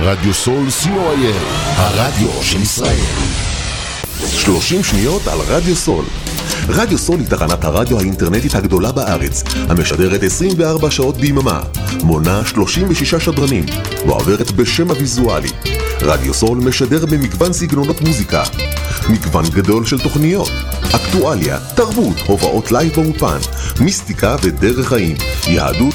רדיו סול co.il, הרדיו של ישראל. 30 שניות על רדיו סול. רדיו סול היא תחנת הרדיו האינטרנטית הגדולה בארץ, המשדרת 24 שעות ביממה, מונה 36 שדרנים, ועוברת בשם הוויזואלי. רדיו סול משדר במגוון סגנונות מוזיקה, מגוון גדול של תוכניות, אקטואליה, תרבות, הופעות לייב באופן, מיסטיקה ודרך חיים, יהדות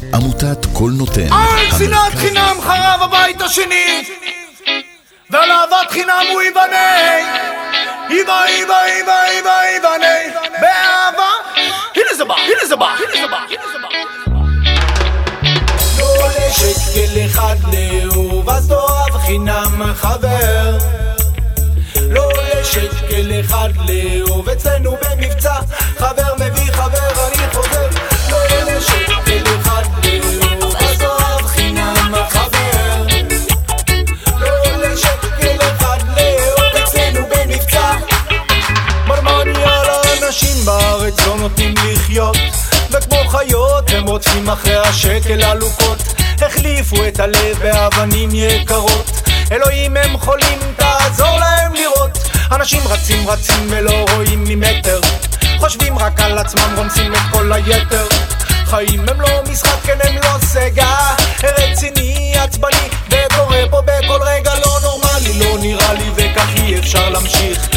עמותת קול נותן. על שנאת חינם חרב הבית השני! ועל אהבת חינם הוא ייבנה! ייבא ייבא ייבא ייבא ייבנה! באהבה! הנה זה בא הנה זה בא הנה זה בא הנה זה בא! לא לשקל אחד לאהוב אז תאהב חינם חבר לא לשקל אחד לאהוב אצלנו במבצע חבר מביא חבר אני לאנשים בארץ לא נותנים לחיות וכמו חיות הם רודפים אחרי השקל עלוקות החליפו את הלב באבנים יקרות. אלוהים הם חולים תעזור להם לראות. אנשים רצים רצים ולא רואים ממטר. חושבים רק על עצמם רומסים את כל היתר. חיים הם לא משחק כן הם לא סגה. רציני עצבני וקורה פה בכל רגע לא נורמלי. לא נראה לי וכך אי אפשר להמשיך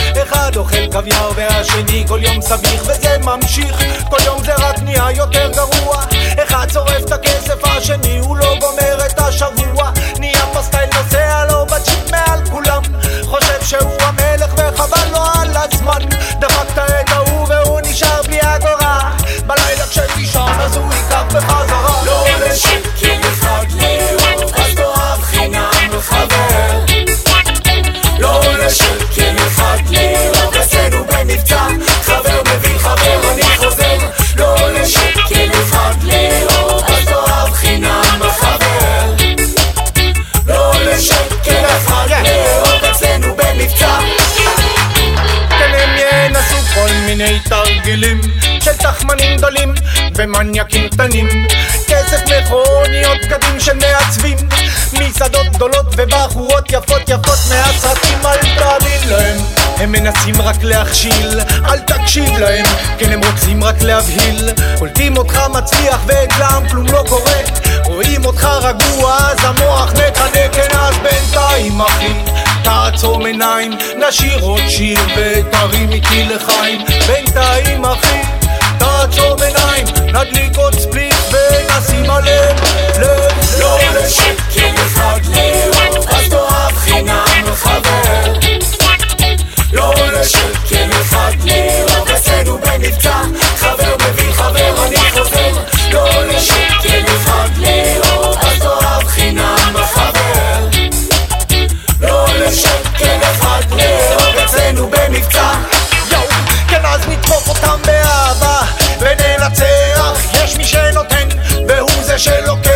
אחד אוכל קוויאר והשני כל יום סביך וזה ממשיך. כל יום זה רק נהיה יותר גרוע. אחד שורף את הכסף השני הוא לא גומר את השבוע. נהיה בסטייל נוסע לו בצ'יפ מעל כולם. חושב שהוא המלך וחבל לו על הזמן. דפקת מיני תרגילים של תחמנים גדולים ומניאקים קטנים. כסף מכוניות בגדים של מעצבים מסעדות גדולות ובחורות יפות יפות מהסרטים. אל תאמין להם הם מנסים רק להכשיל, אל תקשיב להם כן הם רוצים רק להבהיל. קולטים אותך מצליח ואצלם כלום לא קורה. רואים אותך רגוע אז המוח מקנא כן אז בינתיים אחי תעצום עיניים, נשיר עוד שיר ותרים איתי לחיים. בינתיים אחי, תעצום עיניים, נדליק עוד ספליט ונשים עליהם. לב לא לשקל אחד לאהוב, אז תאהב חינם חבר לא לשקל אחד לאהוב, אצלנו במבצע חבר מביא חבר, אני חוזר. לא לשקל ese hielo que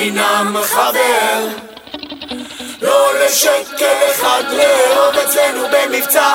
חינם חבר לא לשקל אחד לאהוב אצלנו במבצע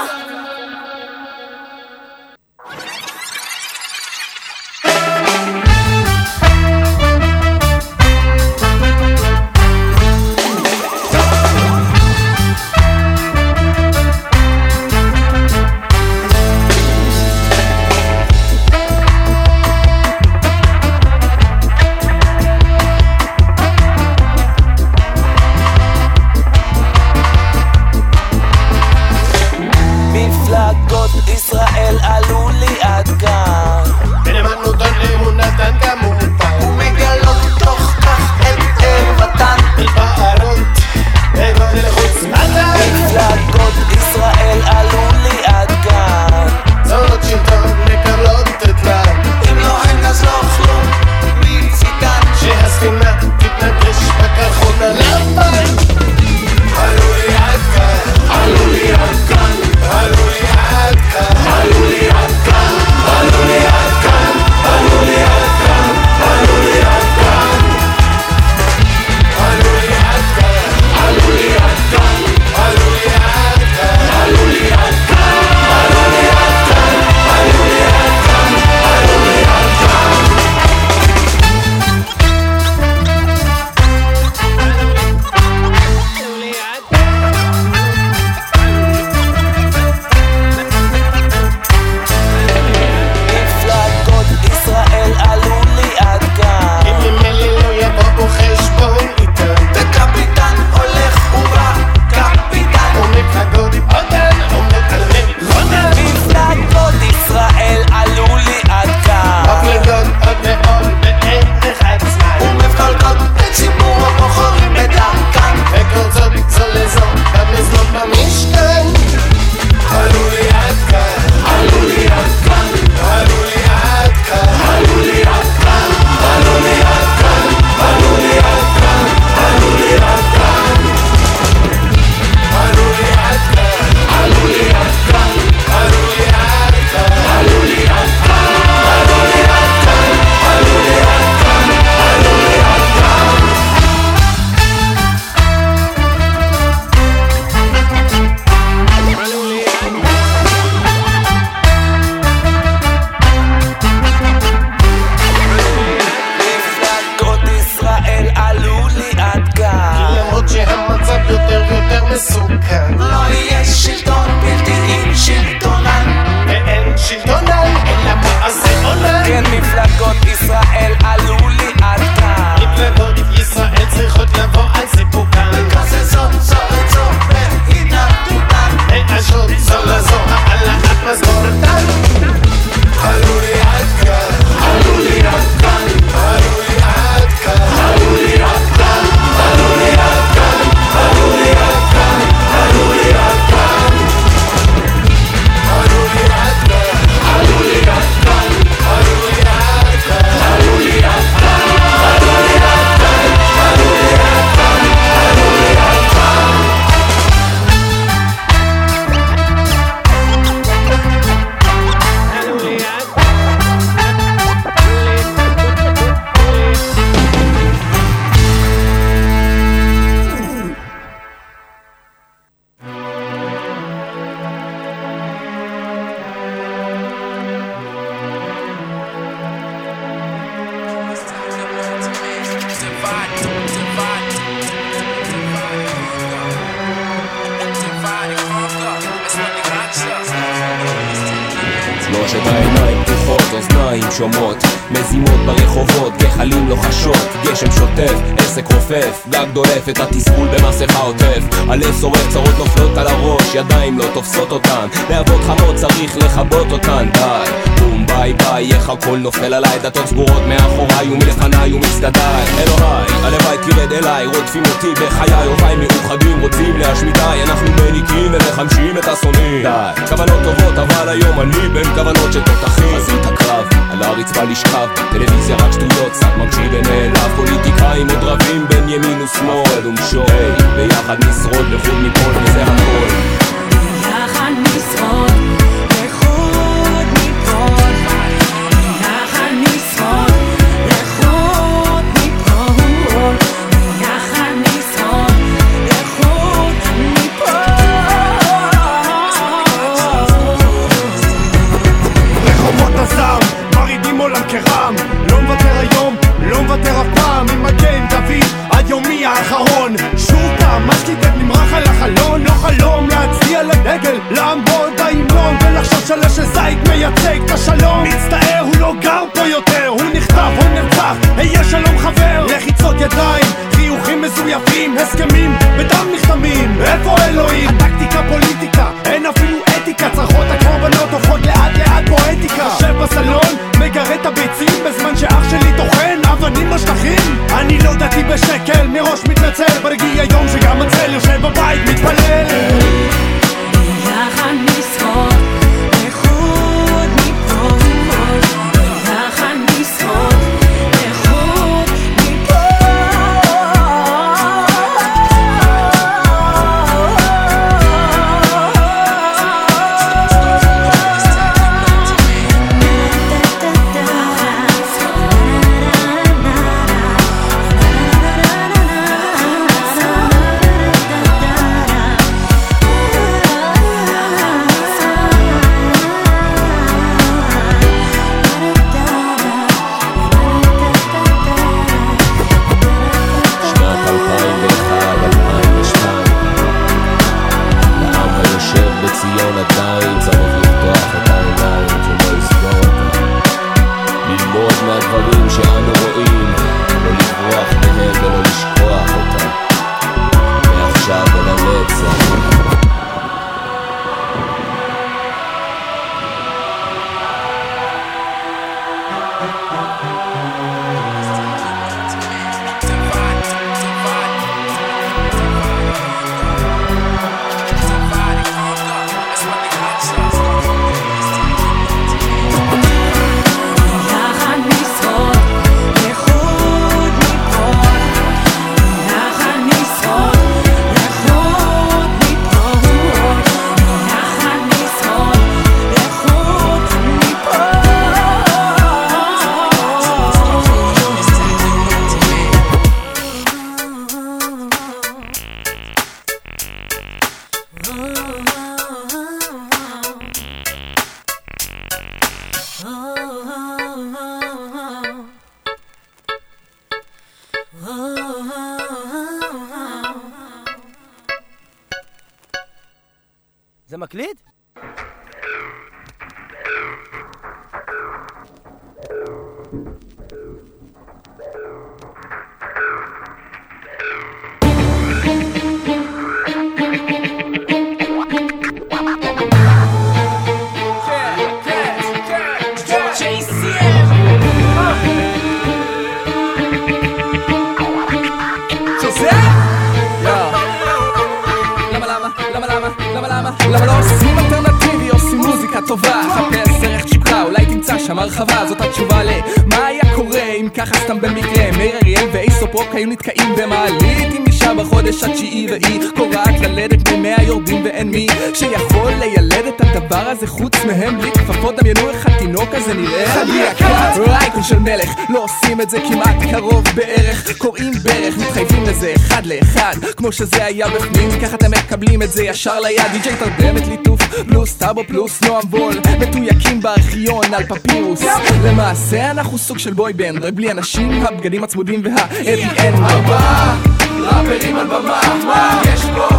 כמו שזה היה בפנים ככה אתם מקבלים את זה ישר ליד די.ג'יי תרדמת ליטוף פלוס טאבו פלוס נועם וול מתויקים בארכיון על פפירוס. למעשה אנחנו סוג של בוי בנד רק בלי אנשים הבגדים הצמודים וה-ADN ארבעה ראפרים על במה מה יש פה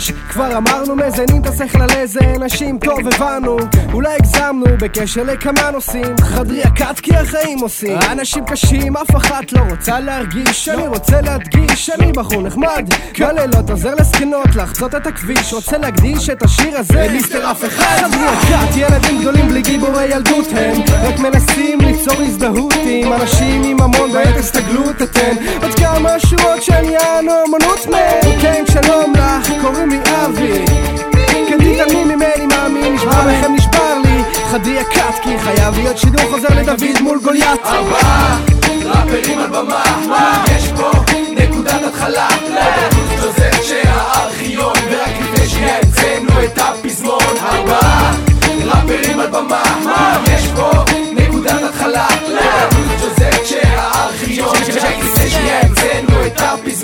Orange כבר אמרנו מזיינים את השכל על איזה אנשים טוב הבנו. אולי הגזמנו בקשר לכמה נושאים. חדרי הכת כי החיים עושים. אנשים קשים אף אחת לא רוצה להרגיש. אני רוצה להדגיש אני בחור נחמד. בלילות עוזר לזקנות לחצות את הכביש. רוצה להקדיש את השיר הזה. למיסטר אף אחד. חדרי הכת ילדים גדולים בלי גיבורי ילדות הם. רק מנסים ליצור הזדהות עם אנשים עם המון בעת הסתגלות אתן. עוד כמה שורות של יענו אמנות מהם. כן שלום לך קוראים לי אבי כן תתעלמי ממני מאמין נשבר לכם נשבר לי. חדי הכת כי חייב להיות שידור חוזר לדוד מול גוליית. ארבעה ראפרים על במה. מה יש פה? נקודת התחלה. ג'וזף שהארכיון ורק לפני המצאנו את הפזמון. ארבעה ראפרים על במה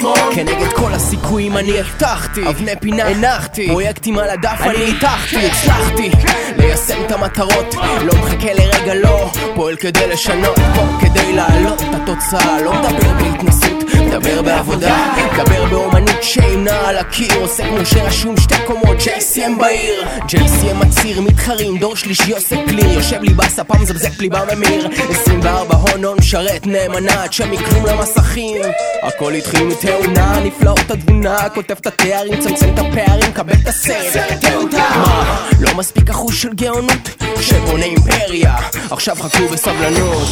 הפזמון כנגד כל הסיכויים אני הבטחתי. אבני פינה הנחתי. פרויקטים על הדף אני הטחתי הצלחתי ליישם את המטרות. לא מחכה לרגע לא, פועל כדי לשנות פה כדי להעלות את התוצאה. לא מדבר בהתנסות, מדבר בעבודה. מדבר באומנות שאינה על הקיר. עושה כמו שרשום שתי קומות JCM בעיר. JCM מצהיר מתחרים דור שלישי עושה קליר. יושב לי בספה מזבזק לי בממיר. 24 הון הון שרת נאמנה עד שמכלום למסכים. הכל התחיל מתאונה נפלאות התבונה כותב את התארים צמצם את הפערים קבל את הסרט. מה? לא מספיק אחוז של גאונות שבונה אימפריה. עכשיו חכו בסבלנות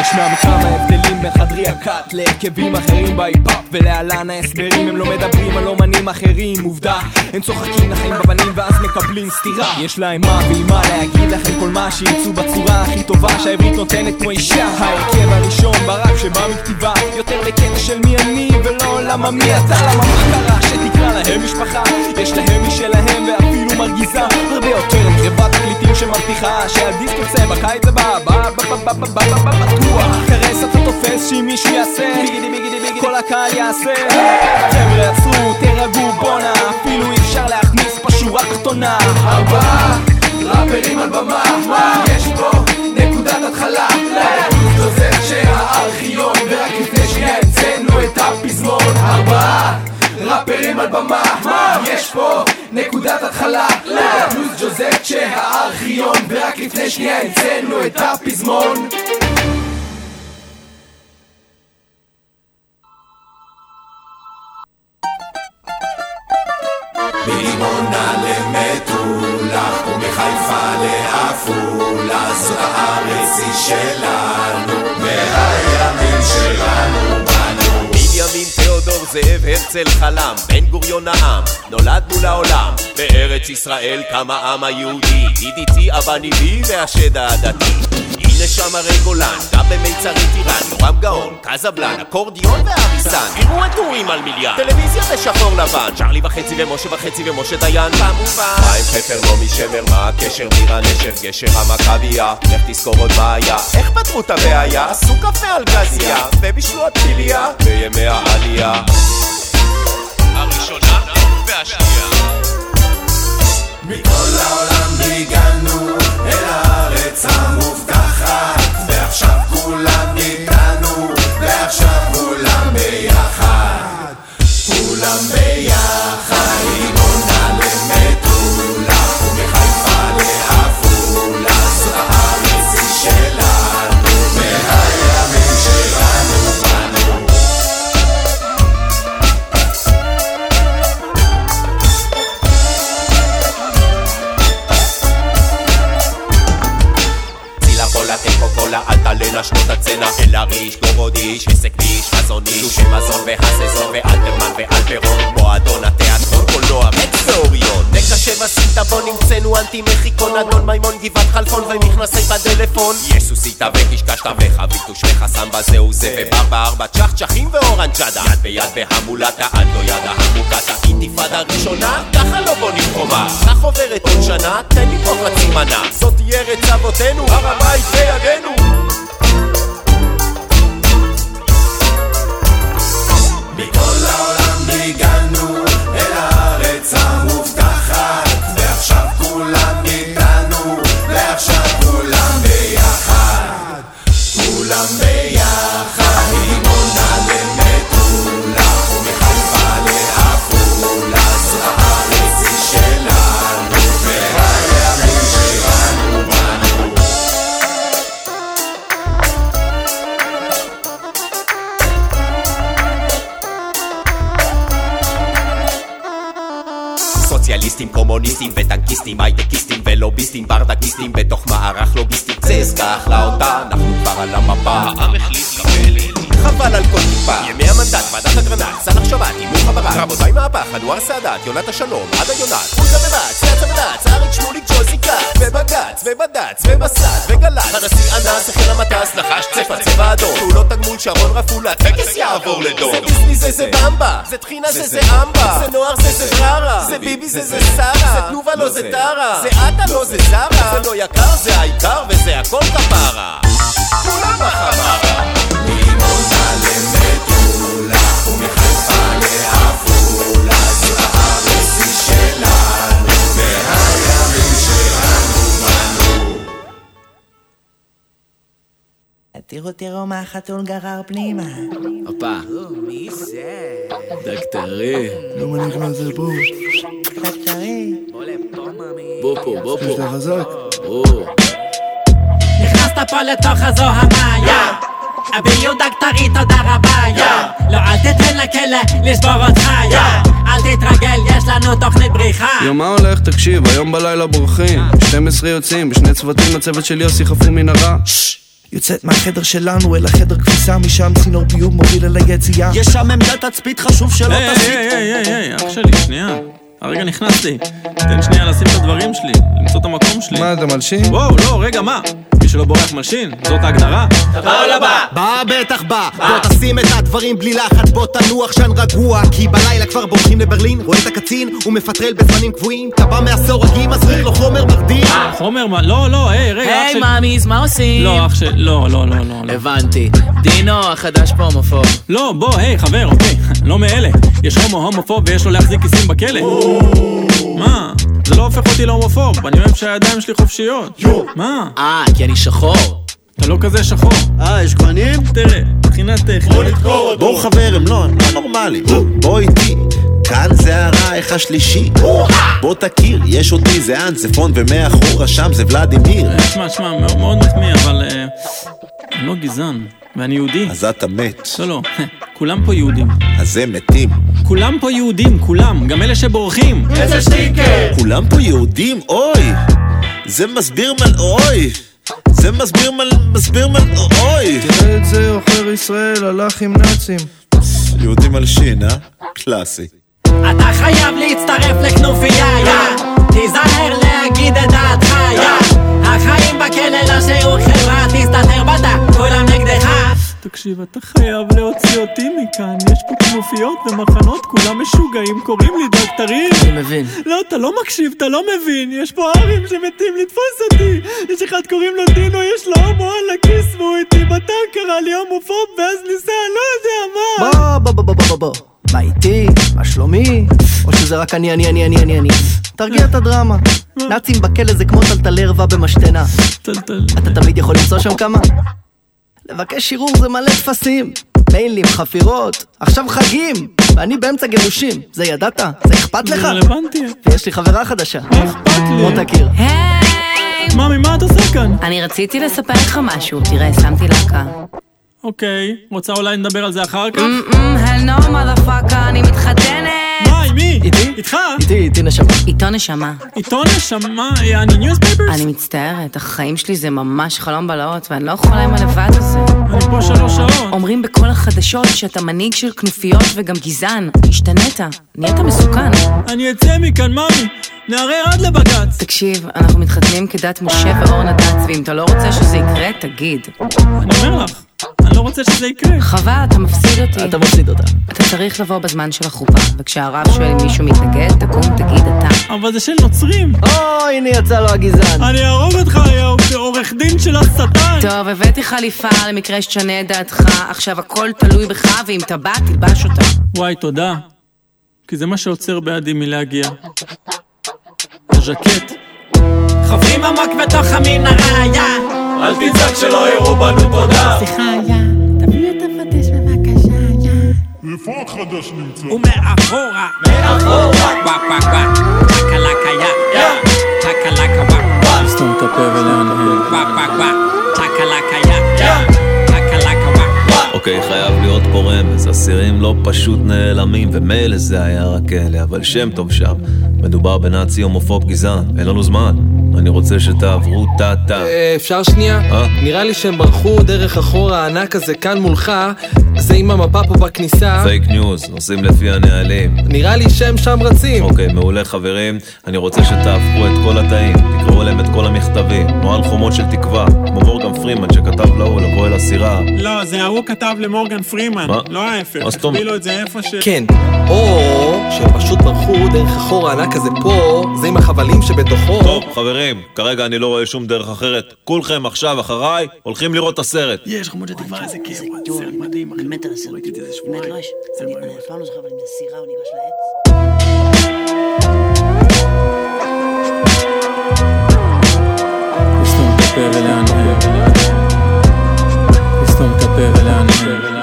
ישנם כמה הבדלים בין חדרי הכת להרכבים אחרים בהיפ-הופ ולהלן ההסברים הם לא מדברים על אומנים אחרים עובדה הם צוחקים לחיים בבנים ואז מקבלים סטירה יש להם מה ועם מה להגיד לכם כל מה שירצו בצורה הכי טובה שהעברית נותנת כמו אישה ההרכב הראשון ברק שבא מכתיבה יותר בקטע של מי אני ולא למה מי אתה למה מה קרה שתקרא להם משפחה יש להם משלהם ואפילו מרגיזה הרבה יותר מקרבת תקליטים שמבטיחה שהדיסק יוצא בקיץ הבא בטוח. קרס אתה תופס שאם מישהו יעשה כל הקהל יעשה. חבר'ה עצרו תירגעו בואנה. אפילו אי אפשר להכניס פה שורה תחתונה. ארבעה ראפרים על במה. יש פה? נקודת התחלה. דוזר שהארכיון ורק לפני שנייה המצאנו את הפזמון. ארבעה ראפרים על במה. יש פה? נקודת התחלה. פלוס ג'וזף שהארכיון ורק לפני שנייה המצאנו את הפזמון מדימונה למטולה ומחיפה לעפולה זאת הארץ היא שלנו מהימים שלנו בנו בנימין תיאודור זאב הרצל חלם, בן גוריון העם, נולד מול העולם. בארץ ישראל קם העם היהודי, ידידי אבא ניבי והשד העדתי. הנה שם הרי גולן, גם במיצרית איראן, יורם גאון, קזבלן, אקורדיון והריסן. תראו את אורים על מיליארד, טלוויזיה בשחור לבן, צ'רלי וחצי ומשה וחצי ומשה דיין, כמובן. חיים חפר, נעמי שמר, מה הקשר? מירה נשר, גשר המכבייה, לך תזכור עוד מה היה. איך פתרו את הבעיה? עשו קפה על גזיה, ובישלו הפיליה, בימי העלייה. הראשונה והשנייה. מכל העולם הגענו כולם שנות הצנע אל הריש, גורודיש, עסק ביש, חזון איש, תלושי מזון והסזון ואלתרמן ואלפרון מועדון התיאטרון, קולנוע, ואוריון. דקה שבע סינטבון נמצאנו אנטי מחיקון אדון מימון גבעת חלפון ומכנסי בטלפון. יש סוסיתא וקשקשתא וחביתוש וחסמבה זהו זה וברבה ארבע צ'חצ'חים ואורנג'אדה יד ביד בהמולטה עד לא ידה המוקטה. אינתיפאדה ראשונה ככה לא בונים חומה. כך עוברת עוד שנה תן לי פה חצי מנה. זאת תהיה ארץ אבותינו הר הבית בידינו כולם ביחד כולם ביחד סוציאליסטים, קומוניסטים וטנקיסטים, הייטקיסטים ולוביסטים, ברדקיסטים בתוך מערך לוגיסטי. זה כך לאותה, אנחנו כבר על המפה. העם החליט קבל חבל על כל טיפה. ימי המנדט, ועדת אגרנט, סלח שבת, הימור חברת. רבותיי מהפך, אנואר סאדאת, יונת השלום, עדה יונת. עוזה ובץ, יצא ודץ, אריק שמוליק ג'וזי כץ. ובג"ץ, ובד"ץ, ובסד, וגל"צ. הנשיא אנס, החל המטס, נחש צבע, צבע אדום. פעולות תגמול שרון רפולה, טקס יעבור לדום. זה דיסני זה זה במבה, זה טחינה זה זה אמבה. זה נוער זה זה בררה, זה ביבי זה זה שרה. זה תנובה לא זה טרה, זה עטה לא זה זרה. זה לא יקר זה העיקר וזה הכל כפרה. כולם בחמרה. תראו, תראו מה החתול גרר פנימה. הופה. מי זה? דקטרי. למה נכנס לפה? דקטרי. בוא פה, בוא פה. יש לך חזק? ברור. נכנסת פה לתוך הזוהמה, יא! אבי יהודה כתרי תודה רבה, יא! לא אל תתן לכלא לשבור אותך, יא! אל תתרגל, יש לנו תוכנית בריחה! יום מה הולך? תקשיב, היום בלילה בורחים 12 יוצאים, בשני צוותים לצוות של יוסי חפרו מנהרה יוצאת מהחדר שלנו אל החדר כביסה, משם צינור ביוב מוביל אל היציאה. יש שם עמדת תצפית חשוב שלא תסיט. היי, היי, היי, היי, אח שלי, שנייה. הרגע נכנסתי. תן שנייה לשים את הדברים שלי, למצוא את המקום שלי. מה, אתה מלשין? וואו, לא, רגע, מה? מי שלא בורח מלשין? זאת ההגדרה? הבא או לבא? בא בטח בא. בוא תשים את הדברים בלי לחץ, בוא תנוח שן רגוע. כי בלילה כבר בורחים לברלין, רואה את הקצין, הוא מפטרל בזמנים קבועים. אתה בא מהסורגים, מזריק לו חומר מרדים. חומר מה? לא, לא, היי, רגע, אח היי שלי. מאמיז, מה עושים? לא, אח שלי, לא, לא, לא, לא. לא. הבנתי. דינו, החדש פה הומופוב. לא, בוא, היי, חבר, אוקיי. לא מאלה. יש הומו הומופוב ויש לו להחזיק כיסים בכלא. מה? זה לא הופך אותי להומופוב, אני אוהב שהידיים שלי חופשיות. מה? אה, כי אני שחור. אתה לא כזה שחור. אה, יש גוונים? תראה, מבחינה טכנית. בואו חברים, לא, אני לא נורמלי. בוא איתי. כאן זה הרייך השלישי. בוא תכיר, יש אותי, זה אנצפון, ומאחורה שם זה ולדימיר. אה, שמע, שמע, מאוד מחמיא, אבל... אה, אני לא גזען, ואני יהודי. אז אתה מת. לא, לא, כולם פה יהודים. אז הם מתים. כולם פה יהודים, כולם, גם אלה שבורחים. איזה שטיקר! כולם פה יהודים? אוי! זה מסביר מל... אוי! זה מסביר מל... מסביר מל... אוי! תראה את זה, עוכר ישראל הלך עם נאצים יהודי מלשין, אה? קלאסי. אתה חייב להצטרף לכנופיה, יא! תיזהר להגיד את דעתך, יא! החיים בכלא לא שיעור חברה, תסתתר בתא, כולם נגדך! תקשיב, אתה חייב להוציא אותי מכאן, יש פה כנופיות ומחנות, כולם משוגעים, קוראים לי דוקטרים. אני מבין. לא, אתה לא מקשיב, אתה לא מבין, יש פה ארים שמתים לתפוס אותי. יש אחד קוראים לו דינו, יש לו הומו על הכיס, והוא איתי בטנק, קרא לי הומופוב, ואז ניסה, לא יודע מה. בוא, בוא, בוא, בוא, בוא, בוא. מה איתי? מה שלומי? או שזה רק אני, אני, אני, אני, אני, אני. תרגיע את הדרמה. נאצים בכלא זה כמו טלטלי ערווה במשתנה. טלטל. אתה תמיד יכול למצוא שם כמה. לבקש ערעור זה מלא טפסים. מיילים, חפירות, עכשיו חגים, ואני באמצע גירושים. זה ידעת? זה אכפת לך? זה רלוונטי. ויש לי חברה חדשה. מה אכפת לי? בוא תכיר. היי! ממי, מה את עושה כאן? אני רציתי לספר לך משהו, תראה, שמתי להקה. אוקיי, רוצה אולי נדבר על זה אחר כך? הלו, motherfucker, אני מתחתנת! מה, עם מי? איתי? איתך? איתי, איתי נשמה. איתו נשמה. איתו נשמה, יעני newspapers? אני מצטערת, החיים שלי זה ממש חלום בלהות, ואני לא יכולה עם הלבד הזה. אני פה שלוש שעות. אומרים בכל החדשות שאתה מנהיג של כנופיות וגם גזען. השתנית, נהיית מסוכן. אני אצא מכאן, ממי. נערער עד לבג"ץ. תקשיב, אנחנו מתחתנים כדת משה ואורנה דץ, ואם אתה לא רוצה שזה יקרה, תגיד. אני אומר לך, אני לא רוצה שזה יקרה. חבל, אתה מפסיד אותי. אתה מפסיד אותה. אתה צריך לבוא בזמן של החופה, וכשהרב שואל אם מישהו מתנגד, תקום, תגיד אתה. אבל זה של נוצרים. או, הנה יצא לו הגזען. אני אהרוג אותך היום כעורך דין של השטן. טוב, הבאתי חליפה למקרה שתשנה את דעתך, עכשיו הכל תלוי בך, ואם אתה בא, תלבש אותה. וואי, תודה. כי זה מה שעוצר בעדי מלהגיע. הז'קט. חופרים עמוק בתוך המנהרה, יא! אל תצעק שלא יראו בנו תודה. סליחה, יא! תביאו את הפטיש בבקשה, יא! איפה עוד חדש נמצא? ומאחורה, מאחורה. וואק וואק וואק, צ'קלקה יא! יא! צ'קלקה וואק וואק, סתום את הפה ולהנהל. וואק וואק וואק, אוקיי, חייב להיות פה רמז, אסירים לא פשוט נעלמים, ומילא זה היה רק אלה, אבל שם טוב שם. מדובר בנאצי הומופוב גזען, אין לנו זמן. אני רוצה שתעברו טה-טה. אה, אפשר שנייה? אה? נראה לי שהם ברחו דרך החור הענק הזה כאן מולך, זה עם המפה פה בכניסה. פייק ניוז, נוסעים לפי הנהלים. נראה לי שהם שם רצים. אוקיי, מעולה חברים, אני רוצה שתהפכו את כל התאים, תקראו להם את כל המכתבים, נוהל חומות של תקווה, כמו מורגן פרימן שכתב להוא לבוא אל הסירה. לא, זה ההוא כתב למורגן פרימן, מה? לא ההפך. מה זאת אומרת? תקבילו את זה איפה ש... כן, או שהם פשוט ברחו דרך החור הענק הזה פה, זה עם החבלים שבתוכו. טוב, חברים, כרגע אני לא רואה שום דרך אחרת. כולכם עכשיו אחריי הולכים לראות את הסרט. יש חמוד שתקווה איזה כיף, סרט מדהים, אחי. אני מת על הסרט. ראיתי את זה שבועיים. אני אף פעם לא זוכר, אבל אם זה סירה הוא ניגש לעץ. לסתום את הפה ולהנהר. לסתום את הפה ולהנהר.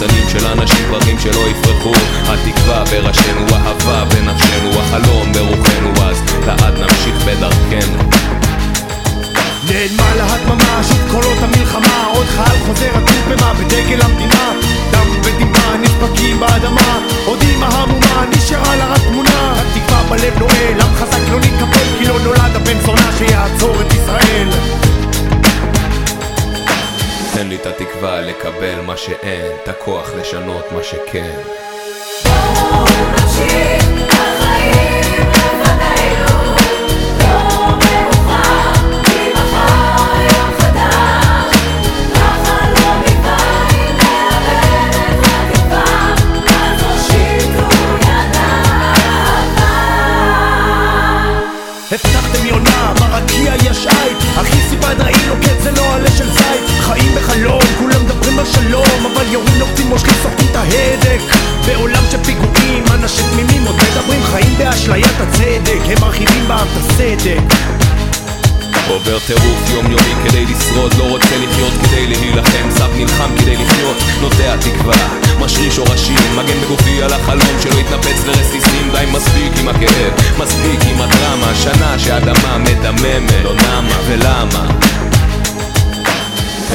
ניצנים של אנשים פרחים שלא יפרחו. התקווה בראשינו, אהבה בנפשנו, החלום ברוחנו. אז לאט נמשיך בדרכנו. נעלמה לה הדממה, שוב קולות המלחמה. עוד חייל חוזר עטוף במה בדגל המדינה. דם ודמעה נדפקים באדמה. עוד אימא המומה נשארה לה רק תמונה. התקווה בלב נועל, עם חזק לא נתקפל כי לא נולד הבן זונה שיעצור את ישראל תן לי את התקווה לקבל מה שאין, את הכוח לשנות מה שכן ההדק. בעולם של פיגועים, אנשים תמימים עוד מדברים חיים באשליית הצדק. הם מרחיבים בעם את הסדק. עובר טירוף יומיומי כדי לשרוד לא רוצה לחיות כדי להילחם. סב נלחם כדי לחיות נוטע תקווה משריש שורשים מגן בגופי על החלום שלא יתנפץ לרסיסים. די מספיק עם הכאב מספיק עם הדרמה שנה שהאדמה מדממת לא נמה ולמה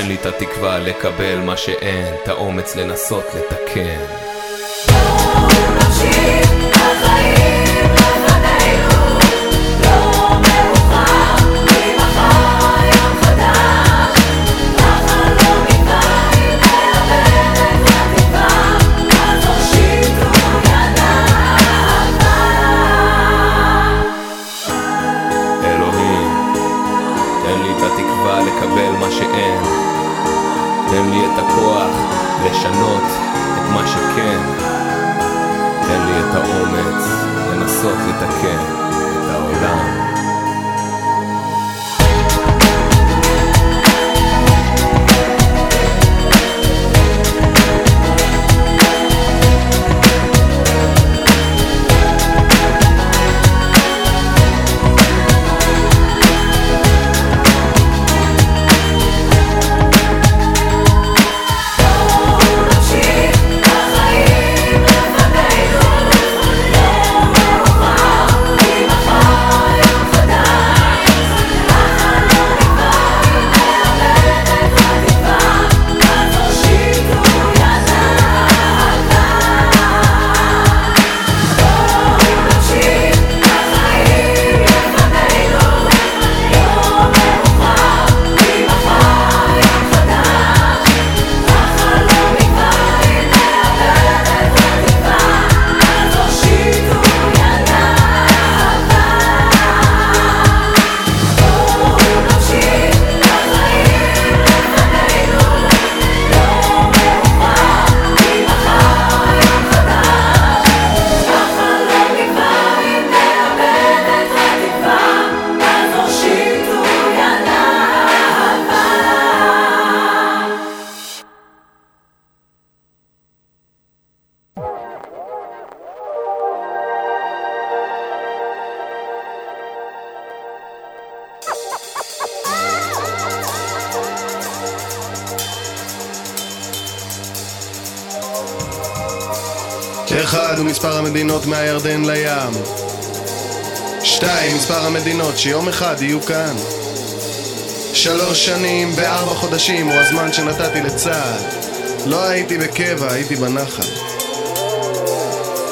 תן לי את התקווה לקבל מה שאין את האומץ לנסות לתקן כאן. שלוש שנים וארבע חודשים הוא הזמן שנתתי לצה"ל. לא הייתי בקבע, הייתי בנחל.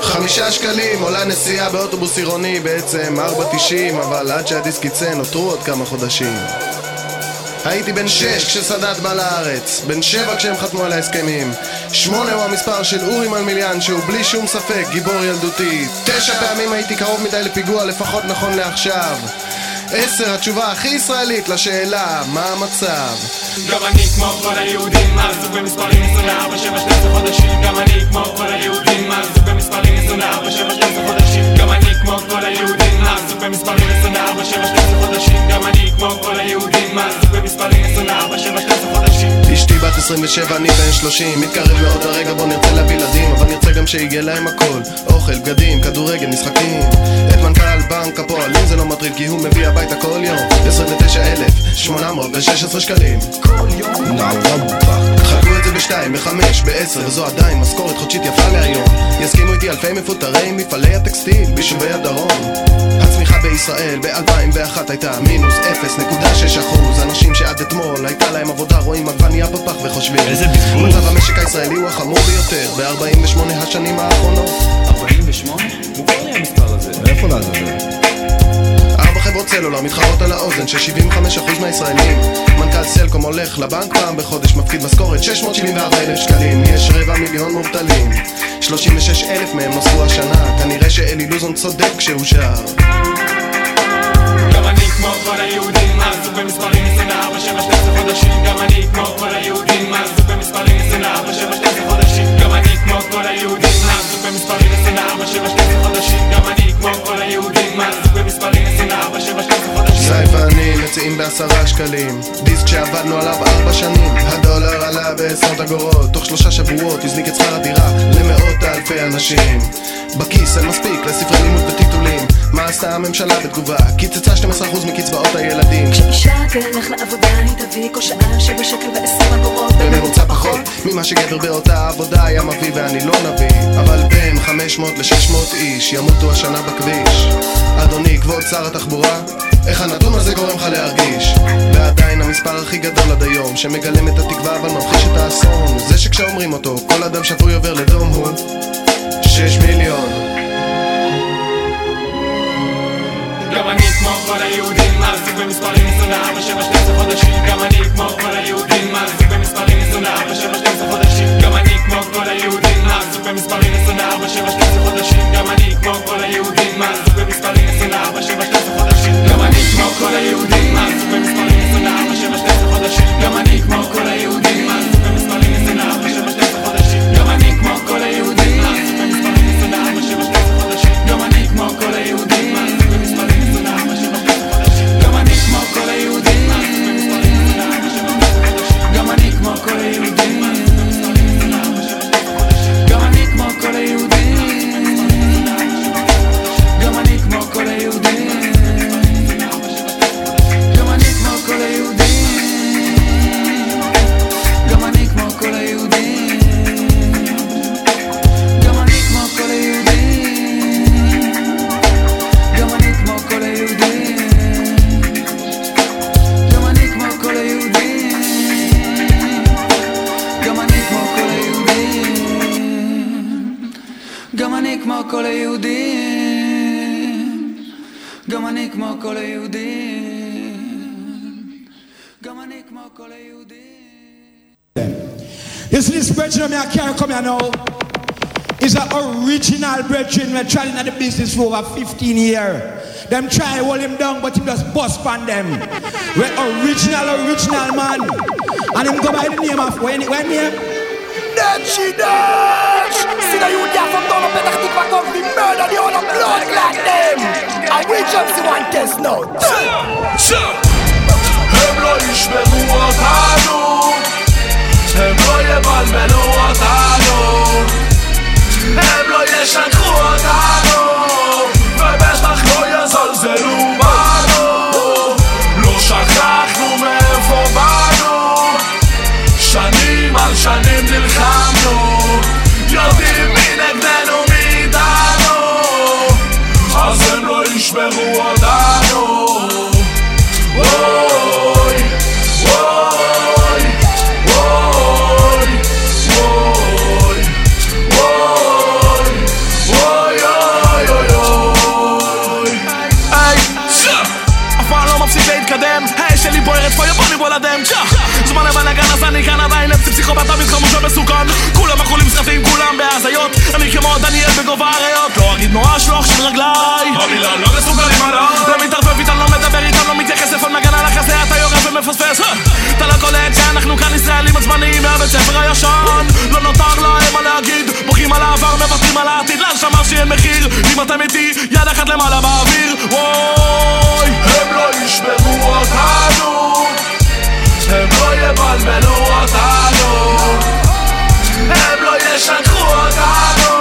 חמישה שקלים עולה נסיעה באוטובוס עירוני בעצם ארבע תשעים אבל עד שהדיסק יצא נותרו עוד כמה חודשים הייתי בן שש כשסאדאת בא לארץ בן שבע כשהם חתמו על ההסכמים שמונה הוא המספר של אורי מלמיליאן שהוא בלי שום ספק גיבור ילדותי תשע פעמים הייתי קרוב מדי לפיגוע לפחות נכון לעכשיו עשר, התשובה הכי ישראלית לשאלה, מה המצב? גם אני כמו כל היהודים, עסוק במספרים 24, 7, 12 חודשים. גם אני כמו כל היהודים, עסוק במספרים 24, 7, 12 חודשים. גם אני כמו כל היהודים, עסוק במספרים 24, 7, 12 חודשים. גם אני כמו כל היהודים, עסוק במספרים 24, 7, 12 חודשים אשתי בת 27, אני בן 30 מתקרב מאוד הרגע בו נרצה להביא ילדים אבל נרצה גם שיגיע להם הכל. אוכל, בגדים, כדורגל, משחקים. את מנכ"ל בנק הפועלים זה לא מטריד כי הוא מביא הביתה כל יום. 29,816 שקלים. כל יום. חלקו את זה בשתיים, בחמש, בעשר וזו עדיין משכורת חודשית יפה להיום. יסכימו איתי אלפי מפוטרי מפעלי הטקסטיל ביישובי הדרום בישראל ב-2001 הייתה מינוס 0.6 אחוז. אנשים שעד אתמול הייתה להם עבודה רואים עגבנייה בפח וחושבים. איזה בזבוז. מצב המשק הישראלי הוא החמור ביותר. ב-48 השנים האחרונות. 48? מוכר לי המספר הזה. מאיפה לעזאזל? ארבע חברות סלולר מתחרות על האוזן של 75% מהישראלים. מנכ"ל סלקום הולך לבנק פעם בחודש מפקיד משכורת 674 אלף שקלים. יש רבע מיליון מובטלים. 36 אלף מהם נוספו השנה. כנראה שאלי לוזון צודק כשהוא שר כמו כל היהודים, עסוק במספרים? 24, 7, 12 חודשים. גם אני כמו כל היהודים, עסוק במספרים? 24, 7, 12 חודשים. גם אני כמו כל היהודים, עסוק במספרים? 24, 7, 12 חודשים. גם אני כמו כל היהודים, עסוק במספרים? 24, 7, 12 חודשים. מציעים בעשרה שקלים. דיסק שעבדנו עליו ארבע שנים. הדולר עלה בעשרות אגורות. תוך שלושה שבועות הזניק את שכר הדירה למאות אלפי אנשים בכיס אין מספיק לספרי לימוד וטיטולים. מה עשתה הממשלה בתגובה? קיצצה 12% מקצבאות הילדים. כשאישה תלך לעבודה היא תביא כל שעה שבע שקל ועשרים אגורות. בממוצע פחות ממה שגבר באותה עבודה היה מביא ואני לא נביא. אבל בין 500 ל-600 איש ימותו השנה בכביש. אדוני כבוד שר התחבורה איך הנתון הזה גורם לך להרגיש? ועדיין המספר הכי גדול עד היום שמגלם את התקווה אבל ממחיש את האסון. זה שכשאומרים אותו כל אדם שפוי עובר לדום הוא 6 מיליון. גם אני כמו כל היהודים, עסוק במספרים 24, 7, 12 חודשים. גם אני כמו כל היהודים, עסוק במספרים 24, 7, 12 חודשים. גם אני כמו כל היהודים, עסוק במספרים 24, 7, 12 חודשים. גם אני כמו כל היהודים, עסוק במספרים 24, 7, 12 חודשים. גם אני כמו כל היהודים, עסוק במספרים 24, 7, 12 חודשים. גם אני כמו כל היהודים, עסוק במספרים 24, 7, 12 חודשים. גם אני כמו כל היהודים, Mão coleio you know, is an original brethren we're trying at the business for over 15 years. Them try to hold him down, but he just bust on them. We're original, original man. And him go by the name of when when name? Dutchy Dutch! See that you would from down up better stick back off the murder the whole of blood like them! And we jump to one test now. Sure! Sure! Hem la ich bin nur הם לא יבלבלו אותנו, הם לא ישקרו אותנו, ובטח לא יזלזלו בנו. לא שכחנו מאיפה באנו, שנים על שנים נלחמנו, ישראלים עצמניים מהבית ספר הישן. לא נותר להם מה להגיד בוכים על העבר, מוותרים על העתיד. לנשמה שאין מחיר? אם אתם איתי, יד אחת למעלה באוויר. וואי הם לא ישברו אותנו. הם לא יבלבלו אותנו. הם לא ישקרו אותנו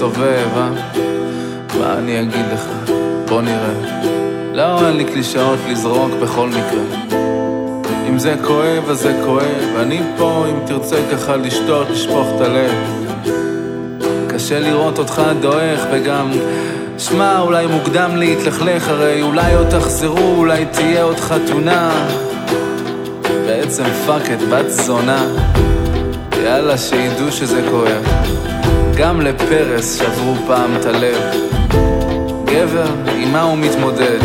מסתובב, אה? מה אני אגיד לך? בוא נראה. לא, אין לי קלישאות לזרוק בכל מקרה. אם זה כואב, אז זה כואב. אני פה, אם תרצה ככה לשתות, לשפוך את הלב. קשה לראות אותך דועך, וגם... שמע, אולי מוקדם להתלכלך, הרי אולי עוד תחזרו, אולי תהיה עוד חתונה. בעצם fuck את בת זונה יאללה שידעו שזה כואב גם לפרס שברו פעם את הלב. גבר, עם מה הוא מתמודד?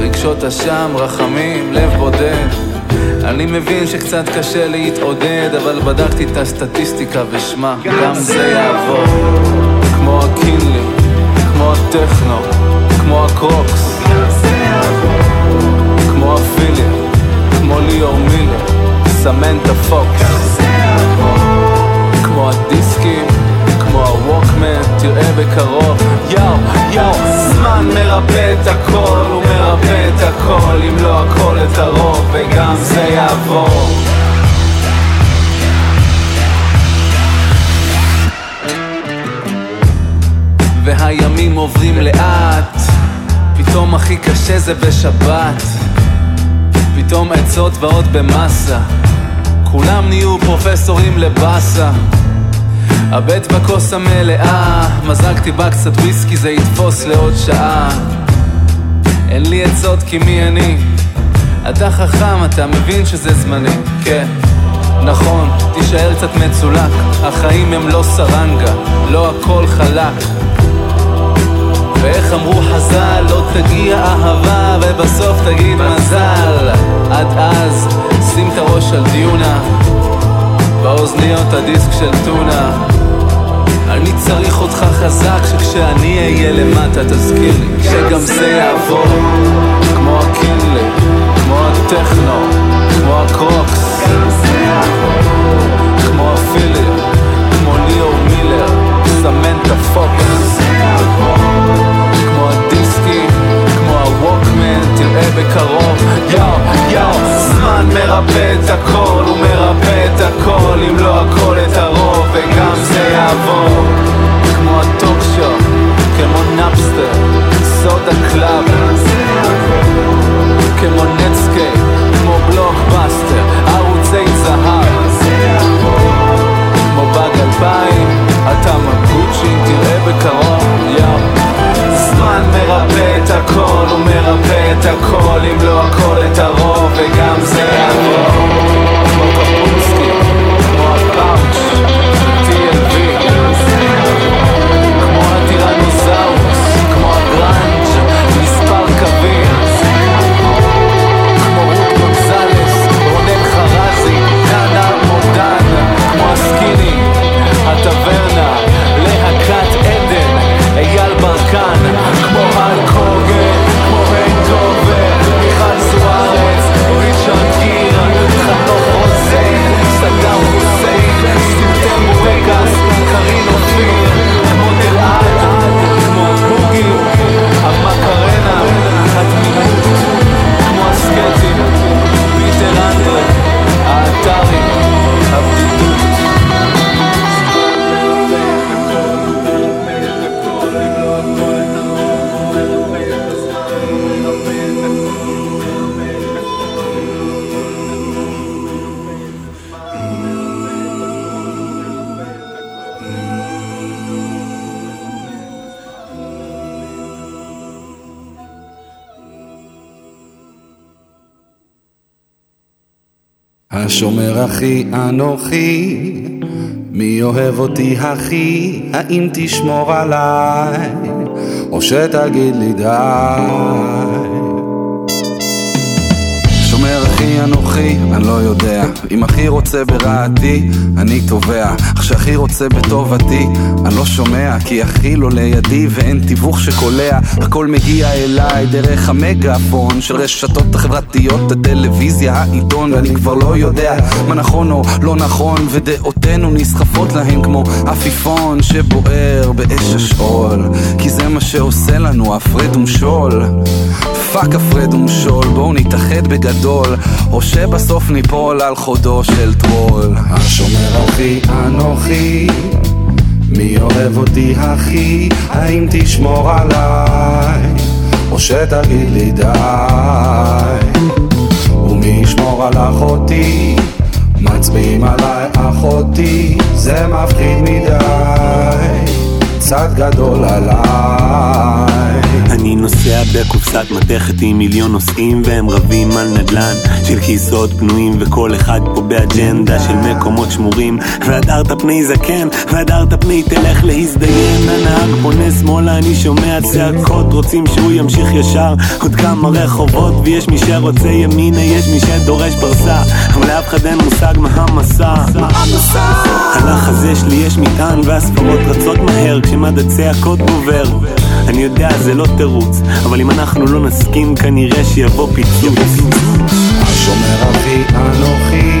רגשות אשם, רחמים, לב בודד. אני מבין שקצת קשה להתעודד אבל בדקתי את הסטטיסטיקה ושמע גם זה יעבור. כמו הקינלי, כמו הטכנו, כמו הקרוקס. כמו הפיליה כמו ליאור מילר, סמנטה פוקס. כמו הדיסקים, כמו הווקמן, תראה בקרוב. יאו, יאו, זמן מרפא את הכל, הוא מרפא את הכל, אם לא הכל את הרוב, וגם זה יעבור. והימים עוברים לאט, פתאום הכי קשה זה בשבת. פתאום עצות ועוד במסה כולם נהיו פרופסורים לבאסה הבט בכוס המלאה מזגתי בה קצת וויסקי זה יתפוס לעוד שעה. אין לי עצות כי מי אני? אתה חכם, אתה מבין שזה זמני. כן, נכון, תישאר קצת מצולק החיים הם לא סרנגה, לא הכל חלק. ואיך אמרו חז"ל, לא תגיע אהבה ובסוף תגיד מזל. עד אז, שים את הראש על דיונה באוזניות הדיסק של טונה. אני צריך אותך חזק שכשאני אהיה למטה תזכיר לי שגם זה יעבור. כמו הקינלי, כמו הטכנו, כמו הקרוקס. כמו הפיליה, כמו ליאור מילר, סמנטה פוקס בקרוב. יאו, יאו, זמן מרפא את הכל, הוא מרפא את הכל, אם לא הכל את הרוב, וגם זה יעבור. כמו הטוקשו, כמו נאפסטר, סודה קלאב. כמו נטסקייפ, כמו בלוקבאסטר, ערוצי זהב. כמו באג אלפיים, אתה מבוצ'י, תראה בקרוב, יאו הזמן מרפא את הכל, הוא מרפא את הכל, אם לא הכל את הרוב, וגם זה יעבור. כמו קפוצקי, כמו הפאוץ' אחי אנוכי, מי אוהב אותי הכי, האם תשמור עליי, או שתגיד לי די. שומר אחי אנוכי, אני לא יודע. אם אחי רוצה ברעתי, אני תובע שאחי רוצה בטובתי, אני לא שומע כי אחי לא לידי ואין תיווך שקולע. הכל מגיע אליי דרך המגאפון של רשתות החברתיות, הטלוויזיה, העיתון ואני כבר לא יודע מה נכון או לא נכון ודעותינו נסחפות להם כמו עפיפון שבוער באש השאול. כי זה מה שעושה לנו הפרד ומשול fuck הפרד ומשול, בואו נתאחד בגדול או שבסוף ניפול על חודו של טרול השומר אחי אנוכי מי אוהב אותי הכי? האם תשמור עליי? או שתגיד לי די? ומי ישמור על אחותי? מצביעים עליי אחותי זה מפחיד מדי קצת גדול עליי. אני נוסע בקופסת מתכת עם מיליון נוסעים והם רבים על נדל"ן של כיסאות פנויים וכל אחד פה באג'נדה של מקומות שמורים. והדרת פני זקן והדרת פני תלך להזדיין. הנהג פונה שמאלה אני שומע צעקות רוצים שהוא ימשיך ישר. עוד כמה רחובות ויש מי שרוצה ימינה יש מי שדורש פרסה. אבל לאף אחד אין מושג מה המסע. הלחץ יש לי יש מטען והספרות רצות מהר כשמד הצעקות גובר אני יודע זה לא תירוץ אבל אם אנחנו לא נסכים כנראה שיבוא פיצוץ השומר אחי אנוכי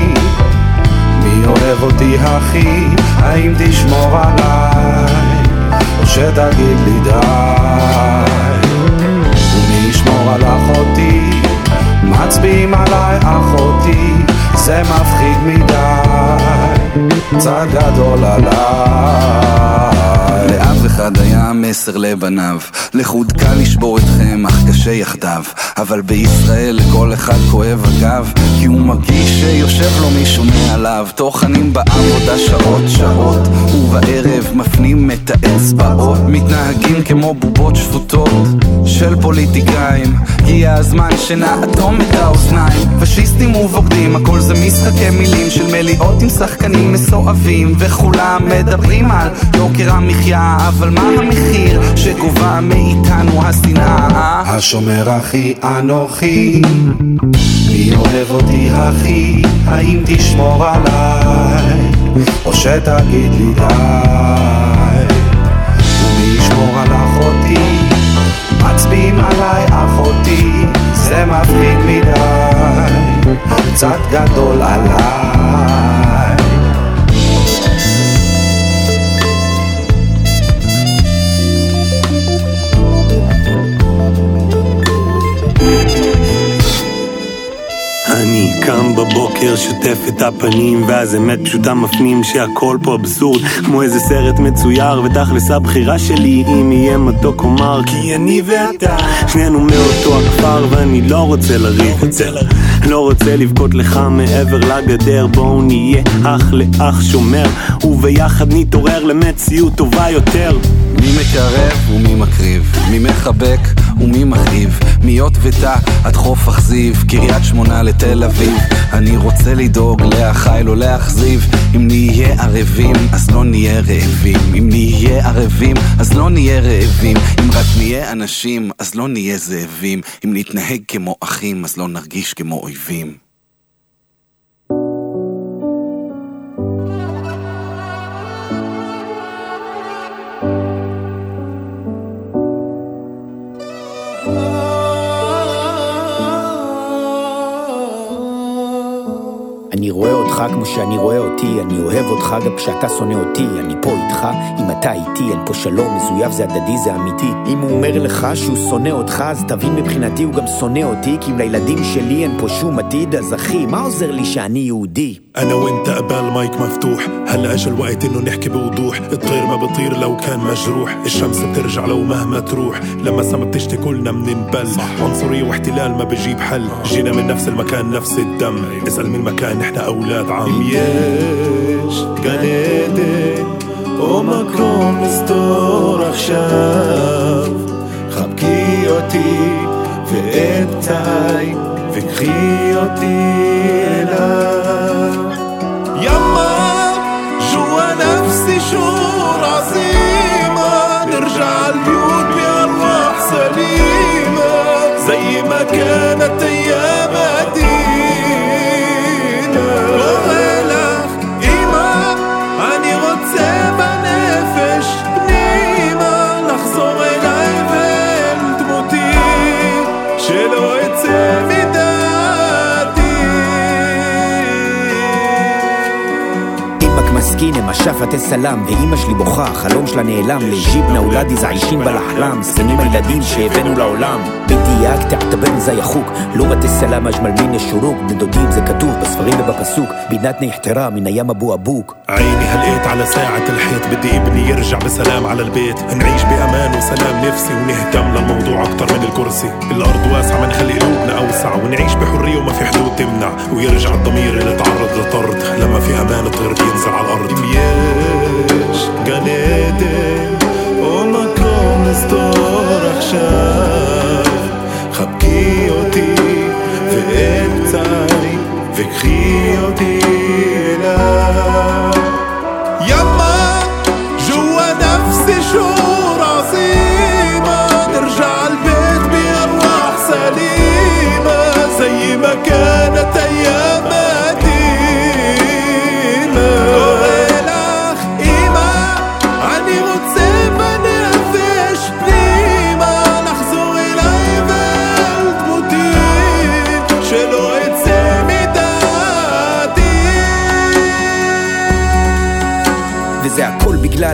מי אוהב אותי הכי? האם תשמור עליי? או שתגיד לי די? ומי ישמור על אחותי? מצביעים עליי אחותי זה מפחיד מדי קצת גדול עליי לאף אחד היה מסר לבניו. לחודקה לשבור אתכם אך קשה יחדיו. אבל בישראל לכל אחד כואב הגב כי הוא מרגיש שיושב לו מישהו מעליו. טוחנים בעבודה שעות שעות ובערב מפנים את האצבעות. מתנהגים כמו בובות שפוטות של פוליטיקאים. הגיע הזמן שנאטום את האוזניים. פשיסטים ובוגדים הכל זה משחקי מילים של מליאות עם שחקנים מסואבים וכולם מדברים על יוקר המחיה אבל מה המחיר שגובה מאיתנו השנאה? השומר הכי אנוכי מי אוהב אותי הכי? האם תשמור עליי? או שתגיד לי די? ומי ישמור על אחותי? מצביעים עליי אחותי זה מפחיד מדי קצת גדול עליי בבוקר, שוטף את הפנים ואז אמת פשוטה מפנים שהכל פה אבסורד. כמו איזה סרט מצויר ותכלס הבחירה שלי אם יהיה מתוק או מר כי אני ואתה שנינו מאותו הכפר ואני לא רוצה לריב. לא רוצה לבכות לך מעבר לגדר בואו נהיה אח לאח שומר וביחד נתעורר למציאות טובה יותר מי מקרב ומי מקריב, מי מחבק ומי מכאיב, מיות ותא עד חוף אכזיב, קריית שמונה לתל אביב. אני רוצה לדאוג לאחיי, לא לאכזיב. אם נהיה ערבים, אז לא נהיה רעבים. אם נהיה ערבים, אז לא נהיה רעבים. אם רק נהיה אנשים, אז לא נהיה זאבים. אם נתנהג כמו אחים, אז לא נרגיש כמו אויבים. אותך כמו שאני רואה אותי, אני אוהב אותך גם כשאתה שונא אותי, אני פה איתך, אם אתה איתי, אין פה שלום, מזויף זה הדדי, זה אמיתי. אם הוא אומר לך שהוא שונא אותך, אז תבין מבחינתי הוא גם שונא אותי, כי אם לילדים שלי אין פה שום עתיד, אז אחי, מה עוזר לי שאני יהודי? انا وانت قبال مايك مفتوح هلا اجى الوقت انه نحكي بوضوح الطير ما بطير لو كان مجروح الشمس بترجع لو مهما تروح لما السما بتشتي كلنا بننبل عنصرية واحتلال ما بجيب حل جينا من نفس المكان نفس الدم اسأل من مكان نحن اولاد عم יש גן עדן או מקום מסתור עכשיו חבקי אותי ואת פתעי וקחי אותי אליו يما جوا نفسي شعور عظيمة نرجع البيوت بأرواح سليمة. زي ما كانت אמק מסכינה, משאפת סלאם, ואימא שלי בוכה, החלום שלה נעלם, לג'יבנה אולדי זעישים בלחלם, זקנים הילדים שהבאנו לעולם. إياك تعتبرني زي أخوك. لغة السلام أجمل من الشروق. ضد ودين زي كتوف بسفرين ببسوك بيناتنا احترام من أيام أبو أبوك. عيني هلقيت على ساعة الحيط. بدي ابني يرجع بسلام على البيت. نعيش بأمان وسلام نفسي ونهتم للموضوع أكتر من الكرسي. الأرض واسعة منخلي قلوبنا أوسع. ونعيش بحرية وما في حدود تمنع. ويرجع الضمير اللي تعرض لطرد. لما في أمان الطير بينزل على الأرض. ميش جنادي وما كون استور عشان קחי אותי ואמצעי, וקחי אותי אליו. ימה, ז'ו הדף זה שור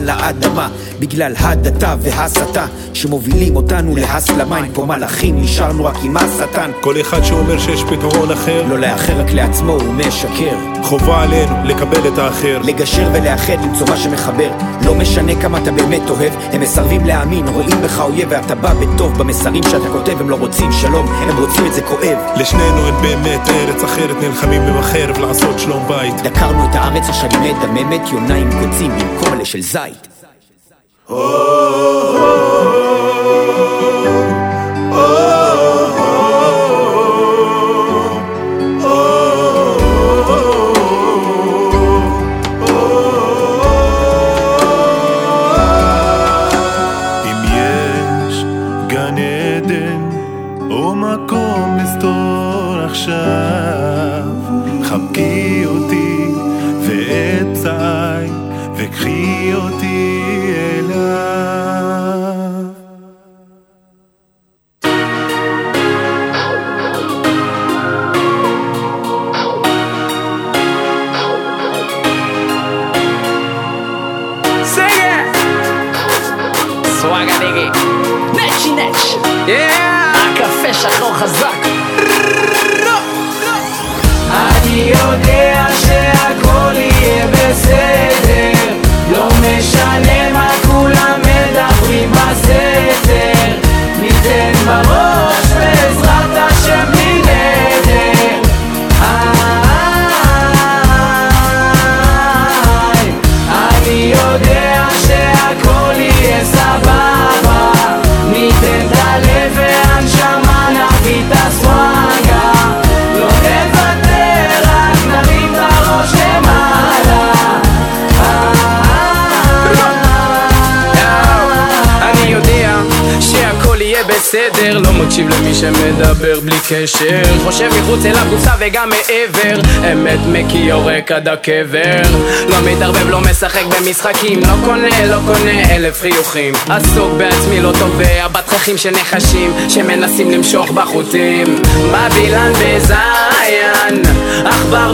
בגלל האדמה, בגלל הדתה והסתה שמובילים אותנו להסלמה עם פה מלאכים, נשארנו רק עם השטן. כל אחד שאומר שיש פתרון אחר לא לאחר רק לעצמו הוא משקר. חובה עלינו לקבל את האחר. לגשר ולאחד, למצוא מה שמחבר. לא משנה כמה אתה באמת אוהב הם מסרבים להאמין, רואים בך אויב ואתה בא בטוב. במסרים שאתה כותב הם לא רוצים שלום, הם רוצים את זה כואב. לשנינו אין באמת ארץ אחרת נלחמים עם החרב לעשות שלום בית. דקרנו את הארץ אשר היא מדממת, יונה עם קוצים במקום אלה של זית. אם למי שמדבר בלי קשר. חושב מחוץ אל הקופסה וגם מעבר. אמת מקי יורק עד הקבר. לא מתערבב, לא משחק במשחקים. לא קונה, לא קונה אלף חיוכים. עסוק בעצמי, לא תובע בתככים של נחשים שמנסים למשוך בחוטים. בבילן בזיין עכבר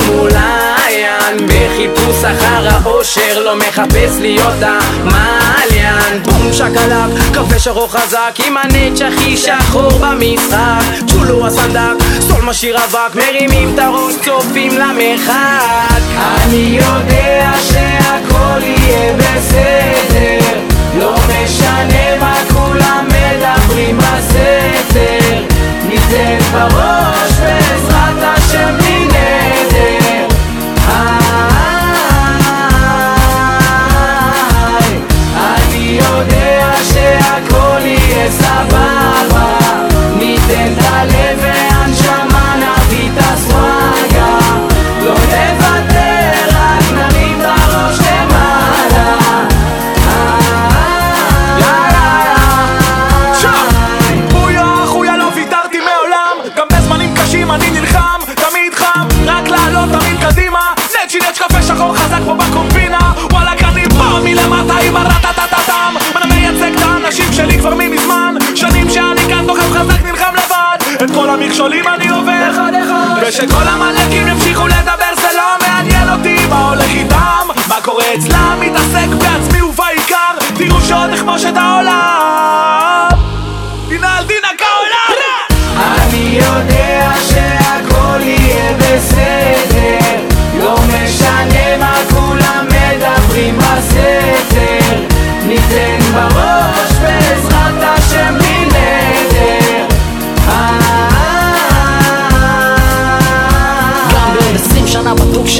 מולעין בחיפוש אחר האושר לא מחפש להיות המעליין בום שקלק, קפה שחור חזק עם הנץ' הכי שחור במשחק. צ'ולו הסנדק, סול משאיר אבק מרימים את הראש, צופים למרחק אני יודע שהכל יהיה בסדר. לא משנה מה כולם מדברים בסתר. ניתן בראש בעזרת השם שהכל יהיה סבבה ניתן המכשולים אני עובר. ושכל המענקים ימשיכו לדבר זה לא מעניין אותי מה הולך איתם. מה קורה אצלם מתעסק בעצמי ובעיקר. תראו שעוד נכבוש את העולם. דינה על דינה כעולם אני יודע שהכל יהיה בסדר. לא משנה מה כולם מדברים בסתר. ניתן בראש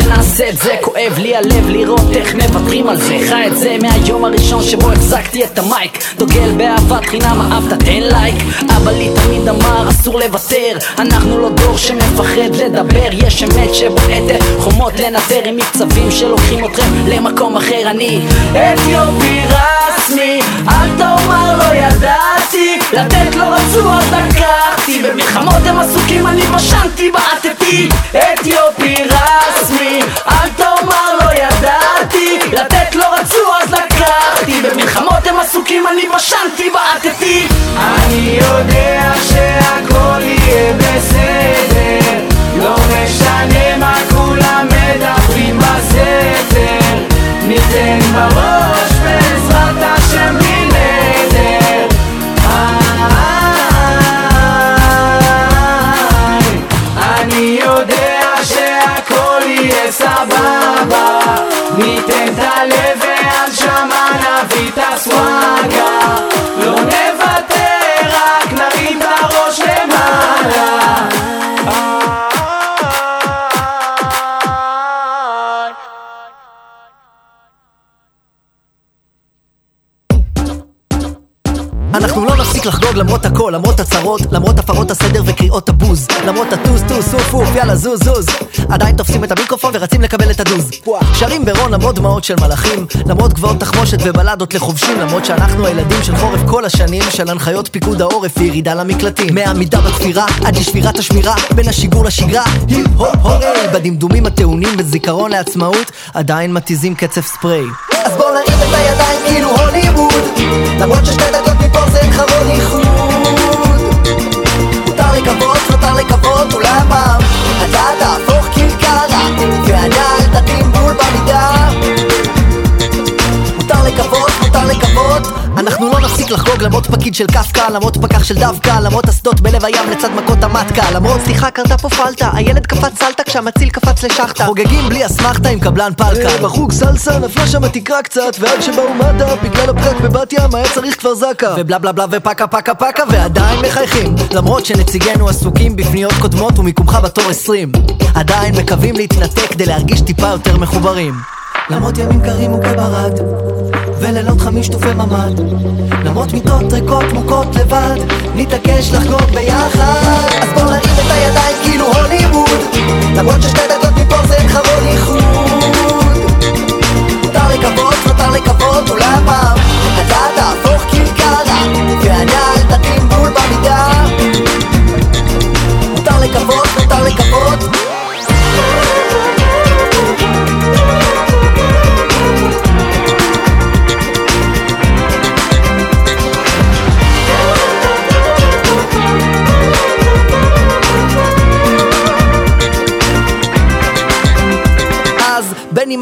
שנעשה את זה כואב לי הלב לראות איך מוותרים על זה. חי את זה מהיום הראשון שבו החזקתי את המייק. דוגל באהבת חינם אהבת תן לייק. אבא לי תמיד אמר אסור לוותר. אנחנו לא דור שמפחד לדבר. יש אמת שבועטת חומות לנטר עם מקצבים שלוקחים אתכם למקום אחר. אני אתיופי רסמי אל תאמר לא ידעתי. לתת לא רצו אז לקחתי במלחמות הם עסוקים אני בשנתי בעטתי. אתיופי רסמי אל תאמר לא ידעתי. לתת לא רצו אז לקחתי במלחמות הם עסוקים אני בשנתי בעטתי. אני יודע שהכל יהיה בסדר. לא משנה מה כולם מדברים בסתר. ניתן בראש ניתן את הלב והנשמה נביא את הסוואגה. לא נוותר רק נרים את הראש למעלה. אנחנו לא נפסיק לחגוג למרות הכל, למרות הצרות, למרות הפרות הסדר וקריאות הבוז. למרות הטוס טוס אוף אוף יאללה זוז זוז. עדיין תופסים את המיקרופון ורצים לקבל את הדוז. שרים ברון למרות דמעות של מלאכים למרות גבעות תחמושת ובלדות לחובשים למרות שאנחנו הילדים של חורף כל השנים של הנחיות פיקוד העורף וירידה למקלטים. מהעמידה בתפירה עד לשבירת השמירה בין השיגור לשגרה היפ הופ הורי בדמדומים הטעונים בזיכרון לעצמאות עדיין מתיזים קצב ספרי. אז בואו נרים את הידיים כאילו הוליווד. למרות ששתי דקות מפה זה חרון איחוד לקוות, מותר לקוות, אולי הפעם אתה תהפוך כרכרה והנעל תתאים בול במידה לקוות אנחנו לא נפסיק לחגוג למרות פקיד של קפקא למרות פקח של דווקא למרות אסדות בלב הים לצד מכות המטקה למרות סליחה קרתה פה פלטה הילד קפץ סלטה כשהמציל קפץ לשחטה. חוגגים בלי אסמכתה עם קבלן פלקה בחוג סלסה נפלה שם התקרה קצת ועד שבאו מד"א בגלל הפקק בבת ים היה צריך כבר זקה. ובלה בלה בלה ופקה פקה פקה ועדיין מחייכים. למרות שנציגינו עסוקים בפניות קודמות ומיקומך בתור 20 עדיין מקווים להתנתק כדי להרגיש טיפה יותר מחוברים. למרות ימים קרים וכברד ולילות חמיש תופי ממ"ד. למרות מיטות ריקות מוכות לבד. נתעקש לחגוג ביחד. אז בוא נרים את הידיים כאילו הוליווד. למרות ששתי דקות מפה זה חרון איחוד. מותר לקוות, מותר לקוות, אולי הפעם אתה תהפוך כרכרה והנעל תתאים בול במידה. מותר לקוות, מותר לקוות.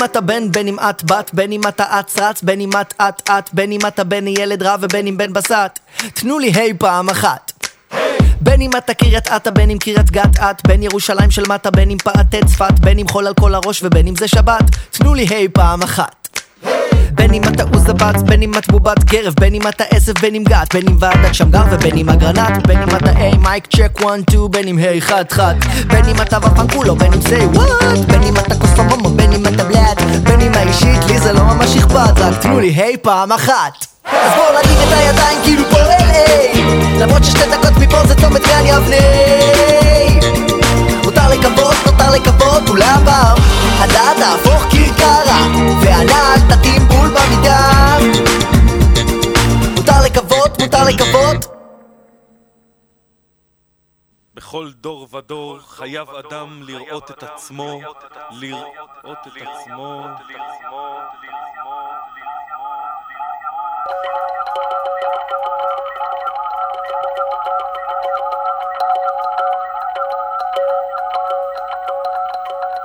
אתה בן, בין אם את בת, בין אם אתה אץ רץ, בין אם את את את, בין אם אתה בן ילד רע ובין אם בן בסט. תנו לי היי פעם אחת. בין אם אתה קריית אתא, בין אם קריית גת את, בין ירושלים של מטה, בין אם פאתי צפת, בין אם חול על כל הראש ובין אם זה שבת. תנו לי היי פעם אחת. בין אם אתה עוזבץ, בין אם את בובת גרב, בין אם אתה עשב, בין אם גת, בין אם ועדת שמגר ובין אם אגרנט, בין אם אתה היי mic check one two, בין אם היי חד חד, בין אם אתה vaffanculo, בין אם say what, בין אם אתה כוס פמומו, בין אם אתה блять, בין אם האישית, לי זה לא ממש אכפת, רק תנו לי היי פעם אחת. אז בואו נגיד את הידיים כאילו פה LA למרות ששתי דקות מפה זה צומת גן יבנה לקוות, נותר לקוות, ולעבר הדעת תהפוך כרכרה והנעל תתאים בול במידה. מותר לקוות, מותר לקוות. בכל דור ודור חייב אדם לראות את עצמו, לראות את עצמו.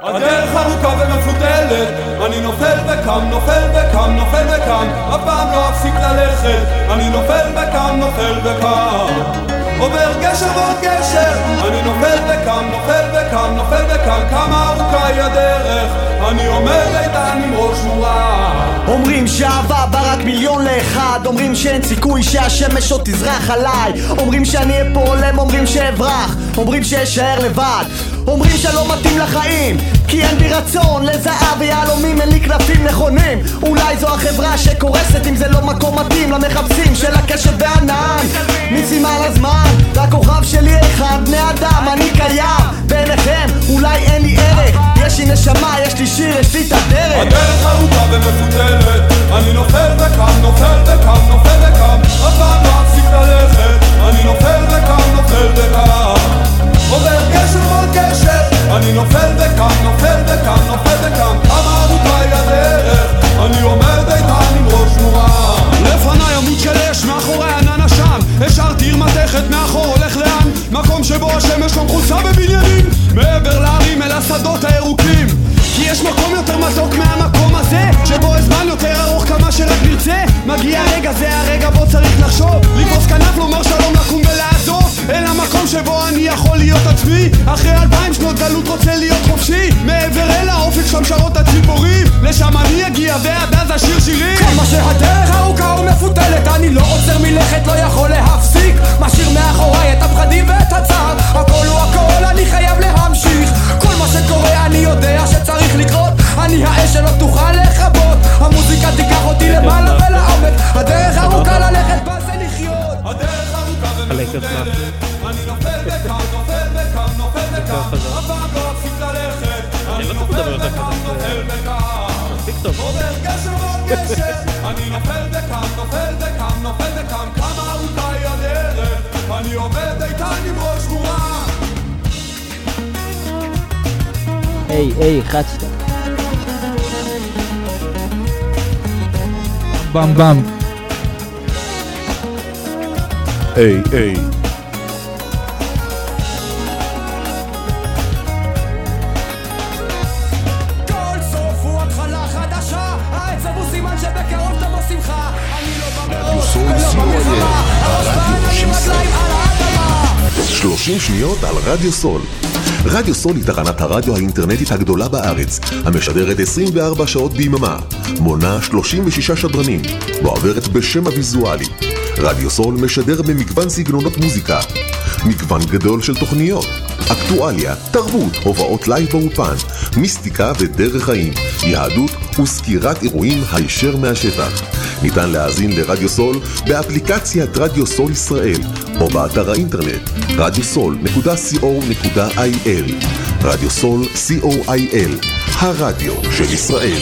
הדרך ארוכה ומפותלת, אני נופל וקם, נופל וקם, נופל וקם, אף פעם לא אפסיק ללכת, אני נופל וקם, נופל וקם. עובר גשר ועוד גשר, אני נופל וקם, נופל וקם, נופל וקם, כמה ארוכה היא הדרך, אני עומד איתן עם ראש מורם. אומרים שאהבה בא רק מיליון לאחד. אומרים שאין סיכוי שהשמש עוד תזרח עליי. אומרים שאני אהיה פה הולם, אומרים שאברח. אומרים שאשאר לבד. אומרים שלא מתאים לחיים כי אין בי רצון לזהב ויהלומים אין לי כנפים נכונים. אולי זו החברה שקורסת אם זה לא מקום מתאים למחפשים של הקשב והענן. ניסים על הזמן והכוכב שלי אחד בני אדם אני קיים. בעיניכם אולי אין לי ערך יש לי נשמה יש לי שיר יש לי את הדרך. הדרך ארוכה ומפותלת, אני נופל וקם, נופל וקם, נופל וקם, אף פעם לא אפסיק ללכת, אני נופל וקם, נופל וקם. עובר גשר ועוד גשר, אני נופל וקם, נופל וקם, נופל וקם, כמה ארוכה הדרך, אני עומד איתן עם ראש מורם. לפניי עמוד של אש, מאחורי ענן עשן. השארתי עיר מתכת, מאחור הולך לאן? מקום שבו השמש לא מכוסה בבניינים. מעבר להרים אל השדות הירוקים. כי יש מקום יותר מתוק מהמקום הזה שבו הזמן יותר ארוך כמה שרק נרצה. מגיע הרגע, זה הרגע בו צריך לחשוב. לתפוס כנף, לומר שלום, לקום ולעזוב אל המקום שבו אני יכול להיות עצמי. אחרי אלפיים שנות גלות רוצה להיות חופשי. מעבר אל האופק שם שרות הציפורים. לשם אני אגיע ועד אז אשיר שירים. כמה שהדרך ארוכה ומפותלת אני לא עוצר מלכת, לא יכול להפסיק. משאיר מאחוריי את הפחדים ואת הצער. הכל הוא הכל, אני חייב להמשיך. כל מה שקורה אני יודע שצריך לקרות. אני האש שלא תוכל לכבות המוזיקה תיקח אותי למעלה ולעומק. הדרך ארוכה ללכת בה זה לחיות הדרך ארוכה ומפותלת, אני נופל וקם, נופל וקם, נופל וקם, אף פעם לא אפסיק ללכת, אני נופל וקם, נופל וקם. עובר גשר ועוד גשר, אני נופל וקם, נופל וקם, נופל וקם, כמה ארוכה היא הדרך, אני עומד איתן עם ראש מורם. היי, היי, אחד, שתיים. במ במ. האדמה. 30 שניות על רדיו סול. רדיו סול היא תחנת הרדיו האינטרנטית הגדולה בארץ, המשדרת 24 שעות ביממה, מונה 36 שדרנים, מועברת בשם הוויזואלי. רדיו סול משדר במגוון סגנונות מוזיקה, מגוון גדול של תוכניות, אקטואליה, תרבות, הופעות live באולפן, מיסטיקה ודרך חיים, יהדות וסקירת אירועים הישר מהשטח. ניתן להאזין לרדיו סול באפליקציית רדיו סול ישראל או באתר האינטרנט radiosol.co.il רדיו סול co.il הרדיו של ישראל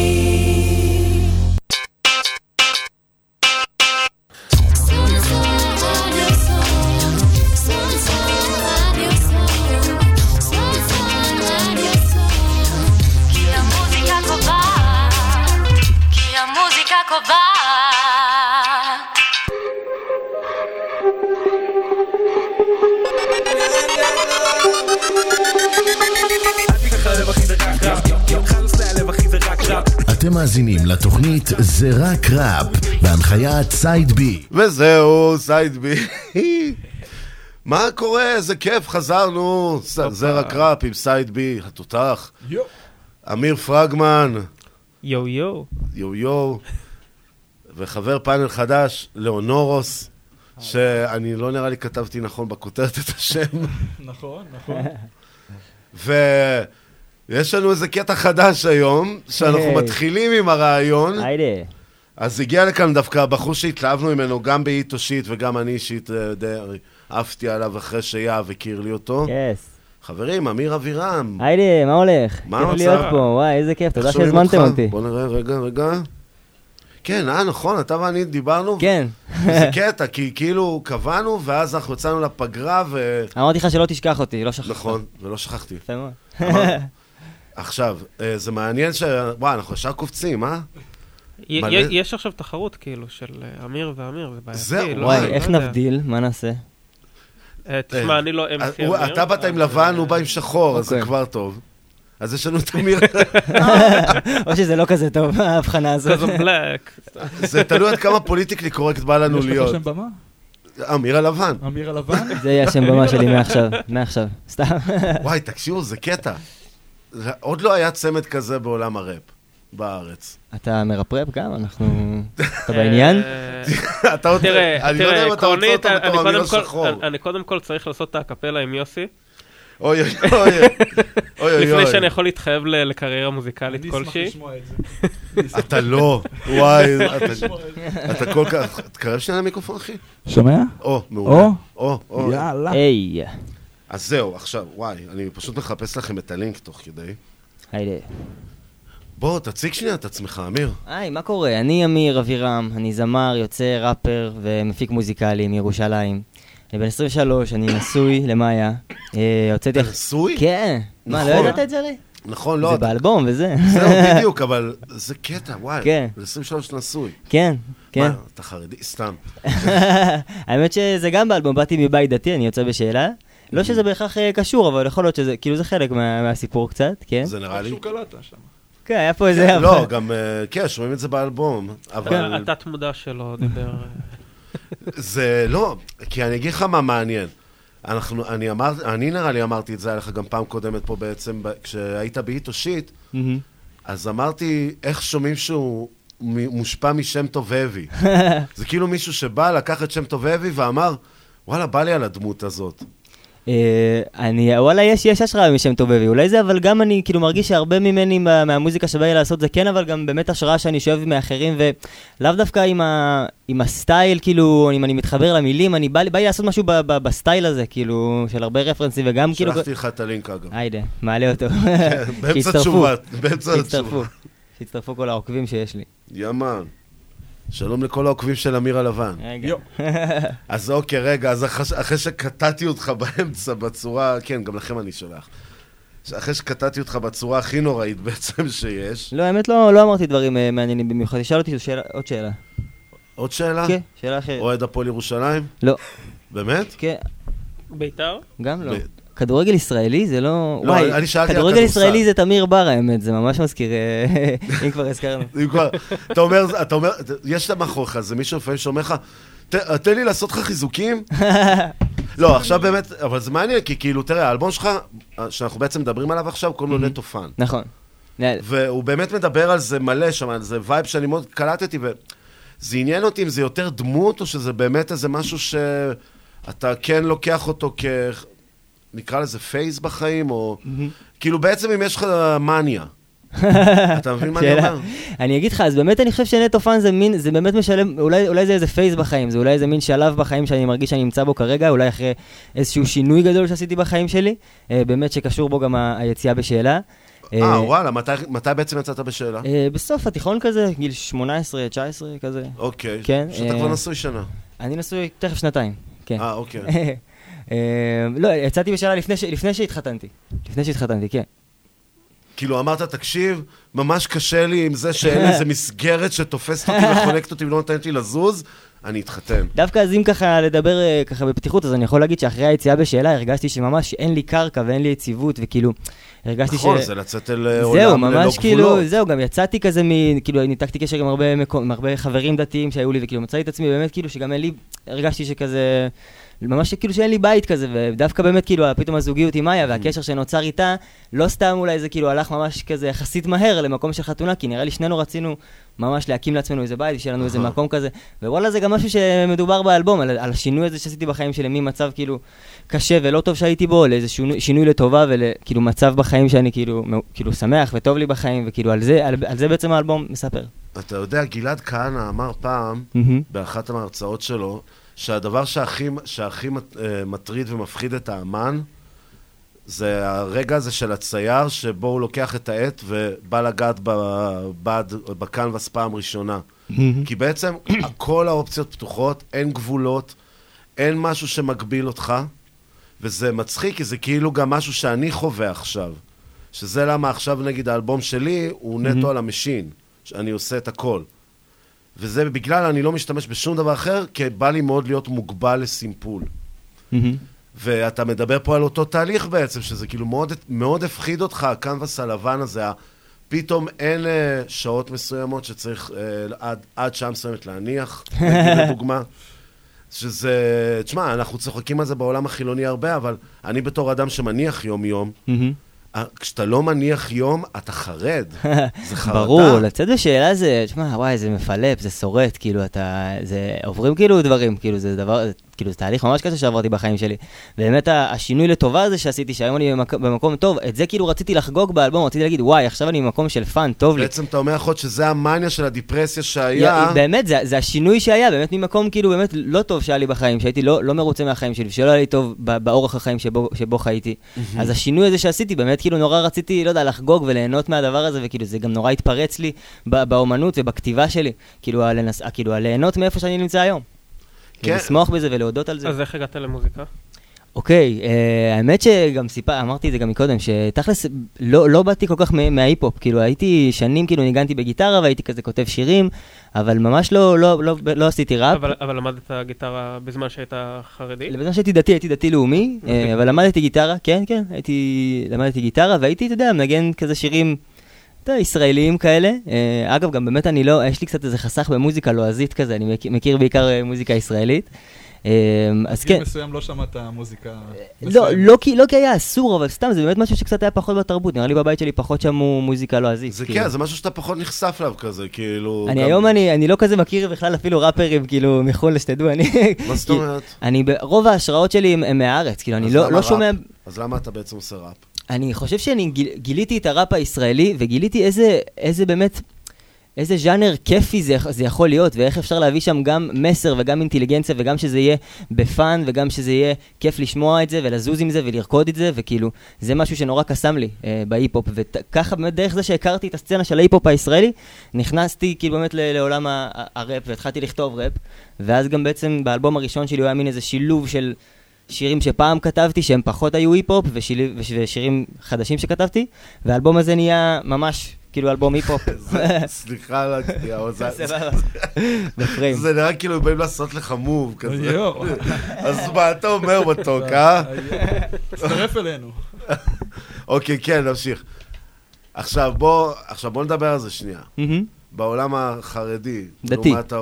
קובעת. אתם מאזינים לתוכנית זה רק ראפ, בהנחיית סייד בי. וזהו, סייד בי. מה קורה? איזה כיף, חזרנו. זה רק ראפ עם סייד בי, התותח. יו. אמיר פרגמן. יו יו. יו יו. וחבר פאנל חדש, לאונורוס, שאני לא נראה לי כתבתי נכון בכותרת את השם. נכון, נכון. ויש לנו איזה קטע חדש היום, שאנחנו. מתחילים עם הרעיון. היידה. אז הגיע לכאן דווקא הבחור שהתלהבנו ממנו, גם באית אישית וגם אני אישית אה, די עפתי עליו אחרי שיהב הכיר לי אותו. יס. חברים, אמיר אבירם. היידה, מה הולך? מה כיף המצב? להיות פה, וואי, איזה כיף, תודה שהזמנתם? אותי. בוא נראה, רגע, רגע. כן, אה, נכון, אתה ואני דיברנו. כן. זה קטע, כי כאילו קבענו, ואז אנחנו יצאנו לפגרה, ו... אמרתי לך שלא תשכח אותי, לא שכחת. נכון, ולא שכחתי. יפה מאוד. עכשיו, אה, זה מעניין ש... וואי, אנחנו ישר קופצים, אה? יש עכשיו תחרות כאילו של אה, אמיר ואמיר, זה בעייתי. זהו, לא- וואי, איך. נבדיל? מה נעשה? אה, תשמע, אני לא הוא- אמיר. אתה באת עם לבן, הוא בא עם שחור, אז זה אוקיי. כבר טוב. אז יש לנו את אמיר... או שזה לא כזה טוב, ההבחנה הזאת. כזה black. זה תלוי עד כמה politically correct בא לנו יש לך להיות. שם במה? אמיר הלבן. אמיר הלבן? זה יהיה השם במה שלי מעכשיו, מעכשיו, סתם. וואי, תקשיבו, זה קטע. זה- עוד לא היה צמד כזה בעולם הראפ בארץ. אתה מרפרפ גם? אנחנו... אתה בעניין? אתה עוד... תראה, אני לא תראה, עקרונית, אני קודם כל צריך לעשות את הקפלה עם יוסי. אוי אוי אוי. אוי אוי לפני. שאני יכול להתחייב לקריירה מוזיקלית כלשהי. אתה לא, וואי, אתה- כל כך... תקרב שנייה למיקרופון, אחי. שומע? או, מעולה. או? או. יאללה. היי. אז זהו, עכשיו, וואי, אני פשוט מחפש לכם את הלינק תוך כדי. היידה. בוא, תציג שנייה את עצמך, אמיר. היי, מה קורה? אני אמיר אבירם, אני זמר, יוצא, ראפר ומפיק מוזיקלי מירושלים. אני בן 23, אני נשוי למאיה. אה, הוצאתי... אתה נשוי? כן. מה, לא נכון. ידעת את זה הרי? נכון, לא. זה באלבום וזה. זהו, בדיוק, אבל זה קטע, וואי. כן. זה 23 נשוי. כן, כן. מה, אתה חרדי? סתם. האמת שזה גם באלבום, באתי מבית דתי, אני יוצא בשאלה. לא שזה בהכרח אה, קשור, אבל יכול להיות שזה, כאילו זה חלק מה- מהסיפור קצת, כן? זה נראה לי. קלטת שם. כן, היה פה איזה... לא, גם, אה, כן, שומעים את זה באלבום, אבל התת מודע שלו דיבר... זה לא, כי אני אגיד לך מה מעניין. אנחנו, אני אמר, אני נראה לי אמרתי את זה עליך גם פעם קודמת פה בעצם, ב- כשהיית באית אישית, מהמם. אז אמרתי, איך שומעים שהוא מושפע משם טוב אבי. זה כאילו מישהו שבא, לקח את שם טוב אבי ואמר, וואלה, בא לי על הדמות הזאת. אה, אני, וואלה, יש, יש השראה משם טובבי, אולי זה, אבל גם אני כאילו מרגיש שהרבה ממני מה- מהמוזיקה שבא לי לעשות זה כן, אבל גם באמת השראה שאני שואב מאחרים, ולאו דווקא עם, ה, עם הסטייל, כאילו, אם אני מתחבר למילים, אני בא בא לי לעשות משהו ב, ב, בסטייל הזה, כאילו, של הרבה רפרנסים, וגם כאילו... שלחתי לך את הלינק אגב. היידה, מעלה אותו. כן, באמצע שיצטרפו. תשובה, באמצע. התשובה. שיצטרפו כל העוקבים שיש לי. yeah man. שלום לכל העוקבים של אמיר הלבן. רגע. אז אוקיי, רגע, אז אחרי, אחרי שקטעתי אותך באמצע בצורה, כן, גם לכם אני שולח. אחרי שקטעתי אותך בצורה הכי נוראית בעצם שיש. לא, האמת לא, לא אמרתי דברים אה, מעניינים במיוחד, תשאל אותי שאלה, עוד שאלה. עוד שאלה? כן, שאלה אחרת. אוהד הפועל ירושלים? לא. באמת? כן. בית"ר? גם לא. ב- כדורגל ישראלי זה לא... לא, וואי, אני שאלתי על כדורגל כדורסל. ישראלי זה תמיר בר האמת, זה ממש מזכיר, אה, אם כבר הזכרנו. אם כבר, אתה אומר, אתה אומר, יש לך מאחוריך, זה מישהו לפעמים שאומר לך, "ת- תן לי לעשות לך חיזוקים? לא, עכשיו באמת, אבל זה מעניין, כי כאילו, תראה, האלבום שלך, שאנחנו בעצם מדברים עליו עכשיו, קוראים לו נטו fun. נכון. והוא באמת מדבר על זה מלא שם, על זה vibe שאני מאוד קלטתי, וזה עניין אותי אם זה יותר דמות, או שזה באמת איזה משהו שאתה כן לוקח אותו כ... נקרא לזה phase בחיים, או... כאילו בעצם אם יש לך מאניה. אתה מבין מה אני. אומר? אני אגיד לך, אז באמת אני חושב שנטו fun זה מין, זה באמת משלם, אולי, אולי זה איזה phase בחיים, זה אולי איזה מין שלב בחיים שאני מרגיש שאני נמצא בו כרגע, אולי אחרי איזשהו שינוי גדול שעשיתי בחיים שלי, אה, באמת שקשור בו גם ה- היציאה בשאלה. אה, וואלה, מתי- מתי בעצם יצאת בשאלה? אה, בסוף התיכון כזה, גיל 18, 19 כזה. אוקיי. כן. שאתה אה, כבר נשוי שנה. אני נשוי תכף שנתיים, כן. אה, אוקיי. אה, לא, יצאתי בשאלה לפני ש- לפני שהתחתנתי. לפני שהתחתנתי, כן. כאילו אמרת, תקשיב, ממש קשה לי עם זה שאין איזה מסגרת שתופסת אותי וחונקת אותי ולא נותנת לי לזוז, אני אתחתן. דווקא אז אם ככה לדבר אה, ככה בפתיחות, אז אני יכול להגיד שאחרי היציאה בשאלה הרגשתי שממש אין לי קרקע ואין לי יציבות, וכאילו, הרגשתי ש... נכון, זה לצאת אל אה, עולם זהו, ללא ממש כאילו, גבולות. זהו, גם יצאתי כזה מ... כאילו, ניתקתי קשר עם הרבה, מקום, עם הרבה חברים דתיים שהיו לי, וכאילו, מצאתי את עצמי באמת, כאילו, שגם אין לי, הרגשתי שכזה, ממש כאילו שאין לי בית כזה, ודווקא באמת, כאילו, פתאום הזוגיות עם מאיה והקשר שנוצר איתה, לא סתם אולי זה כאילו הלך ממש כזה יחסית מהר למקום של חתונה, כי נראה לי שנינו רצינו ממש להקים לעצמנו איזה בית, שיהיה לנו איזה אהה. מקום כזה, ווואלה, זה גם משהו שמדובר באלבום, על, על השינוי הזה שעשיתי בחיים שלי, ממצב כאילו קשה ולא טוב שהייתי בו, לאיזה שינוי, שינוי לטובה, וכאילו מצב בחיים שאני כאילו, כאילו שמח וטוב לי בחיים, וכאילו על זה, על, על זה בעצם האלבום מספר. אתה יודע, גלעד כהנא אמר פעם, מהמם. באחת ההרצאות שלו, שהדבר שהכי, שהכי אה, מטריד ומפחיד את האמן, זה הרגע הזה של הצייר, שבו הוא לוקח את העט ובא לגעת בבד, בקנבס פעם ראשונה. מהמם. כי בעצם כל האופציות פתוחות, אין גבולות, אין משהו שמגביל אותך, וזה מצחיק, כי זה כאילו גם משהו שאני חווה עכשיו. שזה למה עכשיו, נגיד, האלבום שלי הוא נטו מהמם. על ה Maschine, שאני עושה את הכל. וזה בגלל אני לא משתמש בשום דבר אחר, כי בא לי מאוד להיות מוגבל לסימפול. מהמם. ואתה מדבר פה על אותו תהליך בעצם, שזה כאילו מאוד, מאוד הפחיד אותך, הקנבס הלבן הזה, פתאום אין אה, שעות מסוימות שצריך אה, עד, עד שעה מסוימת להניח, לדוגמה. שזה, תשמע, אנחנו צוחקים על זה בעולם החילוני הרבה, אבל אני בתור אדם שמניח יום-יום, מהמם. אה, כשאתה לא מניח יום, אתה חרד. זה חרדה. ברור, לצאת בשאלה זה, תשמע, וואי, זה מפלפ, זה שורט, כאילו, אתה, זה, עוברים כאילו דברים, כאילו, זה דבר, כאילו, זה תהליך ממש קשה שעברתי בחיים שלי. באמת, השינוי לטובה הזה שעשיתי, שהיום אני במק, במקום טוב, את זה כאילו רציתי לחגוג באלבום, רציתי להגיד, וואי, עכשיו אני במקום של fun, טוב לי. בעצם אתה אומר יכול להיות שזה המאניה של הדיפרסיה שהיה. יא- באמת, זה, זה השינוי שהיה, באמת ממקום כאילו באמת לא טוב שהיה לי בחיים, שהייתי לא, לא מרוצה מהחיים שלי, שלא היה לי טוב ב- באורח החיים שבו, שבו חייתי. מהמם. אז השינוי הזה שעשיתי, באמת כאילו נורא רציתי, לא יודע, לחגוג וליהנות מהדבר הזה, וכאילו זה גם נורא התפרץ לי באומנות ובכתיבה שלי, כאילו, הלנס, כאילו הליהנות מאיפה שאני נמצא היום. כן. ולשמוח בזה ולהודות על זה. אז איך הגעת למוזיקה? אוקיי, אה, האמת שגם סיפר, אמרתי את זה גם מקודם, שתכלס לא, לא באתי כל כך מה- מההיפ-הופ, כאילו הייתי שנים, כאילו ניגנתי בגיטרה והייתי כזה כותב שירים, אבל ממש לא, לא, לא, לא עשיתי ראפ. אבל, אבל למדת גיטרה בזמן שהיית חרדי? בזמן שהייתי דתי, הייתי דתי לאומי, אה, אבל למדתי גיטרה, כן, כן, הייתי, למדתי גיטרה והייתי, אתה יודע, מנגן כזה שירים, אתה יודע, ישראליים כאלה. אה, אגב, גם באמת אני לא, יש לי קצת איזה חסך במוזיקה לועזית כזה, אני מכיר, בעיקר אה, מוזיקה ישראלית. אה, אז כן. בגיל מסוים לא שמעת מוזיקה לא, מסוימת. לא כי, לא כי היה אסור, אבל סתם, זה באמת משהו שקצת היה פחות בתרבות. נראה לי בבית שלי פחות שמעו מוזיקה לועזית. זה כאילו. כן, זה משהו שאתה פחות נחשף אליו כזה, כאילו... אני היום, אני, אני לא כזה מכיר בכלל אפילו ראפרים, כאילו, מחו"ל, שתדעו, אני... מה זאת אומרת? אני, רוב ההשראות שלי הם, מהארץ, כאילו, אני לא, לא? שומע... אז למה אתה בעצם עושה ראפ? אני חושב שאני גיל, גיליתי את הראפ הישראלי, וגיליתי איזה, איזה באמת, איזה ז'אנר כיפי זה, זה יכול להיות, ואיך אפשר להביא שם גם מסר וגם אינטליגנציה, וגם שזה יהיה ב fun, וגם שזה יהיה כיף לשמוע את זה, ולזוז עם זה, ולרקוד את זה, וכאילו, זה משהו שנורא קסם לי אה, בהיפ-הופ, וככה באמת דרך זה שהכרתי את הסצנה של ההיפ-הופ הישראלי, נכנסתי כאילו באמת לעולם הראפ, והתחלתי לכתוב ראפ, ואז גם בעצם באלבום הראשון שלי הוא היה מין איזה שילוב של... שירים שפעם כתבתי שהם פחות היו היפ-הופ ושילי- וש- ושירים חדשים שכתבתי והאלבום הזה נהיה ממש כאילו אלבום היפ-הופ. סליחה על הקטיעה, זה... סבבה. בפריים. זה נראה כאילו באים לעשות לך מוב כזה. אז מה אתה אומר מתוק, אה? הצטרף אלינו. אוקיי, כן, נמשיך. עכשיו בוא, עכשיו בוא נדבר על זה שנייה. בעולם החרדי. דתי. לעומת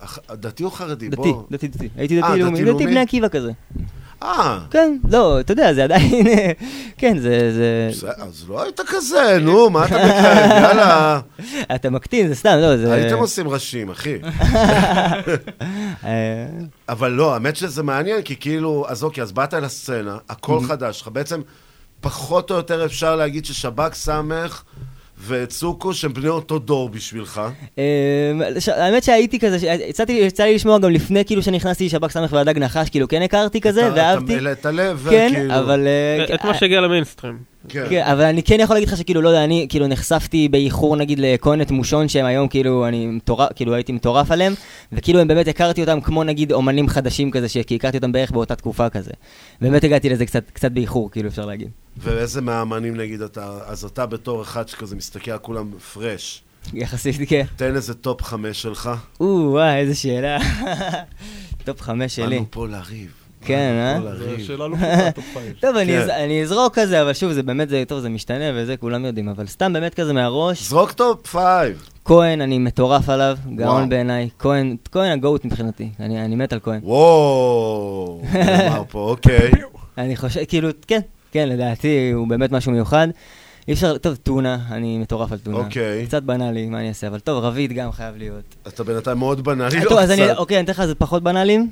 הח- דתי או חרדי? דתי. דתי, דתי. הייתי אה, דתי לאומי, דתי בני עקיבא כזה. אה. כן, לא, אתה יודע, זה עדיין, כן, זה, אז לא היית כזה, נו, מה אתה מקיים? יאללה. אתה מקטין, זה סתם, לא, זה... הייתם עושים ראשים, אחי. אבל לא, האמת שזה מעניין, כי כאילו, אז אוקיי, אז באת לסצנה, הכל Mhm. חדש לך. בעצם, פחות או יותר אפשר להגיד ששב"כ סמך וצוקו, שהם בני אותו דור בשבילך. אה, ש- האמת שהייתי כזה, יצא לי לשמוע גם לפני כאילו שנכנסתי לשב"כ סמך והדג נחש, כאילו כן הכרתי כזה, ואהבתי. אתה מלא את הלב, כן, אבל... אה, את מה שהגיע למיינסטרים. כן. כן, אבל אני כן יכול להגיד לך שכאילו, לא יודע, אני כאילו נחשפתי באיחור נגיד לכהנת מושון, שהם היום כאילו, אני מטורף, כאילו הייתי מטורף עליהם, וכאילו הם באמת הכרתי אותם כמו נגיד אומנים חדשים כזה, כי הכרתי אותם בערך באותה תקופה כזה. באמת הגעתי לזה קצת, קצת באיחור, כאילו אפשר להגיד. ואיזה מהאמנים נגיד אתה, אז אתה בתור אחד שכזה מסתכל על כולם פרש. יחסית, כן. תן איזה top חמש שלך. או, וואי, איזה שאלה. top חמש שלי. באנו פה לריב. כן, אה? זו שאלה לא פשוטה, top five. טוב, אני כן. אני אזרוק כזה, אבל שוב, זה באמת, זה טוב, זה משתנה וזה, כולם יודעים, אבל סתם באמת כזה מהראש. זרוק top five. כהן, אני מטורף עליו. גאון בעיניי. כהן, כהן ה GOAT מבחינתי, אני אני מת על כהן. וואו, נאמר פה, אוקיי. אני חושב, כאילו, כן, כן, לדעתי הוא באמת משהו מיוחד. אי אפשר, טוב, טונה, אני מטורף על טונה. אוקיי. קצת בנאלי, מה אני אעשה, אבל טוב, רביד גם חייב להיות. אתה בינתיים מאוד בנאלי, אה, לא טוב, אז אני, קצת. אוקיי, אני אתן לך פחות בנאליים.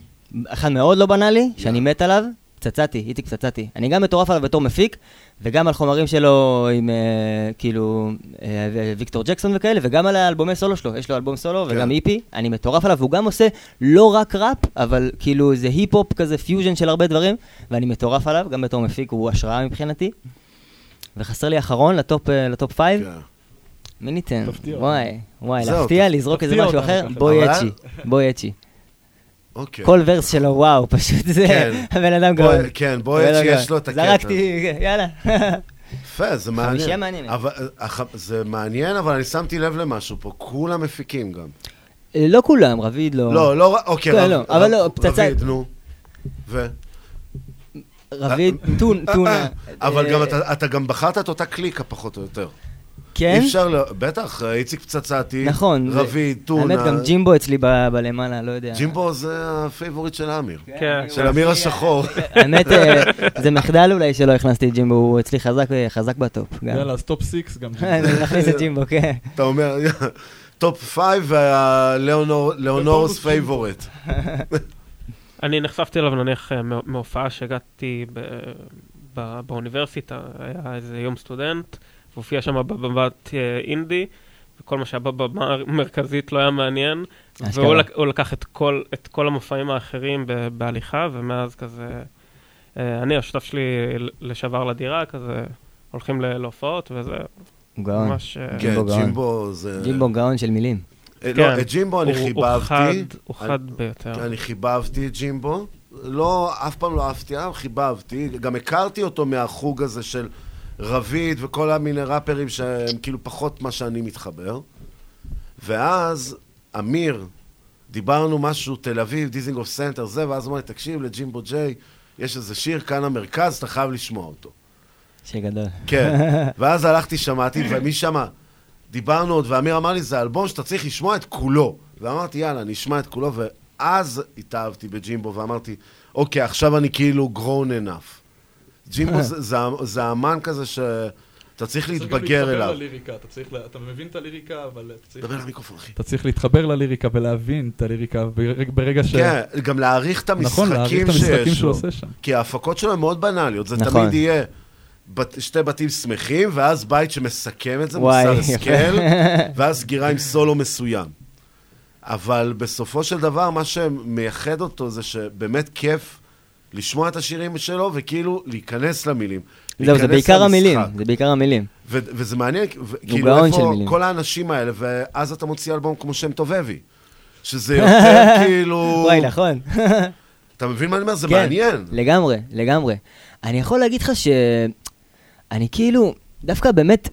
אחד מאוד לא בנאלי, שאני מת עליו, פצצתי, איציק פצצתי. אני גם מטורף עליו בתור מפיק, וגם על חומרים שלו עם, אה, כאילו, אה, ויקטור ג'קסון וכאלה, וגם על האלבומי סולו שלו, יש לו אלבום סולו כן. וגם איפי, אני מטורף עליו, והוא גם עושה לא רק ראפ, אבל כאילו זה היפ-הופ כזה, פיוז'ן של הרבה דברים, ואני מטורף עליו, גם בתור מפיק הוא השראה מבחינתי. וחסר לי אחרון ל top, אה, ל top five. מי ניתן? תפתיע וואי, וואי, להפתיע, לזרוק איזה משהו אחר? בואי אצ'י, בואי אצ'י. אוקיי. כל verse שלו, וואו, פשוט זה, כן. הבן אדם גאון. כן, בואי הבן אצ'י, אדם יש לו את. הקטע. זרקתי, יאללה. יפה, זה מעניין. חמישייה מעניינת. אבל, אה, הח- זה מעניין, אבל אני שמתי לב למשהו פה, כולם מפיקים גם. אה, לא כולם, רביד לא. לא, לא, אוקיי, כן, רב- לא, אבל לא, פצצה. רביד, נו. ו? רביד, טון- טונה. אבל אה, גם אתה- אתה גם בחרת את אותה קליקה, פחות או יותר. כן? אי אפשר, ל- בטח, איציק פצצתי, נכון. זה- רביד, טונה. האמת, גם ג'ימבו אצלי ב- בלמעלה, לא יודע. ג'ימבו זה ה favorite של אמיר. כן. של אמיר השחור. האמת, אה, זה מחדל אולי שלא הכנסתי את ג'ימבו, הוא אצלי חזק חזק ב top. גם. יאללה, אז top six גם. נכניס את ג'ימבו, כן. אתה אומר, top five וה honors favorite. אני נחשפתי אליו נניח אה, מהופעה שהגעתי באוניברסיטה, היה איזה יום סטודנט, והופיע שם בבמת אה, אינדי, וכל מה שהיה בבמה המרכזית לא היה מעניין. והוא לק- הוא לקח את כל, את כל המופעים האחרים ב- בהליכה, ומאז כזה, אה, אני, השותף שלי לשעבר לדירה, כזה, הולכים להופעות, וזה גאון. ממש... אה, כן, גאון. ג'ימבו זה... ג'ימבו גאון של מילים. אה, כן. לא, את ג'ימבו אני חיבבתי. חד- הוא אני- חד ביותר. אני חיבבתי את ג'ימבו. לא, אף פעם לא אהבתי, אבל חיבבתי. גם הכרתי אותו מהחוג הזה של רביד וכל המיני ראפרים שהם כאילו פחות מה שאני מתחבר. ואז אמיר, דיברנו משהו, תל אביב, דיזינגוף סנטר, זה, ואז אמר לי, תקשיב לג'ימבו ג'יי, יש איזה שיר כאן המרכז, אתה חייב לשמוע אותו. שיר גדול. כן. ואז הלכתי, שמעתי, ומשם דיברנו עוד, ואמיר אמר לי, זה אלבום שאתה צריך לשמוע את כולו. ואמרתי, יאללה, אני אשמע את כולו, ואז התאהבתי בג'ימבו, ואמרתי, אוקיי, עכשיו אני כאילו grown enough. ג'ימבו זה, אמן כזה שאתה צריך להתבגר צריך גם אליו. להתחבר לליריקה, אתה צריך, אתה מבין את הליריקה, אבל אתה צריך... דבר למיקרופון, אחי. אתה צריך להתחבר לליריקה ולהבין את הליריקה, ברגע- ש... כן, גם להעריך את נכון, להעריך המשחקים את המשחקים שיש שהוא לו. עושה שם. כי ההפקות שלו הן מאוד בנאליות, זה נכון. תמיד יהיה שתי בתים שמחים, ואז בית שמסכם את זה, מוסר. השכל, ואז סגירה עם סולו מסוים. אבל בסופו של דבר, מה שמייחד אותו זה שבאמת כיף לשמוע את השירים שלו, וכאילו להיכנס למילים. זהו, זה להיכנס בעיקר למשחק. המילים, זה בעיקר המילים. ו- וזה מעניין, ו- כאילו איפה מילים. כל האנשים האלה, ואז אתה מוציא אלבום כמו שם טובבי. שזה יותר כאילו... וואי, נכון. אתה מבין מה אני אומר? זה כן, מעניין. לגמרי, לגמרי. אני יכול להגיד לך ש... אני כאילו, דווקא באמת,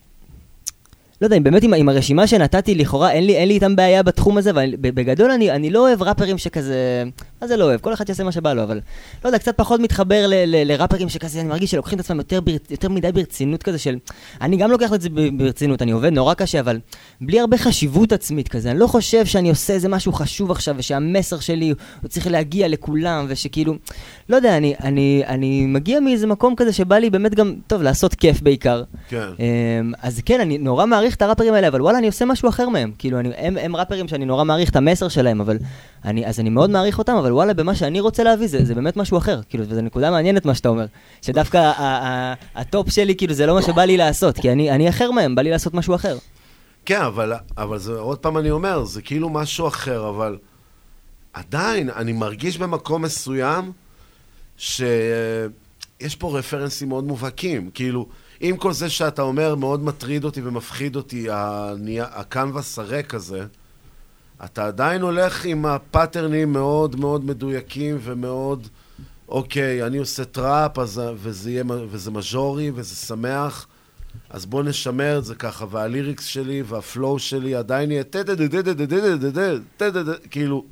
לא יודע, באמת עם, עם הרשימה שנתתי, לכאורה אין לי, אין לי איתם בעיה בתחום הזה, אבל בגדול אני, אני לא אוהב ראפרים שכזה... מה זה לא אוהב? כל אחד יעשה מה שבא לו, אבל לא יודע, קצת פחות מתחבר לראפרים שכזה, אני מרגיש שלוקחים את עצמם יותר, בר, יותר מדי ברצינות כזה של... אני גם לוקח את זה ברצינות, אני עובד נורא קשה, אבל בלי הרבה חשיבות עצמית כזה. אני לא חושב שאני עושה איזה משהו חשוב עכשיו, ושהמסר שלי הוא צריך להגיע לכולם, ושכאילו... לא יודע, אני, אני, אני מגיע מאיזה מקום כזה שבא לי באמת גם, טוב, לעשות כיף בעיקר. כן. אמ, אז כן, אני נורא מעריך את הראפרים האלה, אבל וואלה, אני עושה משהו אחר מהם. כאילו, אני, הם, הם ראפרים שאני נורא מעריך את המסר שלהם, אבל אני, אז אני מאוד מעריך אותם, אבל וואלה, במה שאני רוצה להביא זה, זה באמת משהו אחר. כאילו, וזו נקודה מעניינת מה שאתה אומר. שדווקא ה top שלי, כאילו, זה לא מה שבא לי לעשות, כי אני, אני אחר מהם, בא לי לעשות משהו אחר. כן, אבל, אבל זה, עוד פעם אני אומר, זה כאילו משהו אחר, אבל עדיין, אני מרגיש במקום מסוים שיש פה רפרנסים מאוד מובהקים. כאילו, עם כל זה שאתה אומר, מאוד מטריד אותי ומפחיד אותי, הקנבס הריק הזה, אתה עדיין הולך עם הפאטרנים מאוד מאוד מדויקים ומאוד, אוקיי, אני עושה טראפ, אז, וזה, יהיה, וזה מז'ורי, וזה שמח, אז בוא נשמר את זה ככה, וה lyrics שלי וה flow שלי עדיין יהיה כאילו,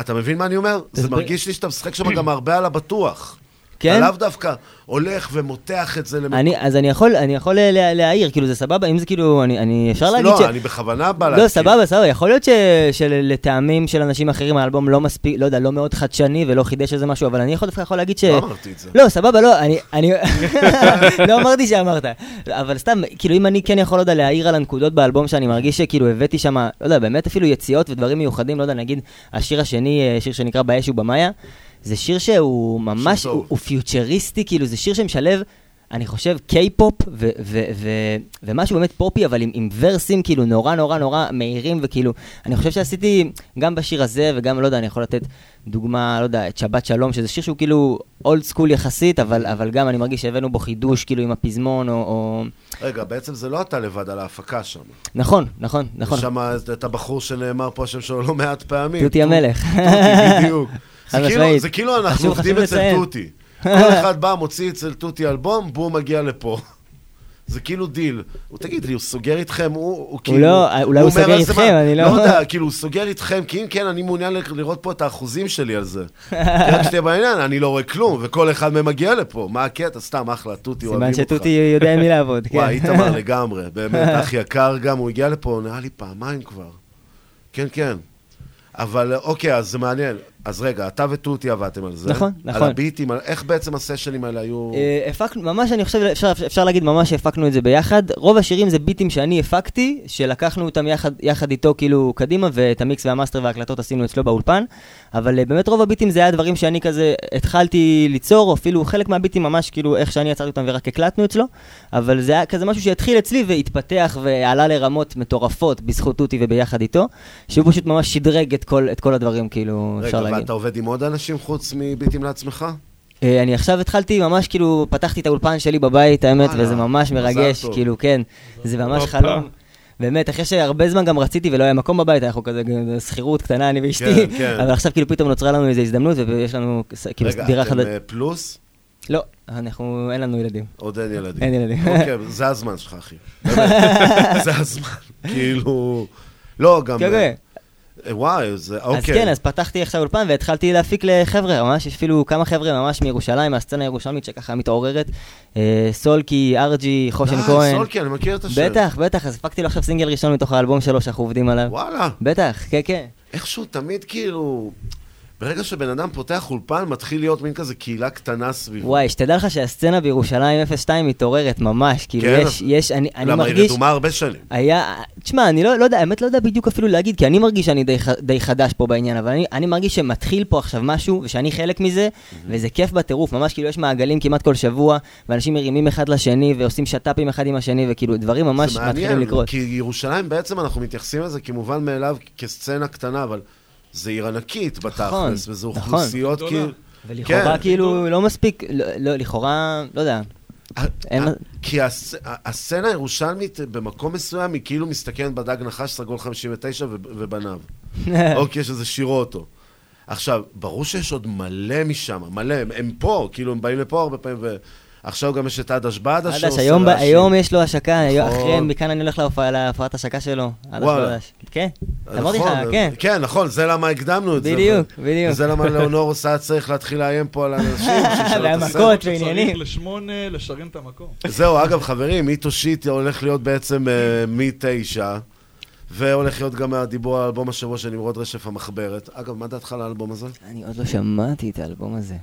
אתה מבין מה אני אומר? זה מרגיש לי שאתה משחק שם גם הרבה על הבטוח. כן? אתה לאו דווקא הולך ומותח את זה למקום... אני, אז אני יכול, אני יכול לה- להעיר, כאילו, זה סבבה, אם זה כאילו, אני, אני אפשר להגיד לא, ש... אני בכוונה בא לא, להזכיר. סבבה, סבבה, יכול להיות ש- שלטעמים של אנשים אחרים האלבום לא מספיק, לא יודע, לא מאוד חדשני ולא חידש איזה משהו, אבל אני יכול דווקא יכול להגיד ש... לא אמרתי את זה. לא, סבבה, לא, אני... אני... לא אמרתי שאמרת. אבל סתם, כאילו, אם אני כן יכול, לא יודע, להעיר על הנקודות באלבום שאני מרגיש שכאילו הבאתי שם, לא יודע, באמת אפילו יציאות ודברים מיוחדים, לא יודע, נגיד, השיר השני, אה, שיר שנקרא באש ובמאיה, זה שיר שהוא ממש, הוא, הוא פיוצ'ריסטי, כאילו, זה שיר שמשלב... אני חושב קיי-פופ ומשהו באמת פופי, אבל עם, עם ורסים כאילו נורא נורא נורא מהירים, וכאילו, אני חושב שעשיתי גם בשיר הזה, וגם, לא יודע, אני יכול לתת דוגמה, לא יודע, את שבת שלום, שזה שיר שהוא כאילו אולד סקול יחסית, אבל, אבל גם אני מרגיש שהבאנו בו חידוש, כאילו עם הפזמון, או... או... רגע, בעצם זה לא אתה לבד על ההפקה שם. נכון, נכון, נכון. שם את הבחור שנאמר פה השם שלו לא מעט פעמים. תותי המלך. תותי, בדיוק. חד כאילו- משמעית. זה כאילו אנחנו עובדים אצל. תותי. כל אחד בא, מוציא אצל תותי אלבום, בום, מגיע לפה. זה כאילו דיל. הוא תגיד לי, הוא סוגר איתכם, הוא, הוא כאילו... לא, אולי הוא אומר סוגר איתכם, מה- אני לא- לא יודע, כאילו, הוא סוגר איתכם, כי אם כן, אני מעוניין לראות פה את האחוזים שלי על זה. רק שתהיה בעניין, אני לא רואה כלום, וכל אחד מהם מגיע לפה. מה הקטע? סתם, אחלה, תותי, אוהבים סימן אותך. שתותי יודע עם מי לעבוד, כן. וואי, איתמר לגמרי, באמת, אח יקר גם, הוא הגיע לפה, נראה לי פעמיים כבר. כן, כן. אבל אוקיי, אז זה מעניין. אז רגע, אתה ותותי עבדתם על זה. נכון, על נכון. הביטים, על איך בעצם הסשנים האלה היו... אה, הפקנו, ממש, אני חושב, אפשר, אפשר להגיד ממש שהפקנו את זה ביחד. רוב השירים זה ביטים שאני הפקתי, שלקחנו אותם יחד, יחד איתו כאילו קדימה, ואת המיקס והמאסטר וההקלטות עשינו אצלו באולפן. אבל אה, באמת רוב הביטים זה היה דברים שאני כזה התחלתי ליצור, אפילו חלק מהביטים ממש כאילו איך שאני יצרתי אותם ורק הקלטנו אצלו. אבל זה היה כזה משהו שהתחיל אצלי והתפתח ועלה לרמות מטורפות בזכות תותי וביחד איתו, שהוא פשוט ממש שדרג את כל, את כל הדברים, כאילו, אפשר רגע, להגיד. ואתה עובד עם עוד אנשים חוץ מביטים לעצמך? אה, אני עכשיו התחלתי ממש כאילו, פתחתי את האולפן שלי בבית, האמת, וזה ממש מרגש. כאילו, כן, זה ממש. חלום. באמת, אחרי שהרבה זמן גם רציתי ולא היה מקום בבית, אנחנו כזה שכירות קטנה, אני ואשתי, כן, כן. אבל עכשיו כאילו פתאום נוצרה לנו איזו הזדמנות, ויש לנו כאילו רגע, דירה אתם חדשה. אה, פלוס? לא, אנחנו, אין לנו ילדים. עוד אין ילדים. אין ילדים. אוקיי, זה הזמן שלך, אחי. זה הזמן. כאילו... לא, גם... כן, כן. וואי, זה... אז אוקיי. כן, אז פתחתי עכשיו אולפן והתחלתי להפיק לחבר'ה, ממש יש אפילו כמה חבר'ה ממש מירושלים, מהסצנה הירושלמית שככה מתעוררת. אה, סולקי, ארג'י, חושן אה, כהן. סולקי, אני מכיר את השם. בטח, בטח, אז הפקתי לו עכשיו סינגל ראשון מתוך האלבום שלו שאנחנו עובדים עליו. וואלה. בטח, כן, כן. איכשהו תמיד כאילו... ברגע שבן אדם פותח אולפן, מתחיל להיות מין כזה קהילה קטנה סביבו. וואי, שתדע לך שהסצנה בירושלים 02 מתעוררת ממש, כאילו כן, יש, יש, אני, אני למה, מרגיש... היא רדומה הרבה שנים. היה, תשמע, אני לא, לא יודע, האמת לא יודע בדיוק אפילו להגיד, כי אני מרגיש שאני די, די חדש פה בעניין, אבל אני, אני מרגיש שמתחיל פה עכשיו משהו, ושאני חלק מזה, וזה כיף בטירוף, ממש כאילו יש מעגלים כמעט כל שבוע, ואנשים מרימים אחד לשני, ועושים שת"פים אחד עם השני, וכאילו דברים ממש זה מתחילים מעניין, לקרות. כי ירושלים בעצם אנחנו מתייחסים לזה כמובן מאליו כסצנה קטנה, אבל זה עיר ענקית נכון, בתכלס, וזה נכון. אוכלוסיות כאילו... ולכאורה כן. כאילו לא מספיק, לא, לא, לכאורה, לא יודע. אין- כי הס- הסצנה הירושלמית במקום מסוים היא כאילו מסתכנת בדג נחש סגול 59 ו- ובניו. אוקיי, שזה שירוטו. עכשיו, ברור שיש עוד מלא משם, מלא, הם, הם פה, כאילו הם באים לפה הרבה פעמים, ועכשיו גם יש את עדש בדש עדש, היום, ב- היום יש לו השקה, היום- נכון. אחרי, מכאן אני הולך להופעת השקה שלו. עדש וואלה. בדש. כן, אמרתי לך, נכון, כן. כן, נכון, זה למה הקדמנו את זה. בדיוק, בדיוק. וזה למה לאונורוס היה צריך להתחיל לאיים פה על אנשים. בשביל שלא והמכות. ועניינים. צריך לשמונה לשריין את המקום. זהו, אגב, חברים, מיטו שיט הולך להיות בעצם אה, מתשע, והולך להיות גם הדיבור על האלבום השבוע של נמרוד רשף המחברת. אגב, מה דעתך על האלבום הזה? אני עוד לא שמעתי את האלבום הזה.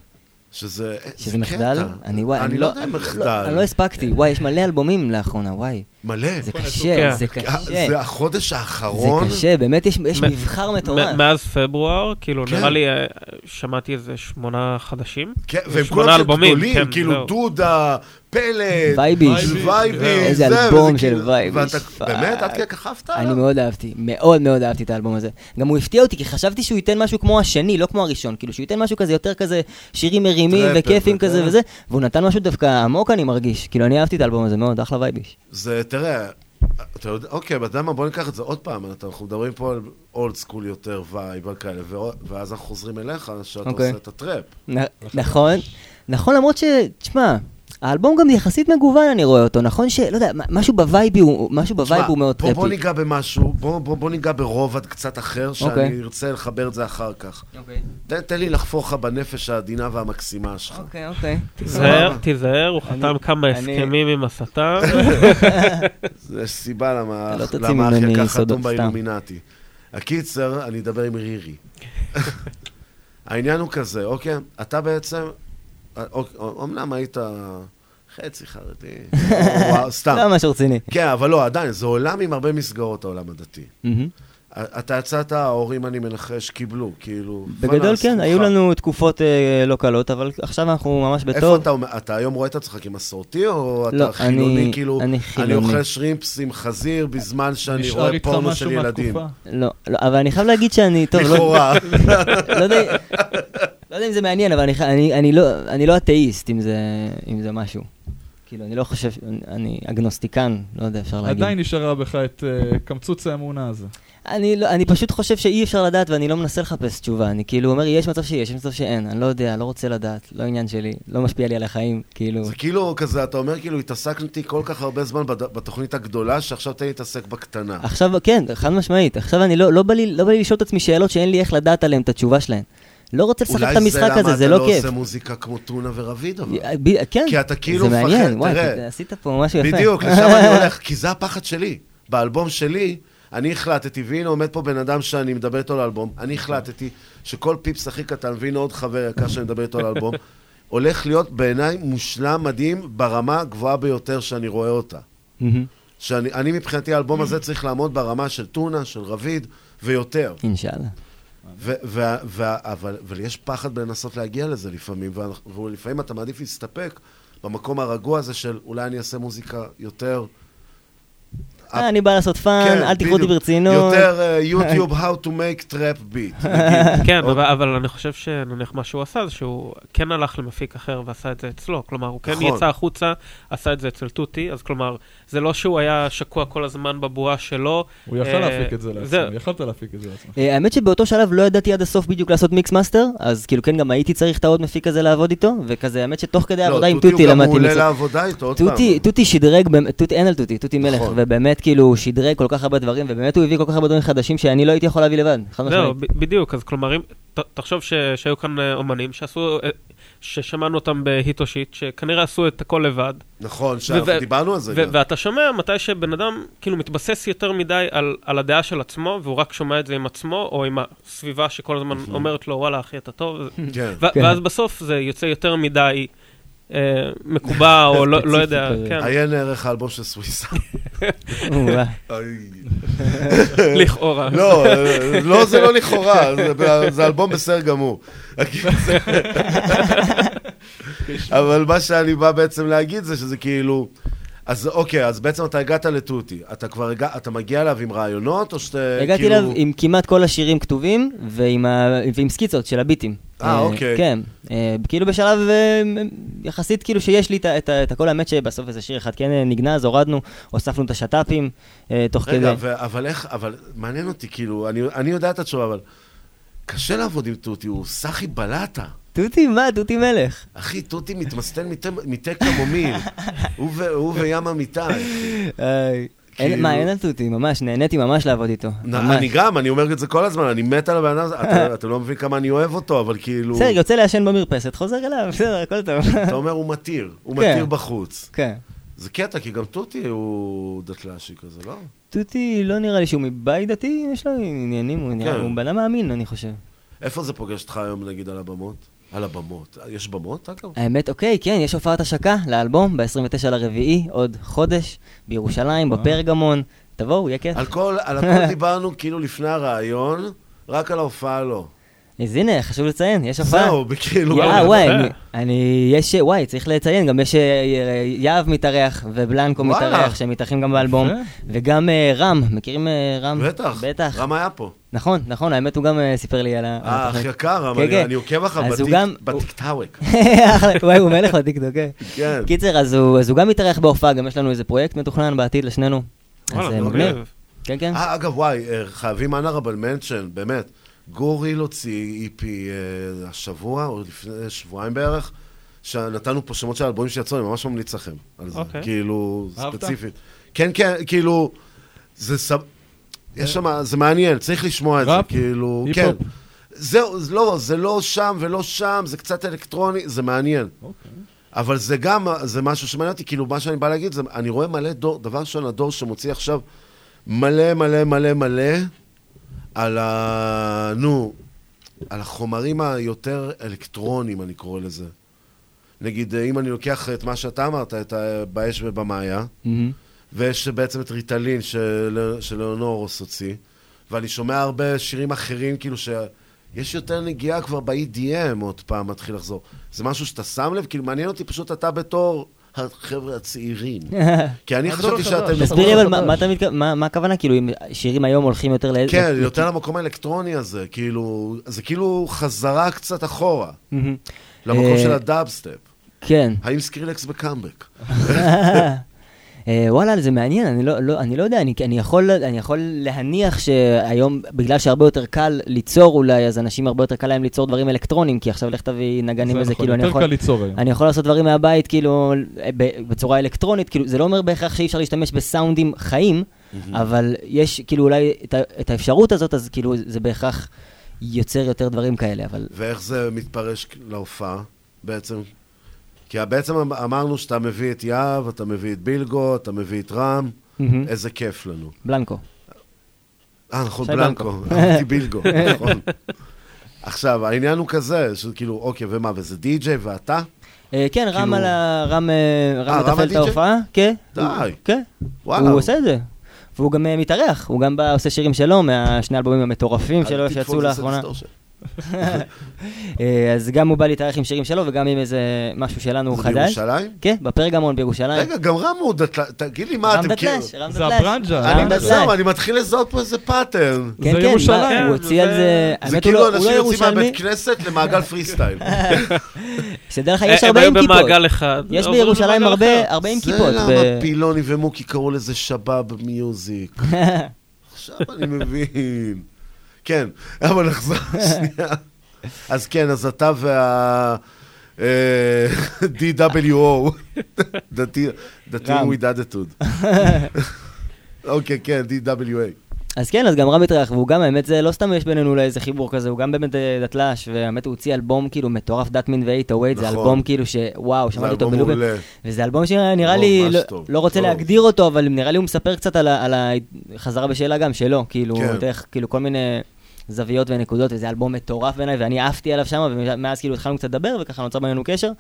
שזה... שזה זה מחדל? קטע. אני וואי, אני לא יודע אם מחדל. אני לא הספקתי, וואי, יש מלא אלבומים לאחרונה, וואי. מלא. זה קשה, זה קשה. זה החודש האחרון. זה קשה, באמת יש מבחר מטורף. מאז פברואר, כאילו, כן. נראה לי, אה, שמעתי איזה שמונה חדשים. כן, והם כולם גדולים, כן, כאילו זהו. דודה, פלט, וייביש. וייביש, איזה זה, אלבום של כאילו- וייביש. באמת, עד כדי ככבת עליו? אני מאוד אהבתי, מאוד מאוד אהבתי את האלבום הזה. גם הוא הפתיע אותי, כי חשבתי שהוא ייתן משהו כמו השני, לא כמו הראשון. כאילו, שהוא ייתן משהו כזה יותר כזה שירים מרימים וכיפים. כזה וזה, והוא נתן משהו דווקא עמוק, אני מרגיש. כאילו, אני אהבתי את האלבום הזה מאוד, אחלה וייביש. זה, תראה, אתה יודע, אוקיי, אבל אתה יודע מה, בוא ניקח את זה עוד פעם, אנחנו מדברים פה על old school יותר vibe, כאלה, ואז אנחנו חוזרים אליך, שאתה אוקיי. עושה את הטראפ. נכון, נכון, למרות ש... תשמע, האלבום גם יחסית מגוון, אני רואה אותו, נכון ש... לא יודע, משהו ב vibe הוא, משהו ב vibe הוא מאוד בוא, בוא trappy. ניגע במשהו, בוא, בוא, בוא ניגע ברובד קצת אחר, שאני אוקיי. ארצה לחבר את זה אחר כך. אוקיי. תן, לי לחפור לך בנפש העדינה והמקסימה שלך. אוקיי, אוקיי. תיזהר, תיזהר, הוא אני- חתם כמה אני- הסכמים עם השטן. יש סיבה למה לא אחי סודות חתום. באילומינטי. הקיצר, אני אדבר עם רירי. העניין הוא כזה, אוקיי? אתה בעצם, אוקיי, אומנם היית חצי חרדי, או, וואו, סתם. לא משהו רציני. כן, אבל לא, עדיין, זה עולם עם הרבה מסגרות, העולם הדתי. אתה יצאת, ההורים, אני מנחש, קיבלו, כאילו... בגדול כן, היו. לנו תקופות אה, לא קלות, אבל עכשיו אנחנו ממש איפה בטוב. אתה אומר, אתה היום רואה את עצמך כמסורתי, או לא, אתה חילוני, אני- כאילו, אני. אוכל שרימפס עם חזיר בזמן שאני רואה פורנו של ילדים? לא, לא, אבל אני חייב להגיד שאני, טוב, לא- לכאורה. לא יודע אם זה מעניין, אבל אני אני- אני לא- אני לא אתאיסט, אם זה- אם זה משהו. כאילו, אני לא חושב, אני- אני אגנוסטיקן, לא יודע, אפשר להגיד. עדיין נשארה בך את אה, קמצוץ האמונה הזה. אני, לא, אני פשוט חושב שאי אפשר לדעת ואני לא מנסה לחפש תשובה. אני כאילו אומר, יש מצב שיש, יש מצב שאין, אני לא יודע, לא רוצה לדעת, לא עניין שלי, לא משפיע לי על החיים, כאילו... זה כאילו כזה, אתה אומר כאילו, התעסקתי כל כך הרבה זמן בד- בתוכנית הגדולה, שעכשיו תן לי להתעסק בקטנה. עכשיו, כן, חד משמעית. עכשיו אני לא, לא, בא לי, לא בא לי לשאול את עצמי שאלות שאין לי איך לדעת עליהן את התשובה שלהן. לא רוצה לשחק את המשחק הזה, זה לא אולי כיף. זה למה אתה לא עושה מוזיקה כמו טונה ורביד, אבל. ב- כן, כי אתה כאילו זה מפחד, מעניין, תראה. אתה עשית פה משהו יפה. בדיוק, לשם אני הולך, כי זה הפחד שלי. באלבום שלי, אני החלטתי, והנה עומד פה בן אדם שאני מדבר איתו על האלבום, אני החלטתי שכל פיפס הכי קטן, והנה עוד חבר יקר שאני מדבר איתו על האלבום, הולך להיות בעיניי מושלם, מדהים, ברמה הגבוהה ביותר שאני רואה אותה. שאני אני מבחינתי, האלבום הזה צריך לעמוד ברמה של טונה, של רביד, ויותר. אינשאללה. ו- ו- ו- אבל, אבל יש פחד בלנסות להגיע לזה לפעמים, ולפעמים אתה מעדיף להסתפק במקום הרגוע הזה של אולי אני אעשה מוזיקה יותר... אה, אני בא לעשות fun, אל תקחו אותי. ברצינות. יותר אה, יוטיוב, how to make trap beat. כן, או- אבל- אני חושב שנניח מה שהוא עשה זה שהוא כן הלך למפיק אחר ועשה את זה אצלו. כלומר, הוא כן נכון. יצא החוצה, עשה את זה אצל תותי, אז כלומר, זה לא שהוא היה שקוע כל הזמן בבועה שלו. הוא יכל אה, להפיק את זה לעצמו. יכלת להפיק את זה לעצמו. אה, האמת שבאותו שלב לא ידעתי עד הסוף בדיוק לעשות mix master, אז כאילו כן, גם הייתי צריך את העוד מפיק הזה לעבוד איתו, וכזה, האמת שתוך כדי לא, העבודה עם תותי תותי הוא גם למדתי מעולה מיקס. לעבודה איתו, עוד פעם. תותי, תותי שדרג, אין על תותי, תותי מלך, נכון. ובאמת כאילו הוא שדרג כל כך הרבה דברים, ובאמת הוא הביא כל כך הרבה דברים חדשים שאני לא הייתי יכול להביא לבד, חד זהו, משמעית. ב- בדיוק, אז כלומר, תחשוב ש, שהיו כאן אה, אומנים שעשו, אה, ששמענו אותם בהיטו שיט, שכנראה עשו את הכל לבד. נכון, שאנחנו דיברנו על זה גם. ואתה שומע מתי שבן אדם כאילו מתבסס יותר מדי על, על הדעה של עצמו, והוא רק שומע את זה עם עצמו, או עם הסביבה שכל הזמן אומרת לו, וואלה, אחי, אתה טוב. כן. כן. ואז בסוף זה יוצא יותר מדי מקובע, או לא, לא יודע, כן. עיין ערך האלבום של סוויסה. לכאורה. לא, אה, לא, זה לא לכאורה, זה- זה אלבום בסדר גמור. אבל מה שאני בא בעצם להגיד זה שזה כאילו... אז אוקיי, אז בעצם אתה הגעת לתותי. אתה כבר הגע... אתה מגיע אליו עם רעיונות, או שאתה הגעתי כאילו... אליו עם כמעט כל השירים כתובים, ועם ה- ועם סקיצות של הביטים. אה, אוקיי. כן, אה, כאילו בשלב אה, יחסית כאילו שיש לי את את את הכל, האמת שבסוף איזה שיר אחד כן אה, נגנז, הורדנו, הוספנו את השת"פים, אה, תוך כדי. רגע, אבל איך, אבל מעניין אותי, כאילו, אני, אני יודע את התשובה, אבל קשה לעבוד עם תותי, הוא סחי בלטה. תותי, מה? תותי מלך. אחי, תותי מתמסטל מתה- כמומיל. הוא וים אמיתי. אין- כאילו- מה, אין על תותי, ממש, נהניתי ממש לעבוד איתו. אני גם, אני אומר את זה כל הזמן, אני מת על הבן אדם הזה, אתה- לא מבין כמה אני אוהב אותו, אבל כאילו... בסדר, יוצא לעשן במרפסת, חוזר אליו, בסדר, הכל טוב. אתה אומר, הוא מתיר, הוא כן. מתיר בחוץ. כן. זה קטע, כי גם תותי הוא דתל"שי כזה, לא? תותי, לא נראה לי שהוא מבית דתי, יש לו עניינים, הוא נראה- כן. מאמין, אני חושב. איפה זה פוגש אותך היום, נגיד, על הבמות? על הבמות. יש במות, אגב? האמת, אוקיי, כן, יש הופעת השקה לאלבום ב-29 לרביעי, עוד חודש, בירושלים, בפרגמון. תבואו, יהיה כיף. על הכל דיברנו כאילו לפני הרעיון, רק על ההופעה לא. אז הנה, חשוב לציין, יש הופעה. זהו, כאילו... יא, וואי, אני- אני, יש, וואי, צריך לציין, גם יש אה, יהב מתארח ובלנקו וואלה. מתארח, שמתארחים גם באלבום. וגם אה, רם, מכירים אה, רם? בטח. בטח. רם היה פה. נכון, נכון, האמת הוא גם אה, סיפר לי על ה- אה, התוכנית. אח יקר, רם, כן, אני- כן. אני עוקב אחריו בטיקטאווק. וואי, הוא מלך בטיקטוק, כן. כן. קיצר, אז הוא גם מתארח בהופעה, גם יש לנו איזה פרויקט מתוכנן בעתיד לשנינו. אז וואלה, אה, מגניב. כן, כן. אה, אגב, וואי, אה, חייבים honorable mention, באמת. גוריל הוציא EP אה, השבוע, או לפני שבועיים בערך, שנתנו פה שמות של אלבומים שיצאו, אני ממש ממליץ לכם על זה. אוקיי. כאילו, אהבת? ספציפית. כן, כן, כאילו, זה סב... יש שם, זה מעניין, צריך לשמוע את זה? כאילו? כן. זהו, זה לא, זה לא שם ולא שם, זה קצת אלקטרוני, זה מעניין. אוקיי. אבל זה גם, זה משהו שמעניין אותי, כאילו, מה שאני בא להגיד, זה, אני רואה מלא דור, דבר ראשון, הדור שמוציא עכשיו מלא מלא מלא מלא על ה... נו, על החומרים היותר אלקטרוניים, אני קורא לזה. נגיד, אם אני לוקח את מה שאתה אמרת, את ה- באש ובמאיה, מהמם. ויש בעצם את ריטלין של, שלאונורוס הוציא, ואני שומע הרבה שירים אחרים, כאילו שיש יותר נגיעה כבר ב-EDM עוד פעם מתחיל לחזור. זה משהו שאתה שם לב? כאילו, מעניין אותי פשוט אתה בתור החבר'ה הצעירים. כי אני חשבתי שאתם... תסביר לי אבל מה- מה אתה מתכוון, מה מה הכוונה, כאילו, אם שירים היום הולכים יותר ל... כן, יותר למקום האלקטרוני הזה, כאילו, זה כאילו חזרה קצת אחורה. למקום אה, של הדאבסטפ. כן. האם Skrillex בקאמבק? אה, וואלה, זה מעניין, אני לא, לא, אני לא יודע, אני, אני, יכול, אני יכול להניח שהיום, בגלל שהרבה יותר קל ליצור אולי, אז אנשים הרבה יותר קל להם ליצור דברים אלקטרוניים, כי עכשיו לך תביא נגנים זה וזה, נכון, כאילו, אני יותר יכול... קל ליצור היום. אני יכול לעשות דברים מהבית, כאילו, בצורה אלקטרונית, כאילו, זה לא אומר בהכרח שאי אפשר להשתמש בסאונדים חיים, אבל יש, כאילו, אולי את, את האפשרות הזאת, אז כאילו, זה בהכרח יוצר יותר דברים כאלה, אבל... ואיך זה מתפרש להופעה בעצם? כי בעצם אמ- אמרנו שאתה מביא את יהב, אתה מביא את בילגו, אתה מביא את רם. איזה כיף לנו. בלנקו. אה, נכון, בלנקו. אמרתי בילגו, נכון. עכשיו, העניין הוא כזה, שכאילו, אוקיי, ומה, וזה די-ג'יי ואתה? אה, כן, רם כאילו- על ה... רם אה, אה, מתפעל את? ההופעה, כן. די. כן. וואלה. הוא עושה את זה. והוא גם מתארח, הוא גם עושה שירים שלו, מהשני האלבומים המטורפים שלו שיצאו לאחרונה. אה, אז גם הוא בא להתארח עם שירים שלו, וגם עם איזה משהו שלנו זה חדש. בירושלים? כן, בפרגמון בירושלים. רגע, גם רם הוא דתל"ש, תגיד לי מה, אתם כאילו... דתל"ש, רם זה דתל"ש. הברנז'ה. רם אני דתל"ש. זהו, אני מתחיל לזהות פה איזה pattern. כן, כן, הוא הוציא על זה... זה כאילו לא- הוא אנשים לא יוצאים. מהבית כנסת למעגל פרי סטייל. שתדע לך, הם יש הרבה היו עם כיפות. במעגל אחד. יש בירושלים למעגל הרבה אחר. הרבה עם זה כיפות. למה פילוני ומוקי קראו לזה שבאב מיוזיק. עכשיו אני מבין. כן, אבל נחזור שנייה. אז כן, אז אתה וה... אה, DWO, דתי with attitude. אוקיי, כן, DWA. אז כן, אז גם רם מתארח, והוא גם, האמת, זה לא סתם יש בינינו אולי איזה חיבור כזה, הוא גם באמת אה, דתל"ש, והאמת הוא הוציא אלבום כאילו מטורף, דתמין ואייט זה נכון. אלבום כאילו שוואו, שמעתי אותו מעולה. וזה אלבום שנראה לי, לא-. לא רוצה. להגדיר אותו, אבל נראה לי הוא מספר קצת על החזרה בשאלה גם שלו, כאילו, כן. כאילו כל מיני זוויות ונקודות, וזה אלבום מטורף בעיניי, ואני עפתי עליו שם, ומאז כאילו התחלנו קצת לדבר, וככה נוצר בינינו קשר,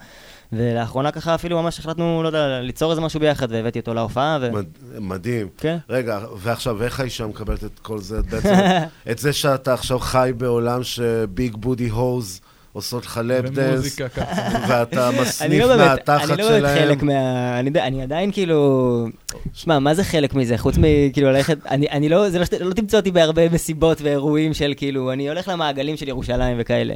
ולאחרונה ככה אפילו ממש החלטנו, לא יודע, ליצור איזה משהו ביחד, והבאתי אותו להופעה, ו... מד- מדהים. כן. רגע, ועכשיו, איך האישה מקבלת את כל זה? בעצם, את זה שאתה עכשיו חי בעולם ש big booty hoes עושות לך lap dance, ומוזיקה ככה. ואתה אני מסניף לא מהתחת אני לא באמת שלהם. חלק מה... אני, עדיין כאילו... שמע, מה זה חלק מזה? חוץ מכאילו ללכת... אני, אני לא... זה לא, לא תמצא אותי בהרבה מסיבות ואירועים של כאילו... אני הולך למעגלים של ירושלים וכאלה.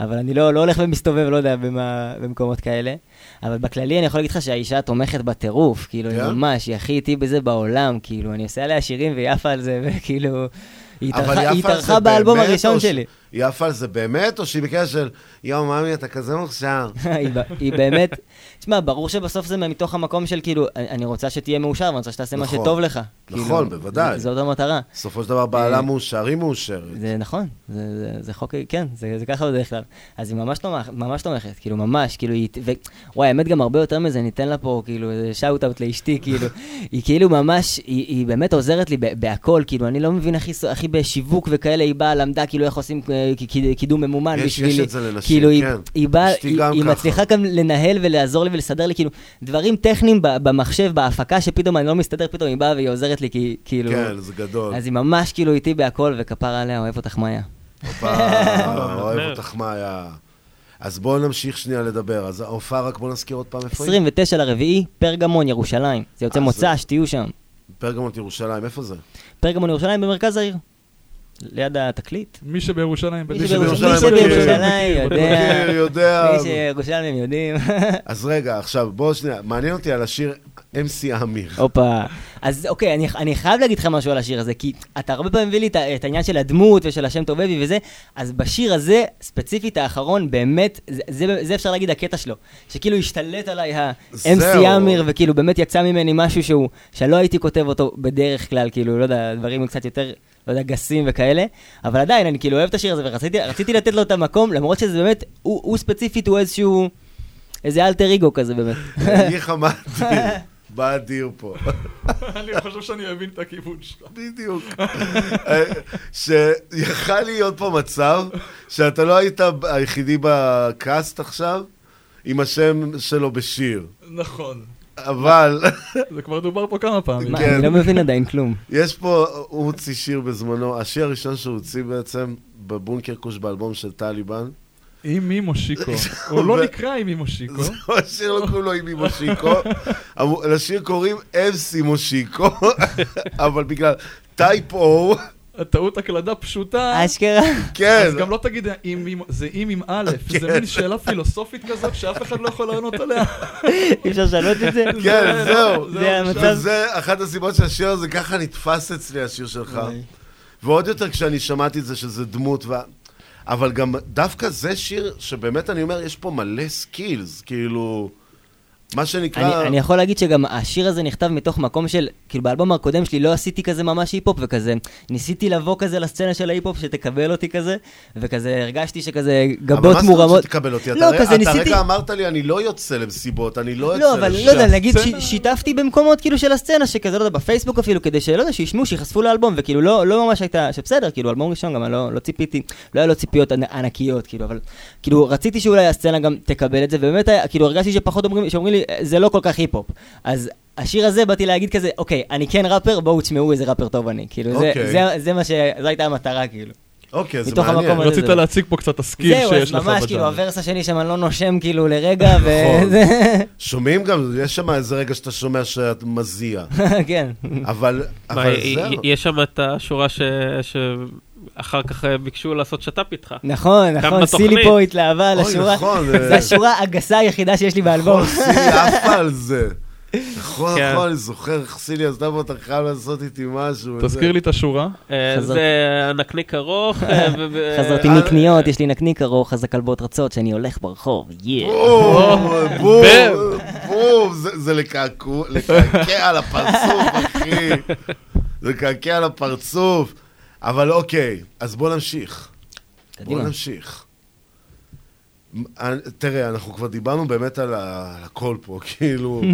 אבל אני לא, לא הולך ומסתובב, לא יודע, במה, במקומות כאלה. אבל בכללי אני יכול להגיד לך שהאישה תומכת בטירוף, כאילו, היא כן? ממש, היא הכי איטי בזה בעולם, כאילו, אני עושה עליה שירים והיא עפה על זה, וכאילו... היא התארחה- היא באלבום הראשון ש- שלי. היא עפה על זה באמת, או שהיא בקטע של, יואו, מאמי, אתה כזה מוכשר. היא באמת, תשמע, ברור שבסוף זה מתוך המקום של כאילו, אני רוצה שתהיה מאושר, ואני רוצה שתעשה מה נכון. שטוב לך. נכון, כאילו, בוודאי. זאת המטרה. בסופו של דבר בעלה אה, מאושר, היא מאושרת. זה נכון, זה, חוק, כן, זה, זה ככה בדרך כלל. אז היא ממש תומכת, כאילו, ממש, כאילו, היא, וואי, האמת גם הרבה יותר מזה, ניתן לה פה, כאילו, איזה shout-out לאשתי, כאילו, היא כאילו ממש, היא, באמת עוזרת לי בהכל, כאילו, אני לא מבין הכי, בשיווק וכאלה, היא באה, למדה כאילו איך עושים קידום ממומן יש- בשבילי. יש את זה לנשים, כאילו, היא- כן. היא באה, היא גם היא ככה. מצליחה גם לנהל ולעזור לי ולסדר לי, כאילו, דברים טכניים במחשב, בהפקה, שפתאום אני לא מסתדר, פתאום היא באה והיא עוזרת לי, כי- כאילו... כן, זה גדול. אז היא ממש כאילו איתי בהכל, וכפרה עליה, אוהב אותך מאיה. אוהב אותך מאיה. אז בואו נמשיך שנייה לדבר. אז ההופעה, רק בואו נזכיר עוד פעם איפה היא. 29 לרביעי, פרגמון, ירושלים. זה יוצא אה, מוצ"ש, זה- תהיו שם. פרגמונט ירושלים, איפה זה? פרגמון ירושלים במרכז העיר. ליד התקליט. מי שבירושלים, מי. שבירושלים יודע. מי שירושלים יודעים. אז רגע, עכשיו, בואו שנייה, מעניין אותי על השיר MC אמיר. הופה. אז אוקיי, אני, אני חייב להגיד לך משהו על השיר הזה, כי אתה הרבה פעמים מביא לי את, את העניין של הדמות ושל השם טובבי וזה, אז בשיר הזה, ספציפית האחרון, באמת, זה, זה, זה אפשר להגיד הקטע שלו. שכאילו השתלט עליי ה-MC. אמיר, וכאילו באמת יצא ממני משהו שהוא, שלא הייתי כותב אותו בדרך כלל, כאילו, לא יודע, דברים קצת יותר, לא יודע, גסים וכאלה, אבל עדיין, אני כאילו אוהב את השיר הזה, ורציתי רציתי לתת לו את המקום, למרות שזה באמת, הוא, הוא ספציפית, הוא איזשהו, איזה אלטר אגו כזה באמת. אני לך מה אדיר, פה. אני חושב שאני מבין את הכיוון שלך. בדיוק. שיכל להיות פה מצב שאתה לא היית היחידי בקאסט עכשיו עם השם שלו בשיר. נכון. אבל... זה כבר דובר פה כמה פעמים. מה, אני לא מבין עדיין כלום. יש פה, הוא הוציא שיר בזמנו, השיר הראשון שהוא הוציא בעצם בבונקר כוש באלבום של טליבן. עם מי מושיקו. הוא לא נקרא עם מי מושיקו. זהו, השיר לא קוראים לו עם מי מושיקו. לשיר קוראים MC מושיקו, אבל בגלל typo... הטעות הקלדה פשוטה. אשכרה. כן. אז גם לא תגיד עם- זה עם עם א', זה כן. מין שאלה פילוסופית כזאת שאף אחד לא יכול לענות עליה. אי אפשר לשנות את זה? כן, זהו. זה המצב. וזה אחת הסיבות שהשיר הזה ככה נתפס אצלי, השיר שלך. ועוד יותר כשאני שמעתי את זה שזה דמות, ו... אבל גם דווקא זה שיר שבאמת אני אומר, יש פה מלא skills, כאילו, מה שנקרא... אני, אני יכול להגיד שגם השיר הזה נכתב מתוך מקום של, כאילו באלבום הקודם שלי לא עשיתי כזה ממש היפ-הופ וכזה, ניסיתי לבוא כזה לסצנה של ההיפ-הופ שתקבל אותי כזה, וכזה הרגשתי שכזה גבות אבל מה זאת מורמות. אומרת שתקבל אותי? לא, אתה, כזה אתה ניסיתי... רגע אמרת לי, אני לא יוצא למסיבות, אני לא יוצא לא, אבל. לא יודע, נגיד ש- שיתפתי במקומות כאילו של הסצנה, שכזה, לא יודע, בפייסבוק אפילו, כדי שלא יודע, שישמעו, שיחשפו לאלבום, וכאילו לא, לא ממש הייתה, שבסדר, כאילו, אלבום ראשון גם, לא, לא ציפיתי, לא היה לו ציפיות ענ- ענקיות, כאילו, אבל, כאילו, רציתי שאולי הסצנה גם תקבל את זה, ובאמת, כאילו, הרגשתי שפחות אומרים, שאומרים לי, זה לא כל כך היפ-הופ. אז השיר הזה, באתי להגיד כזה, אוקיי, אני כן ראפר, בואו תשמעו איזה ראפר טוב אני, כאילו, זה, אוקיי. זה, זה מה ש... זו הייתה המטרה, כאילו. אוקיי, זה מתוך מעניין. רצית זה- להציג פה קצת ה skill זהו, שיש אז לך ממש, כאילו, בז'אנר. ה verse השני שם, אני לא נושם כאילו לרגע, נכון. וזה... שומעים גם, יש שם איזה רגע שאתה שומע שאת מזיע. כן. אבל, אבל זהו. יש שם את השורה שאחר כך אה, ביקשו לעשות שת"פ איתך. נכון, נכון. סילי פה התלהבה על השורה, נכון, זו. השורה הגסה היחידה שיש לי באלבום. נכון, סילי עפה על זה. נכון, כן. נכון, אני זוכר איך סילי עשתה פה, אתה חייב לעשות איתי משהו. תזכיר לי את השורה. אה. זה נקניק ארוך. אה, חזרתי מקניות, יש לי נקניק ארוך, אז הכלבות רצות שאני הולך ברחוב, יא. בום, בום, זה- לקעקע לקעקע על הפרצוף, אחי. זה לקעקע על הפרצוף. אבל אוקיי, אז בוא נמשיך. בוא קדימה. נמשיך. אני- תראה, אנחנו כבר דיברנו באמת על ה- על הכל פה, כאילו...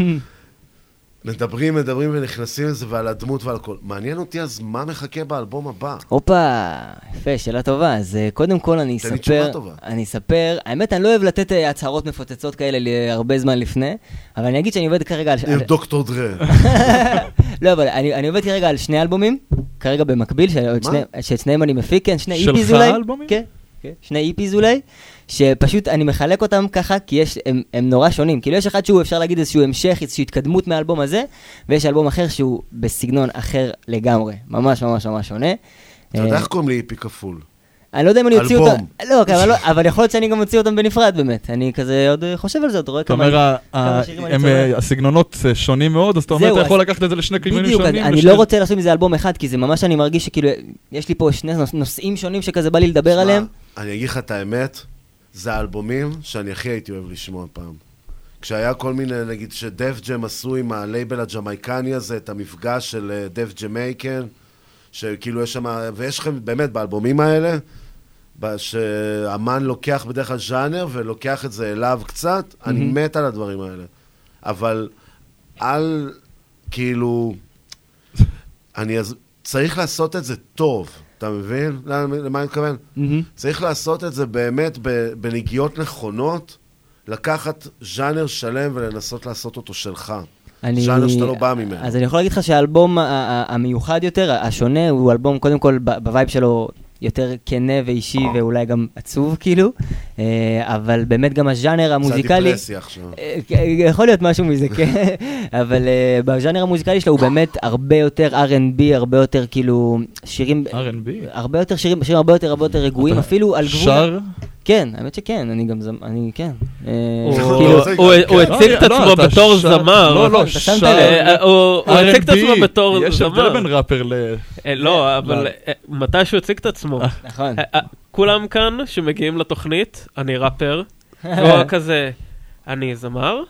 מדברים, מדברים ונכנסים לזה ועל הדמות ועל הכל. מעניין אותי אז מה מחכה באלבום הבא. הופה, יפה, שאלה טובה. אז אה, קודם כל אני תן לי אספר, תשובה טובה. אני אספר, האמת אני לא אוהב לתת אה, הצהרות מפוצצות כאלה להרבה זזמן לפני, אבל אני אגיד שאני עובד כרגע על... עם דוקטור Dre. לא, אבל אני, אני עובד כרגע על שני אלבומים, כרגע במקביל, שאת שני, שניהם אני מפיק, כן, שני שלך EPs אולי. האלבומים? כן, כן, שני EPs אולי, שפשוט אני מחלק אותם ככה, כי יש, הם, הם נורא שונים. כאילו יש אחד שהוא אפשר להגיד איזשהו המשך, איזושהי התקדמות מהאלבום הזה, ויש אלבום אחר שהוא בסגנון אחר לגמרי, ממש ממש ממש שונה. אתה יודע אה, איך קוראים לי EP כפול? אני לא יודע אם אני אוציא אותם, אלבום. לא, אבל, אבל יכול להיות שאני גם אוציא אותם בנפרד באמת, אני כזה עוד חושב על זה, עוד רואה אתה כמה אומר, כמה שירים אני צורך. אה, הסגנונות אה, שונים מאוד, אז אתה אומר, אתה יכול אז- לקחת את זה לשני כיוונים בדיוק, שונים. אני, אני לא רוצה לעשות מזה אלבום אחד, כי זה ממש, אני מרגיש שכאילו, יש לי פה שני נוש- נושאים שונים שכזה בא לי לדבר עליהם. אני אגיד לך את האמת, זה האלבומים שאני הכי הייתי אוהב לשמוע פעם. כשהיה כל מיני, נגיד, ש Def Jam עשו עם הלייבל הג'מייקני הזה, את המפגש של אה, Def Jamaica, שכאילו יש שם, ויש לכם באמת באלבומים האלה, שאמן לוקח בדרך כלל ז'אנר ולוקח את זה אליו קצת, אני מהמם. מת על הדברים האלה. אבל על, כאילו, אני אז... צריך לעשות את זה טוב. אתה מבין למה אני מתכוון? מהמם. צריך לעשות את זה באמת בנגיעות נכונות, לקחת ז'אנר שלם ולנסות לעשות אותו שלך. אני... ז'אנר שאתה לא בא ממנו. אז אני יכול להגיד לך שהאלבום המיוחד יותר, השונה, הוא אלבום קודם כל ב vibe שלו יותר כנה ואישי ואולי גם עצוב כאילו, אה, אבל באמת גם הז'אנר המוזיקלי... דיפרסיה עכשיו. אה, יכול להיות משהו מזה, כן. אבל אה, בז'אנר המוזיקלי שלו הוא באמת הרבה יותר R&B, הרבה יותר כאילו שירים... R&B? הרבה יותר שירים, שירים הרבה יותר הרבה יותר רגועים, אפילו על גבול... שר? כן, האמת שכן, אני גם זמ... אני כן. אה, הוא- כאילו- הוא- הוא כן. הציג את לא, עצמו בתור זמר. לא, לא. אה, הוא הציג את עצמו בתור זמר. יש הבדל בין ראפר ל... אה, לא, אבל לא. אה, מתי שהוא הציג את עצמו. נכון. כולם כאן שמגיעים לתוכנית, אני ראפר, והוא כזה, אני זמר,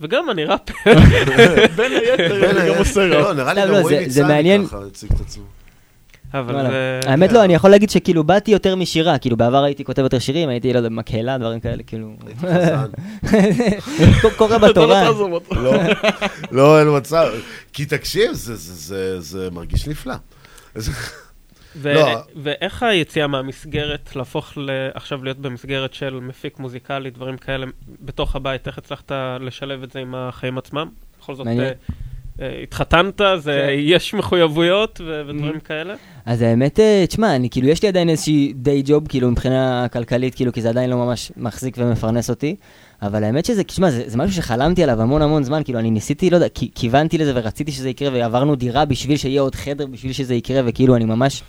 וגם אני ראפר. בין היתר, אני גם עושה לא, ראפ. נראה לי לא, גם לא, זה ניצני מעניין. ככה הציג את עצמו. אבל. זה... האמת לא, אני יכול להגיד שכאילו באתי יותר משירה, כאילו בעבר הייתי כותב יותר שירים, הייתי, לא יודע, מקהלה, דברים כאלה, כאילו... קורא בתורה. לא, לא, אין מצב. כי תקשיב, זה- זה- זה- זה מרגיש נפלא. ו- לא. ואיך היציאה מהמסגרת, להפוך ל- עכשיו להיות במסגרת של מפיק מוזיקלי, דברים כאלה, בתוך הבית, איך הצלחת לשלב את זה עם החיים עצמם? בכל זאת, מעניין. אה, אה, התחתנת, זה- כן. יש מחויבויות ו- ודברים כאלה? אז האמת, אה, תשמע, אני כאילו, יש לי עדיין איזושהי די ג'וב, כאילו, מבחינה כלכלית, כאילו, כי זה עדיין לא ממש מחזיק ומפרנס אותי. אבל האמת שזה, תשמע, זה, זה משהו שחלמתי עליו המון המון זמן, כאילו, אני ניסיתי, לא יודע, כי- כיוונתי לזה ורציתי שזה יקרה, ועברנו דירה בשביל שיהיה עוד חדר, בשביל שזה יקרה, וכאילו, אני ממש,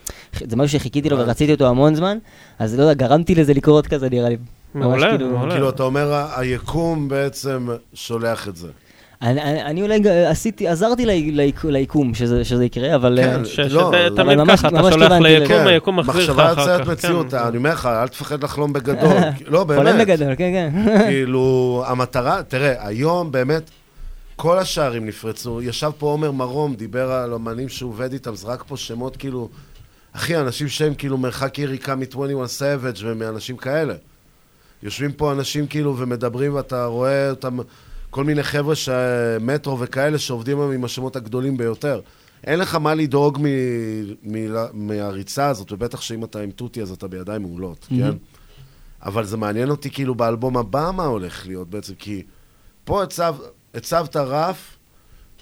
זה משהו שחיכיתי לו ורציתי אותו המון זמן, אז לא יודע, גרמתי לזה לקרות כזה, נראה לי. מעולה, כאילו- מעולה. כאילו, אתה אומר, היקום בעצם שולח את זה. אני, אני, אני אולי עשיתי, עזרתי לי- ליק- ליקום שזה, שזה יקרה, אבל... כן, אה, ש- לא, שזה אבל תמיד ככה, אתה שולח ליקום, לזה. היקום מחזיר לך מחשבה אחר יוצרת כך. מציאות, כן. אני אומר לך, אל תפחד לחלום בגדול. לא, באמת. חולם בגדול, כן, כן. כאילו, המטרה, תראה, היום באמת, כל השערים נפרצו. ישב פה עומר מרום, דיבר על אמנים שהוא עובד איתם, זרק פה שמות כאילו... אחי, אנשים שהם כאילו מרחק יריקה מ-21 Savage ומאנשים כאלה. יושבים פה אנשים כאילו ומדברים, ואתה רואה אותם, כל מיני חבר'ה שמטרו וכאלה שעובדים היום עם השמות הגדולים ביותר. אין לך מה לדאוג מ- מ- מהריצה הזאת, ובטח שאם אתה עם תותי אז אתה בידיים מעולות, כן? מהמם. אבל זה מעניין אותי כאילו באלבום הבא מה הולך להיות בעצם, כי פה הצב, הצבת רף,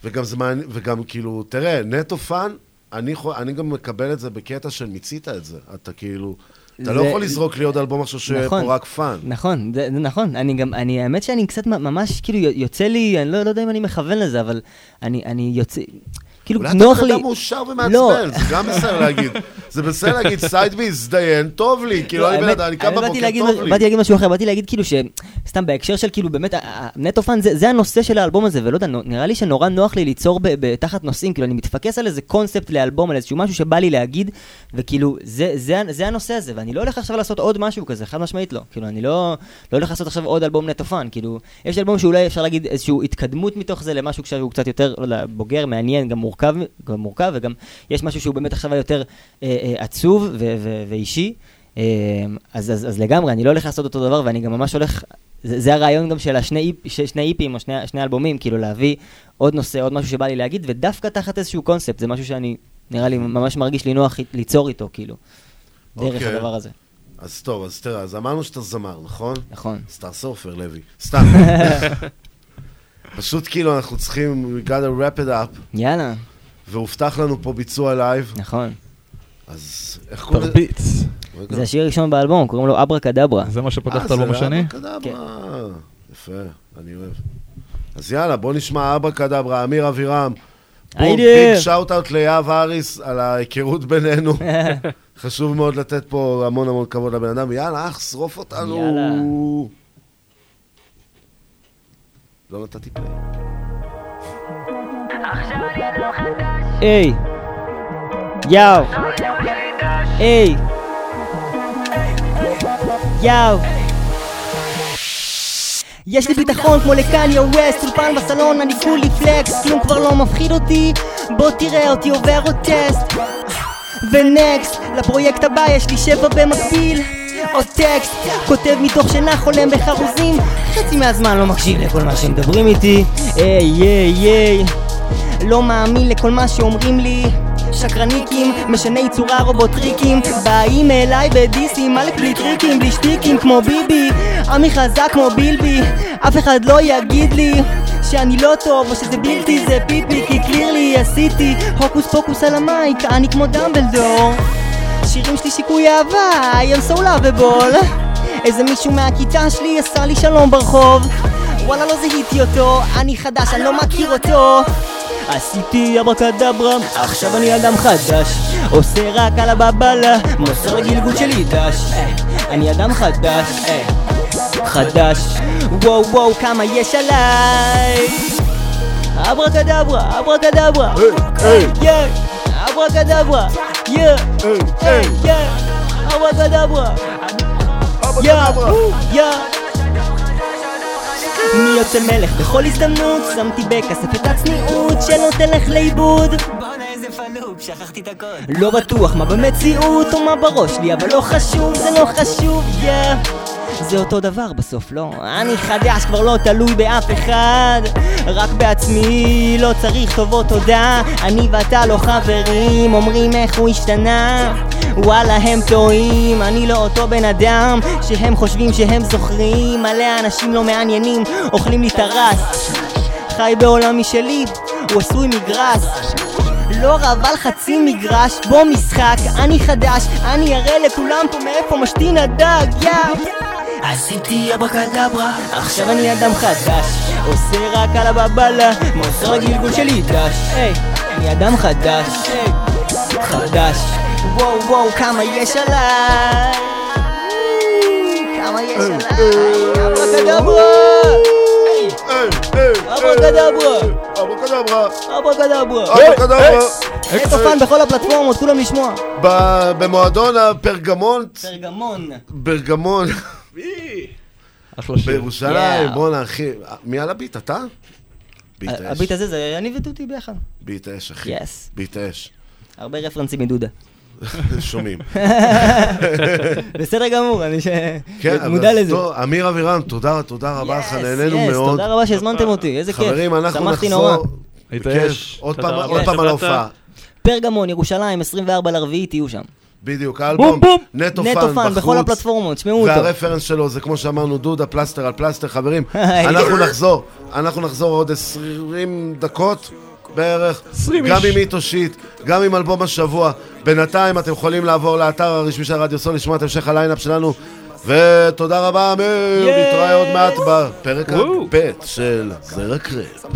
וגם זה מעניין, וגם כאילו, תראה, נטו fun, אני, אני גם מקבל את זה בקטע של מיצית את זה. אתה כאילו, אתה לא יכול לזרוק לי עוד אלבום עכשיו נכון. פה רק fun. נכון, נכון. אני גם, אני, האמת שאני קצת ממש, כאילו, יוצא לי, אני לא, לא יודע אם אני מכוון לזה, אבל אני, אני יוצא, כאילו, אולי נוח אתה לי... בן אדם מאושר לא. ומעצבן, זה גם בסדר להגיד. זה בסדר להגיד, side B, הזדיין, טוב לי. כאילו, לא, אני בן אדם, אני קם בבוקר, טוב לי. באתי להגיד משהו אחר, באתי להגיד כאילו ש... סתם בהקשר של כאילו באמת, נטו fun זה הנושא של האלבום הזה, ולא יודע, נראה לי שנורא נוח לי ליצור תחת נושאים, כאילו אני מתפקס על איזה קונספט לאלבום, על איזשהו משהו שבא לי להגיד, וכאילו זה הנושא הזה, ואני לא הולך עכשיו לעשות עוד משהו כזה, חד משמעית לא. כאילו אני לא לא הולך לעשות עכשיו עוד אלבום נטו fun, כאילו, יש אלבום שאולי אפשר להגיד איזושהי התקדמות מתוך זה למשהו שהוא קצת יותר, לא יודע, בוגר, מעניין, גם מורכב, גם מורכב, וגם יש משהו שהוא באמת עכשיו יותר אה, אה, עצוב ו- ו- ואישי. אה, אז, אז, אז לגמרי, אני לא הולך לעשות אותו דבר, ואני גם ממש הולך, זה, זה הרעיון גם של השני שני איפים או שני, שני אלבומים, כאילו להביא עוד נושא, עוד משהו שבא לי להגיד, ודווקא תחת איזשהו קונספט, זה משהו שאני, נראה לי, ממש מרגיש לי נוח ליצור איתו, כאילו, דרך אוקיי. הדבר הזה. אז טוב, אז תראה, אז אמרנו שאתה זמר, נכון? נכון. סטאר סופר, לוי. סתם. פשוט כאילו אנחנו צריכים, we gotta wrap it up. יאללה. והובטח לנו פה ביצוע לייב. נכון. אז איך קוראים לזה? תרביץ. זה השיר הראשון באלבום, קוראים לו אברקדברה. זה מה שפותח אה, את האלבום זה השני? אברקדברה. יפה, אני אוהב. אז יאללה, בוא נשמע אברקדברה, אמיר אבירם. היידה. big shout out ליהב אריס על ההיכרות בינינו. חשוב מאוד לתת פה המון המון כבוד לבן אדם. יאללה, אח, שרוף אותנו. יאללה. לא נתתי פליי. היי! יאו! היי! יאו! יש לי ביטחון כמו לקניה ווסט, אולפן בסלון, אני כולי פלקס, כלום כבר לא מפחיד אותי, בוא תראה אותי עובר עוד טסט. ונקסט, לפרויקט הבא יש לי שבע במקביל. עוד טקסט, כותב מתוך שינה חולם בחרוזים, חצי מהזמן לא מקשיב לכל מה שמדברים איתי. היי היי היי, לא מאמין לכל מה שאומרים לי. שקרניקים, משני צורה רובוטריקים. באים אליי בדיסים, עלק בלי טריקים, בלי שטיקים כמו ביבי. עמי חזק כמו בילבי, אף אחד לא יגיד לי שאני לא טוב או שזה בלתי זה פיפי כי clearly עשיתי. הוקוס פוקוס על ה mic, אני כמו דמבלדור שירים שלי שיקוי אהבה, I am so lovable איזה מישהו מהכיתה שלי עשה לי שלום ברחוב. וואלה לא זיהיתי אותו, אני חדש, אני לא מכיר אותו. עשיתי אברקדברה, עכשיו אני אדם חדש. עושה רק על הבבלה, מוסר לגלגול שלי דש אני אדם חדש, חדש. וואו וואו כמה יש עליי. אברקדברה, אברקדברה מי יוצא מלך? בכל הזדמנות שמתי בכסף את הצניעות שלא תלך לאיבוד פלוק, שכחתי את הקוד לא בטוח מה במציאות או מה בראש לי אבל לא חשוב, זה לא חשוב, יא זה אותו דבר בסוף, לא? אני חדש, כבר לא תלוי באף אחד. רק בעצמי, לא צריך טובות תודה. אני ואתה לא חברים, אומרים איך הוא השתנה. וואלה הם טועים, אני לא אותו בן אדם. שהם חושבים שהם זוכרים מלא אנשים לא מעניינים, אוכלים לי הרס. חי בעולם משלי, הוא עשוי מגרס לא רב על חצי מגרש, בוא משחק, אני חדש, אני אראה לכולם פה מאיפה משתין הדג, יא! עשיתי אברקדברה, עכשיו אני אדם חדש, עושה רק על הבבלה, מוסר הגלגול שלי דש, אני אדם חדש, חדש, וואו וואו כמה יש עליי, כמה יש עליי, אברקדברה! אברקדברה! אברקדברה! אברקדברה! אברקדברה! אקסופן בכל הפלטפורמות, כולם לשמוע. במועדון הפרגמונט, פרגמון. אחלה שיר. בירושלים. בואנה אחי, מי על הביט? אתה? ביט אש. הביט הזה זה אני ודודי ביחד. ביט אש, אחי. יס. ביט אש. הרבה רפרנסים מדודה. שומעים. בסדר גמור, אני ש... כן, אבל מודע לזה. טוב, אמיר אבירם, תודה, תודה רבה לך, נהנינו מאוד. תודה רבה שהזמנתם אותי, איזה כיף. חברים, אנחנו נחזור. עוד פעם- רבה עוד פעם על. ההופעה. פרגמון, ירושלים, 24 לרביעי, תהיו שם. בדיוק, האלבום נטו נטו fun fun, בכל בחוץ. הפלטפורמות, שמעו אותו. והרפרנס שלו זה כמו שאמרנו, דודה, פלסטר על פלסטר, חברים. אנחנו נחזור, אנחנו נחזור עוד 20 דקות בערך. 20 גם. עם hit or shit, גם עם אלבום השבוע. בינתיים אתם יכולים לעבור לאתר הרשמי של רדיו סול, לשמוע את המשך הליינאפ שלנו. ותודה רבה, אמיר, נתראה עוד מעט בפרק הב' של.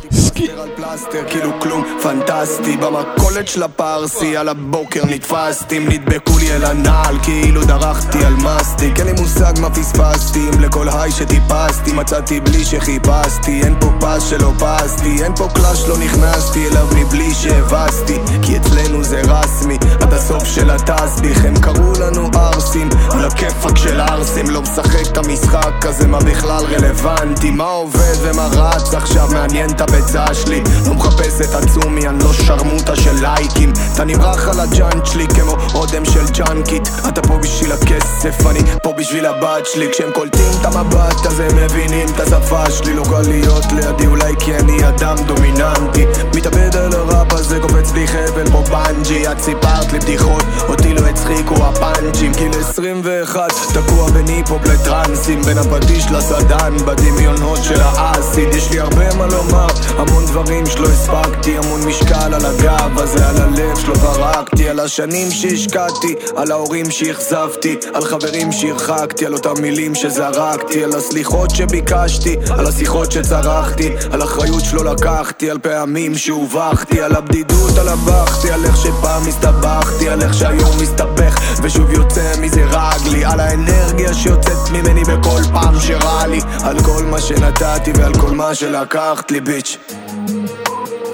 פלסטר על פלסטר, כאילו כלום פנטסטי. במכולת של הפרסי, על הבוקר נתפסתי. נדבקו לי אל הנעל, כאילו דרכתי על מסטיק. אין לי מושג מה פספסתי, אם לכל high שטיפסתי מצאתי בלי שחיפשתי, אין פה פס שלא פסתי, אין פה clash לא נכנסתי אליו מבלי שהבסתי, כי אצלנו זה רסמי, עד הסוף של התסביך, הם קראו לנו ערסים, על הכיפאק של ערסים, לא משחק את המשחק הזה, מה בכלל רלוונטי, מה עובד ומה רץ, עכשיו מעניין את הביצה שלי, לא מחפש את עצמי, אני לא שרמוטה של לייקים, אתה נמרח על הג'וינט שלי כמו אודם של ג'אנקית, אתה פה בשביל הכסף, אני פה בשביל הבת שלי, כשהם קולטים את המבט הזה, הם מבינים את השפה שלי, לא קל להיות לידי אולי כי אני אדם דומיננטי, מתאבד על הראפ הזה, קופץ לי חבל כמו בנג'י, את סיפרת לי בדיחות, אותי לא הצחיקו הפאנצ'ים, גיל 21, תקוע בין היפ-הופ לטרנסים, בין הפטיש לסדן, בדמיונות של האסיד, יש לי הרבה מה לומר, המון דברים שלא הספקתי, המון משקל על הגב הזה, על הלב שלא ברקתי, על השנים שהשקעתי, על ההורים שאכזבתי, על חברים שהרחקתי, על אותם מילים שזרקתי, על הסליחות שביקשתי, על השיחות שצרחתי, על אחריות שלא לקחתי, על פעמים שהובכתי, על הבדידות, על הבכתי, על איך שפעם הסתבכתי, על איך שהיום מסתבך ושוב יוצא מזה רגלי, על האנרגיה שיוצאת ממני בכל פעם שרע לי, על כל מה שנתתי ועל כל מה שלקחת לי ביץ'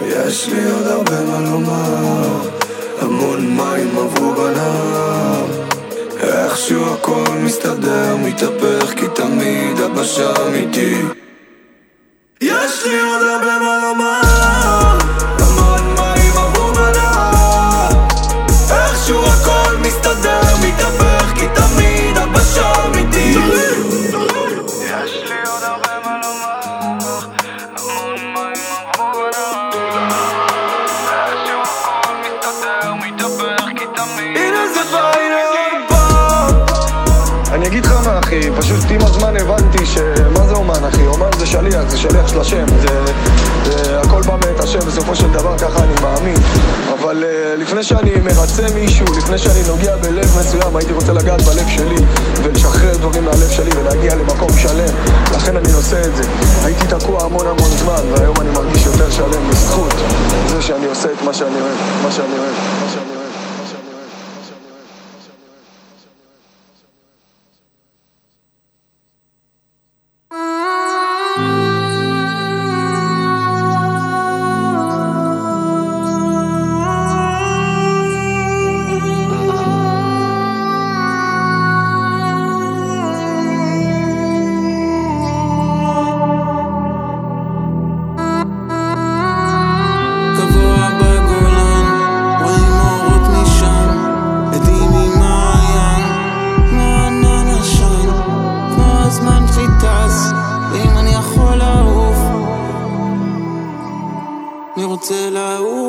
יש לי עוד הרבה מה לומר, המון מים עברו בנהר איכשהו הכל מסתדר, מתהפך כי תמיד שם איתי יש לי עוד הרבה מה לומר, שליח, זה שליח של השם, זה, זה הכל בא מאת השם, בסופו של דבר ככה אני מאמין. אבל uh, לפני שאני מרצה מישהו, לפני שאני נוגע בלב מסוים, הייתי רוצה לגעת בלב שלי ולשחרר דברים מהלב שלי ולהגיע למקום שלם, לכן אני עושה את זה. הייתי תקוע המון המון זמן, והיום אני מרגיש יותר שלם בזכות זה שאני עושה את מה שאני אוהב, מה שאני אוהב, מה שאני אוהב. till I.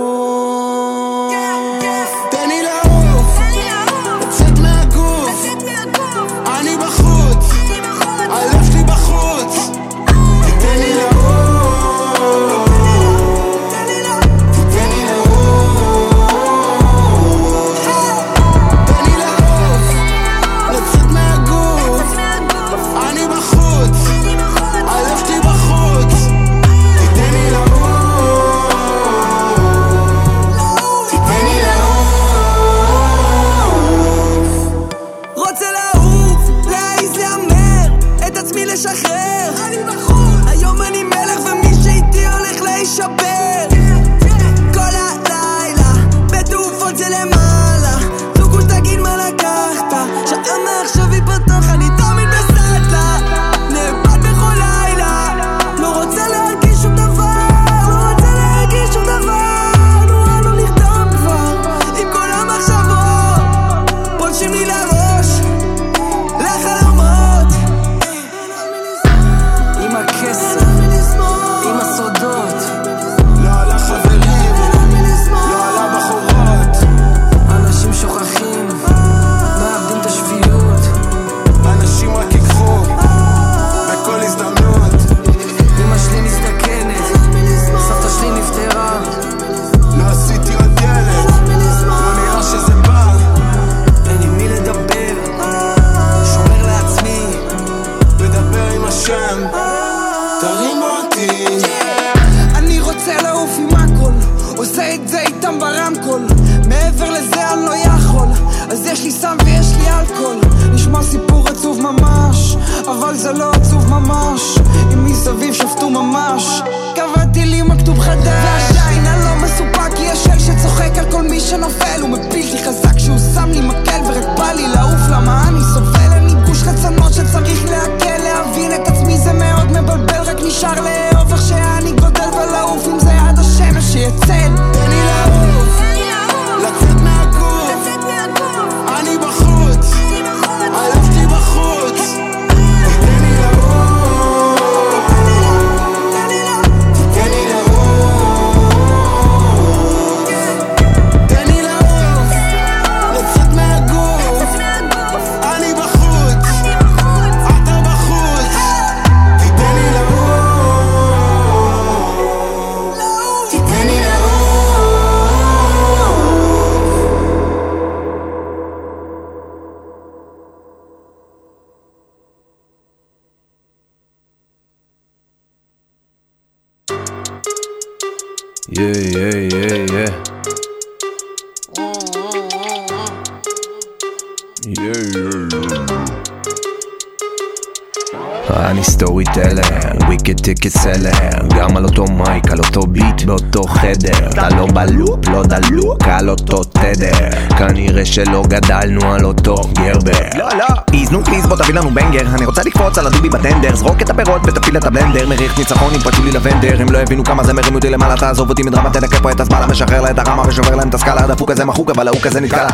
שלא גדלנו על אותו גרבר. לא, לא. איז נו פליז בוא תביא לנו בנגר, אני רוצה לקפוץ על הדובי בטנדר, זרוק את הפירות ותפיל את הבלנדר, מריח ניצחון עם פצ'ולי לבנדר, הם לא הבינו כמה זה מרים אותי למעלה, תעזוב אותי מדרמה, תנקה פה את הזמן, משחרר לה את הרמה ושובר להם את הסקאלה, הדפוק הזה מחוק אבל ההוא כזה נתקע.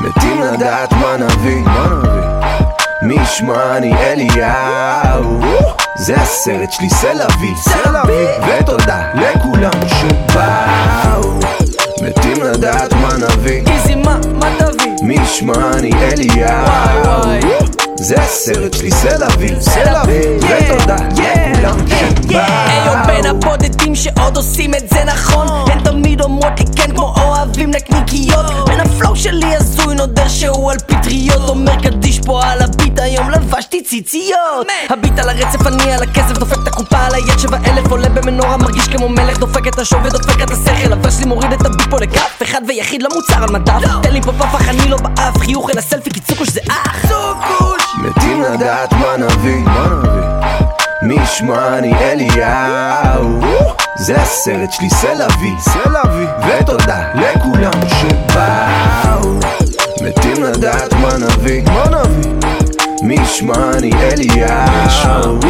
מתים לדעת מה נביא, מה נביא? מי ישמע? אני אליהו. זה הסרט שלי סלווי, סלווי ותודה לכולם שבאו. רוצים לא לדעת מה נביא. איזי מה, מה תביא? מי ישמע? אני אליהו. זה הסרט שלי, סל אביב, סל אביב, ותודה לכולם. שבאו. היום בין הבודדים שעוד עושים את זה נכון, oh. הן תמיד אומרות לי כן כמו אוהבים נקניקיות, oh. בין הפלואו שלי אז נודר שהוא על פטריות אומר קדיש פה על הביט היום לבשתי ציציות. הביט על הרצף אני על הכסף דופק את הקופה על היד שבע אלף עולה במנורה מרגיש כמו מלך דופק את השוב ודופק את השכל אבל שלי מוריד את הביט פה לכף אחד ויחיד לא מוצר על מדף תן לי פה פפח אני לא באף חיוך אלא סלפי כי צוקוש זה אח. צוקוש! מתים לדעת מה נביא? מי ישמע אני אליהו? זה הסרט שלי, c'est la vie ותודה לכולם שבאו מתים לדעת מה נביא, מה נביא? מי ישמע? אני אליהו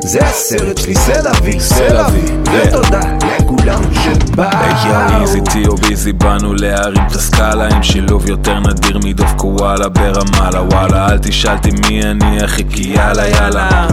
זה הסרט שלי, סלאבי, סלאבי ותודה לכולם שבאו. יאו איזי טי או ביזי באנו להרים את הסקאלה עם שילוב יותר נדיר מדוב קוואלה ברמאללה וואלה. אל תשאלתי מי אני אחי כי יאללה יאללה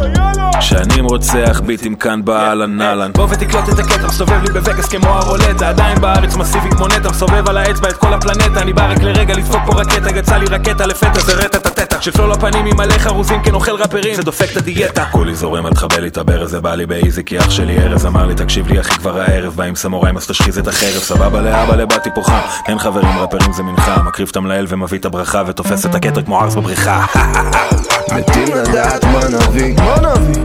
שנים רוצח ביטים כאן באהלן אהלן בוא ותקלוט את הקטע, מסתובב לי בווגאס כמו הרולטה. עדיין בארץ מסיבי כמו נטע, מסובב על האצבע את כל הפלנטה. אני בא רק לרגע לדפוק פה רקטה, יצא לי רקטה לפתע זה רטט הטטה. של פלו לפנים עם מלא חרוזים כן אוכל רפרים. זה דופק את הדיאטה. כולי זורם אל תחבל לי את הברז זה בא לי באיזי כי אח שלי ארז אמר לי תקשיב לי אחי כבר הערב בא עם סמוראים אז תשחיז את החרב. סבבה לאבא לבאתי פה חם אין חברים ראפרים זה מנחה. מקריב את המלאל ומביא את הברכה ותופס את הכתר כמו ארס בבריכה מתים לדעת מה נביא, מה נביא?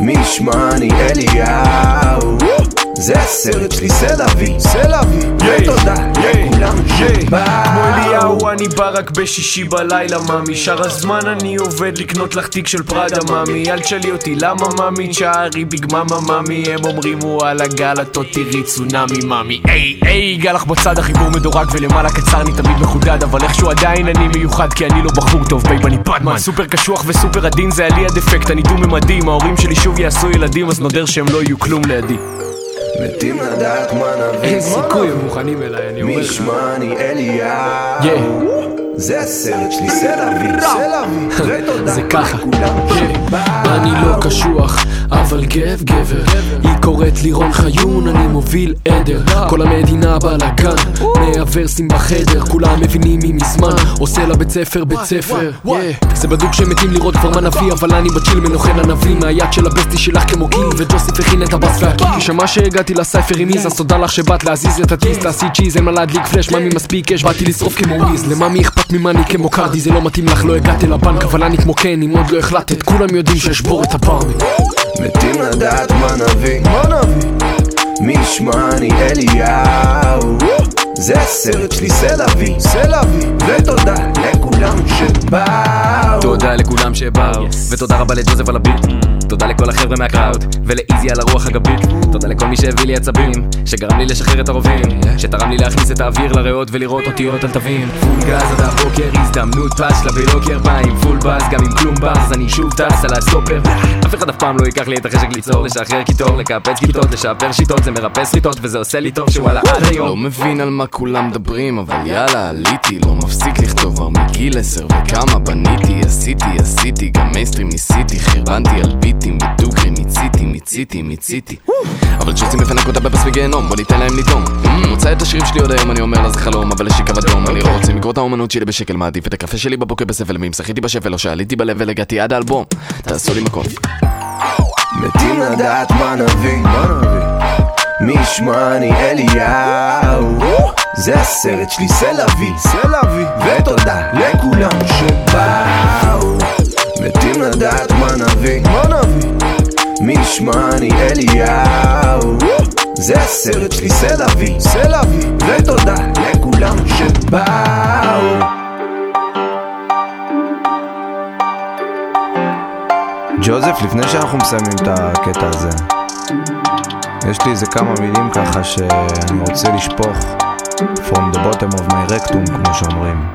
מי ישמע? אני אליהו. זה הסרט שלי, c'est la vie ותודה לכולם שבאו אני בא רק בשישי בלילה מאמי. שאר הזמן אני עובד לקנות לך תיק של פראדה מאמי. אל תשאלי אותי למה מאמי. תשארי big mama מאמי. הם אומרים וואלה גל את עוד תראי צונאמי מאמי. היי היי גל לך בצד החיבור מדורג ולמעלה קצר אני תמיד מחודד אבל איכשהו עדיין אני מיוחד כי אני לא בחור טוב. babe אני bad man סופר קשוח וסופר עדין זה עלי הדפקט. אני דו-ממדים ההורים שלי שוב יעשו ילדים אז נודר שהם לא יהיו כלום לידי מתים לדעת מה נביא אין סיכוי הם מוכנים אליי אני אומר מי לך. ישמע אני אליהו זה הסרט שלי, סלאבי, סלאבי ותודה זה ככה. לכולם שבאו אני לא קשוח, אבל גב גבר. היא קוראת לי רון חיון, אני מוביל עדר. כל המדינה בלאגן, מאה ורסים בחדר כולם מבינים מי מזמן. עושה לבית ספר בית ספר. זה בדוק שמתים לראות כבר מה נביא אבל אני בצ'יל מנוחן ענבים מהיד של הבסטי שלך כמו קינג וג'וסיף הכין את הבאס והקיק כי שמע שהגעתי לסייפר עם איז אז תודה לך שבאת להזיז את הטיס תעשי צ'יז אין מה להדליק פלאש. ממי מספיק אש באתי לשרוף כמו וויז. לממי אכפת ממני כמו קרדי זה לא מתאים לך לא הגעתי לבנק אבל אני כמו קן אם עוד לא החלטת כולם יודעים שאשבור את הברבי. מתים לדעת מה נביא, מה נביא? מי ישמע? אני אליהו. זה הסרט שלי, סלאבי, סלאבי ותודה לכולם שבאו. תודה לכולם שבאו, ותודה רבה לג'וזף על ה beat תודה לכל החבר'ה מה crowd, ולאיזי על הרוח הגבית. תודה לכל מי שהביא לי עצבים, שגרם לי לשחרר את הרובים שתרם לי להכניס את האוויר לריאות ולראות אותיות על תווים. פול גז עד הבוקר, הזדמנות פס לבלוקר בא עם full buzz, גם עם כלום באז אני שוב טס על הסטופר אף אחד אף פעם לא ייקח לי את החשק ליצור, לשחרר קיטור, לקפץ גיטות, לשפר שיטות, זה מרפא שריטות וזה עושה לי טוב שוואלה עד היום. לא מבין על מה כולם מדברים, אבל יאללה, עליתי, לא מפסיק לכתוב כבר מגיל עשר וכמה בניתי, עשיתי, עשיתי, גם מיינסטרים ניסיתי, חרבנתי על ביטים ודוגרי, מיציתי, מיציתי, מיציתי. אבל כשרוצים לפנק אותה בפס מגיהנום, בוא ניתן להם לטעום. רוצה את השירים שלי עוד היום, אני אומר לה זה חלום, אבל יש לי קו אדום, אני לא רוצה לקרוא את האומנות שלי בשקל, מעדיף את הקפה שלי בבוקר בספל, ואם שחיתי בשפל או שעליתי בלבל, הגעתי עד האלבום, תעשו לי מקום. מתים לדעת מה נביא? מי ישמע? אני אליהו. זה הסרט שלי, c'est la vie ותודה לכולם שבאו מתים לדעת מה נביא, מה נביא? מי ישמע אני אליהו זה הסרט שלי, סלאבי, סלאבי ותודה לכולם שבאו ג'וזף, לפני שאנחנו מסיימים את הקטע הזה, יש לי איזה כמה מילים ככה שאני רוצה לשפוך From the bottom of my rectum, כמו שאומרים.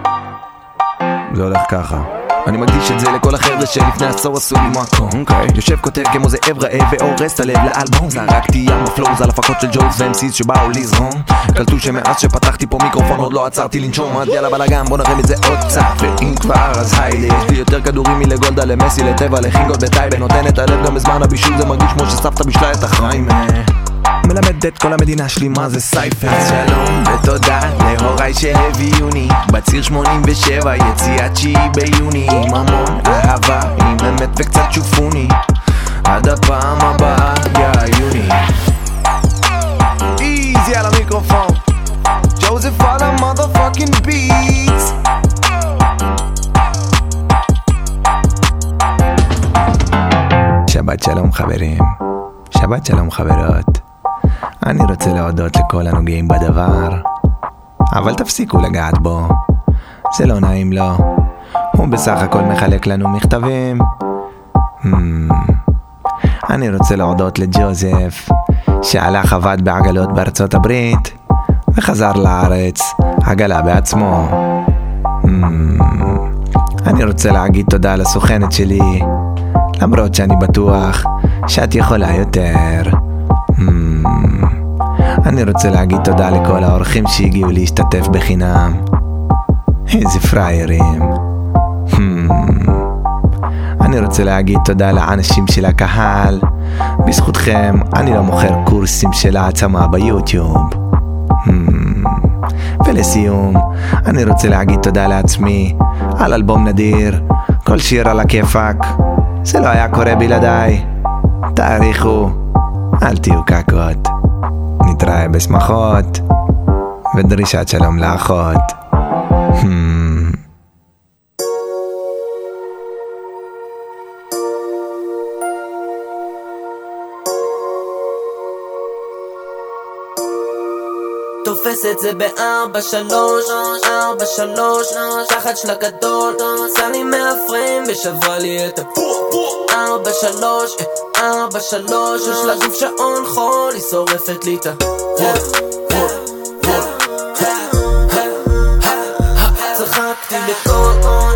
זה הולך ככה. אני מקדיש את זה לכל החבר'ה שלפני עשור עשו לי מקום אוקיי? יושב כותב כמו זאב רעב והורס את הלב לאלבום. זרקתי ים ה flows על הפקות של ג'וז ו MCs שבאו לזרום. קלטו שמאז שפתחתי פה מיקרופון עוד לא עצרתי לנשום. עד יאללה בלאגן בוא נרים את זה עוד קצת. ואם כבר אז היידה יש לי יותר כדורים מלגולדה למסי לטבע לחינגות בטייבה. נותן את הלב גם בזמן הבישול זה מרגיש כמו שסבתא בישלה את החיים. אה. מלמד את כל המדינה שלי מה זה סייפר. שלום ותודה הוריי שהביאוני בציר 87 יציאה תשיעי ביוני. עם המון אהבה עם אמת וקצת שופוני. עד הפעם הבאה יא יוני איזי על המיקרופון. ג'וזף על המotherfucking ביטס שבת שלום חברים, שבת שלום חברות. אני רוצה להודות לכל הנוגעים בדבר, אבל תפסיקו לגעת בו, זה לא נעים לו. הוא בסך הכל מחלק לנו מכתבים. Hmm. אני רוצה להודות לג'וזף, שהלך עבד בעגלות בארצות הברית, וחזר לארץ, עגלה בעצמו. Hmm. אני רוצה להגיד תודה לסוכנת שלי, למרות שאני בטוח שאת יכולה יותר. Hmm. אני רוצה להגיד תודה לכל האורחים שהגיעו להשתתף בחינם. איזה פראיירים. Hmm. אני רוצה להגיד תודה לאנשים של הקהל. בזכותכם אני לא מוכר קורסים של העצמה ביוטיוב. Hmm. ולסיום, אני רוצה להגיד תודה לעצמי על אלבום נדיר, כל שיר על הכיפאק. זה לא היה קורה בלעדיי. תעריכו, אל תהיו קקות. נתראה בשמחות, ודרישת שלום לאחות. Hmm. תופס את זה בארבע שלוש, ארבע שלוש, תחת של הגדול, עשה לי מהפריים ושברה לי את הפוך, ארבע שלוש, ארבע שלוש, יש לה גוף שעון חול, היא שורפת לי את ה... צחקתי בקול,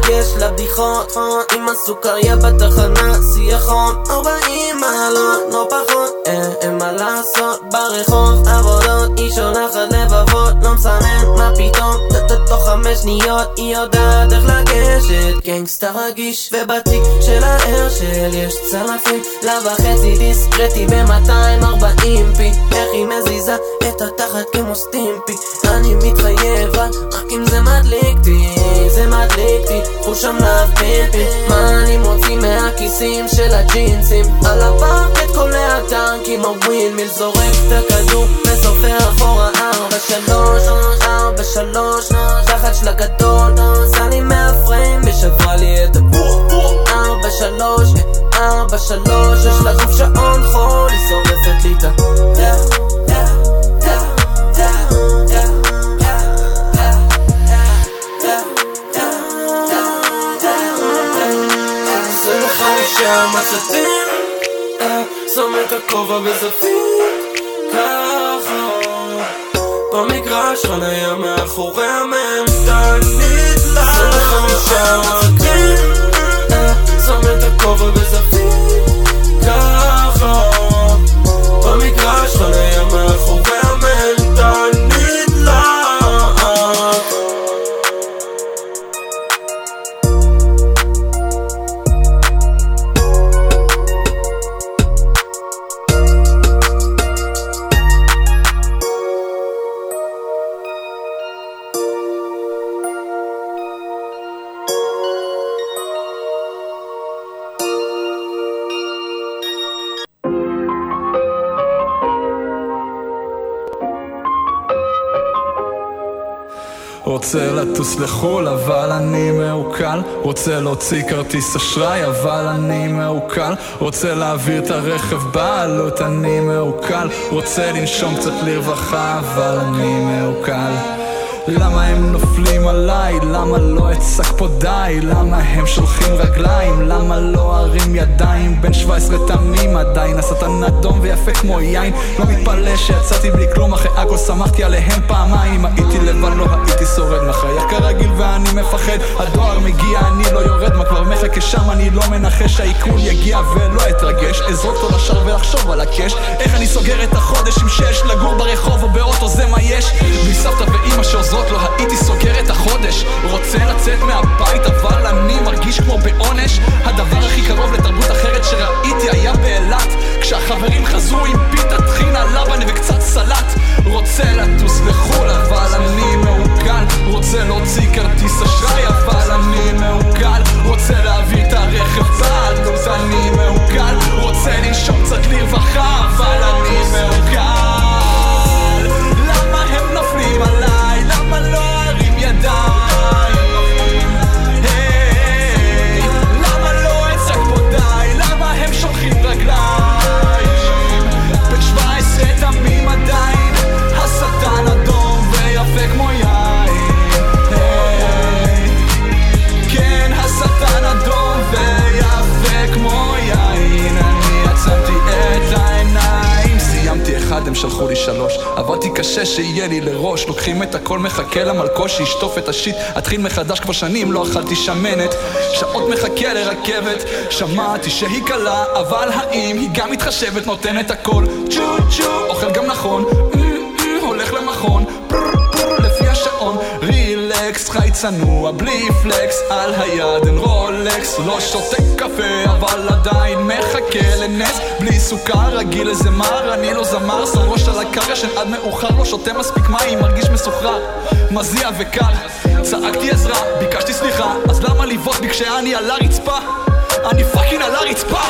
יש לה בדיחות, עם הסוכריה בתחנה, שיחון, ארבעים מעלות, לא פחות, אה, אין מה לעשות. ברחוב, עבודות, היא שולחת לבבות, לא מסנן, מה פתאום, תוך חמש שניות, היא יודעת איך לגשת, גנגסטה רגיש, ובתיק של ההרשל יש צלפים, לה וחצי דיסקרטי ב-240 פי, איך היא מזיזה את התחת כמו סטימפי, אני מתחייב רק אם זה מדליק אותי, זה מדליק אותי, חוש לאב פיפי מה אני מוציא מהכיסים של הג'ינסים? על הפארקט קולע טנקים הווין מיל זורק את הכדור וסופר אחורה ארבע שלוש, ארבע שלוש תחת של הגדול, עשה לי מהפריים ושברה לי את הבוק ארבע שלוש, ארבע שלוש יש לה גוף שעון חול, היא שורפת לי את ה... שם מצבים, שם את הכובע בזווית, ככה. במגרש חניה מאחורי הממתנית לה. שם את הכובע בזווית, רוצה לטוס לחו"ל אבל אני מעוקל. רוצה להוציא כרטיס אשראי אבל אני מעוקל. רוצה להעביר את הרכב בעלות אני מעוקל. רוצה לנשום קצת לרווחה אבל אני מעוקל למה הם נופלים עליי? למה לא אצעק פה די? למה הם שולחים רגליים? למה לא ארים ידיים? בן 17 תמים עדיין, השטן אדום ויפה כמו יין לא מתפלא שיצאתי בלי כלום אחרי הכל שמחתי עליהם פעמיים הייתי לבד לא הייתי שורד מחייך כרגיל ואני מפחד הדואר מגיע אני לא יורד מה כבר מחכה שם אני לא מנחש העיכול יגיע ולא אתרגש אזרוק אותו לשער ולחשוב על הקש איך אני סוגר את החודש עם שש לגור ברחוב או באוטו זה מה יש בלי סבתא ואימא שעוזרות הזאת לא הייתי סוגר את החודש. רוצה לצאת מהבית אבל אני מרגיש כמו בעונש. הדבר הכי קרוב לתרבות אחרת שראיתי היה באילת. כשהחברים חזרו עם פיתה טחינה לבנה וקצת סלט. רוצה לטוס לחו"ל אבל אני מעוגל רוצה להוציא כרטיס אשראי אבל אני מעוגל רוצה להעביר את הרכב בעד אז אני מעוגל רוצה לנשום קצת לרווחה אבל אני מעוגל שלחו לי שלוש. עבדתי קשה שיהיה לי לראש. לוקחים את הכל מחכה למלקוש שישטוף את השיט. אתחיל מחדש כבר שנים לא אכלתי שמנת. שעות מחכה לרכבת. שמעתי שהיא קלה אבל האם היא גם מתחשבת? נותנת הכל. צ'ו צ'ו. אוכל גם נכון רילקס חי צנוע בלי פלקס על היד אין רולקס. לא שותה קפה אבל עדיין מחכה לנס. בלי סוכר רגיל איזה מר אני לא זמר. שם ראש על הקר ישן עד מאוחר לא שותה מספיק מים מרגיש מסוחרר. מזיע וקר צעקתי עזרה ביקשתי סליחה. אז למה לבעוט בי כשאני על הרצפה אני פאקינג על הרצפה.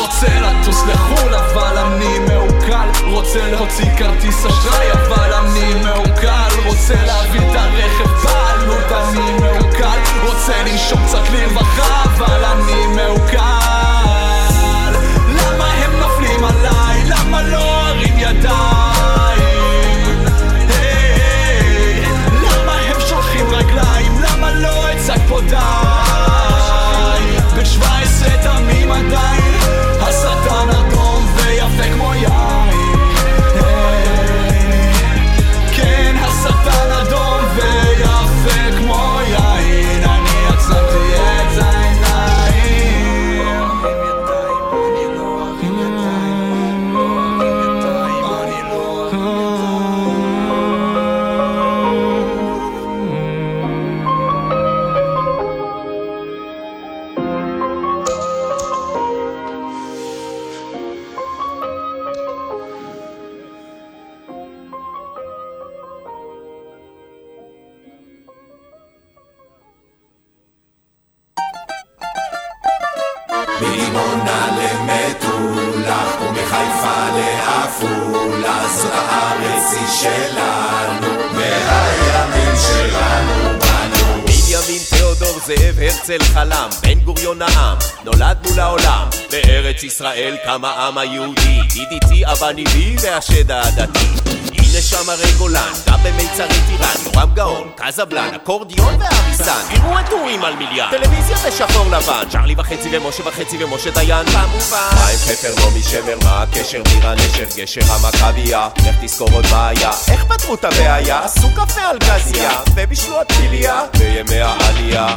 רוצה לטוס לחו"ל אבל אני מעוקל. רוצה להוציא כרטיס אשראי אבל אני מעוקל. רוצה להביא את הרכב בעלות אני מעוקל. רוצה לנשום קצת לרווחה אבל אני מעוקל הרצל חלם, בן גוריון נאם, נולד מול העולם. בארץ ישראל קם העם היהודי, ידידי אבא ניבי והשד העדתי. הנה שם הרי גולן, גם במיצרי טירן, יורם גאון, קזבלן, אקורדיון והריסן. תראו את טורים על מיליארד, טלוויזיה בשחור לבן, צ'רלי וחצי ומשה וחצי ומשה דיין, כמובן. חיים פפר, נעמי שמר, מה הקשר? מירה נשר, גשר המכבייה, לך תזכור עוד בעיה. איך פתרו את הבעיה? עשו קפה על גזיה, ובישלו התפיליה, בימי העלייה.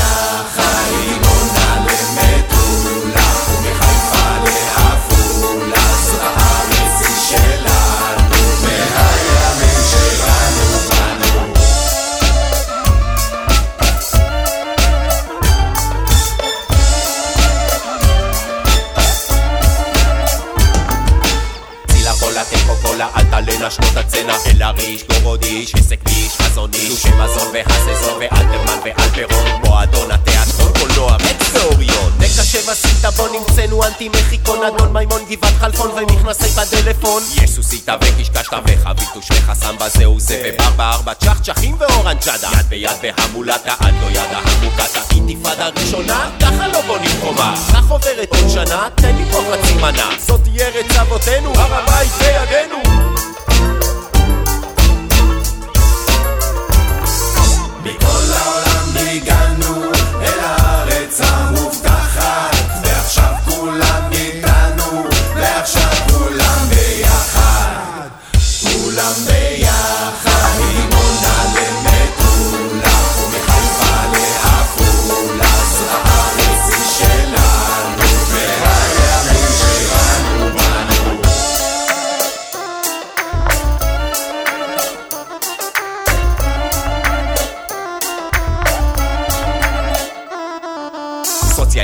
שנות הצנע אל הריש, גורודיש, עסק ביש, חזון איש, תלושי מזון והסזון ואלתרמן ואלפרון מועדון התיאטרון, קולנוע, ואוריון. דקה שבע סינטבון נמצאנו אנטי מחיקון אדון מימון גבעת חלפון ומכנסי בטלפון. יסוס איתה וקשקשת וחבית ושמך סמבה זהו זה ובר בארבע צ'חצ'חים ואורנג'אדה יד ביד בהמולטה עד לא ידה המוקטה. אינתיפאדה ראשונה ככה לא בונים חומה. כך עוברת עוד שנה תן לי פה חצי מנה. זאת תהיה ארץ אבותינו הר הבית בידינו מכל העולם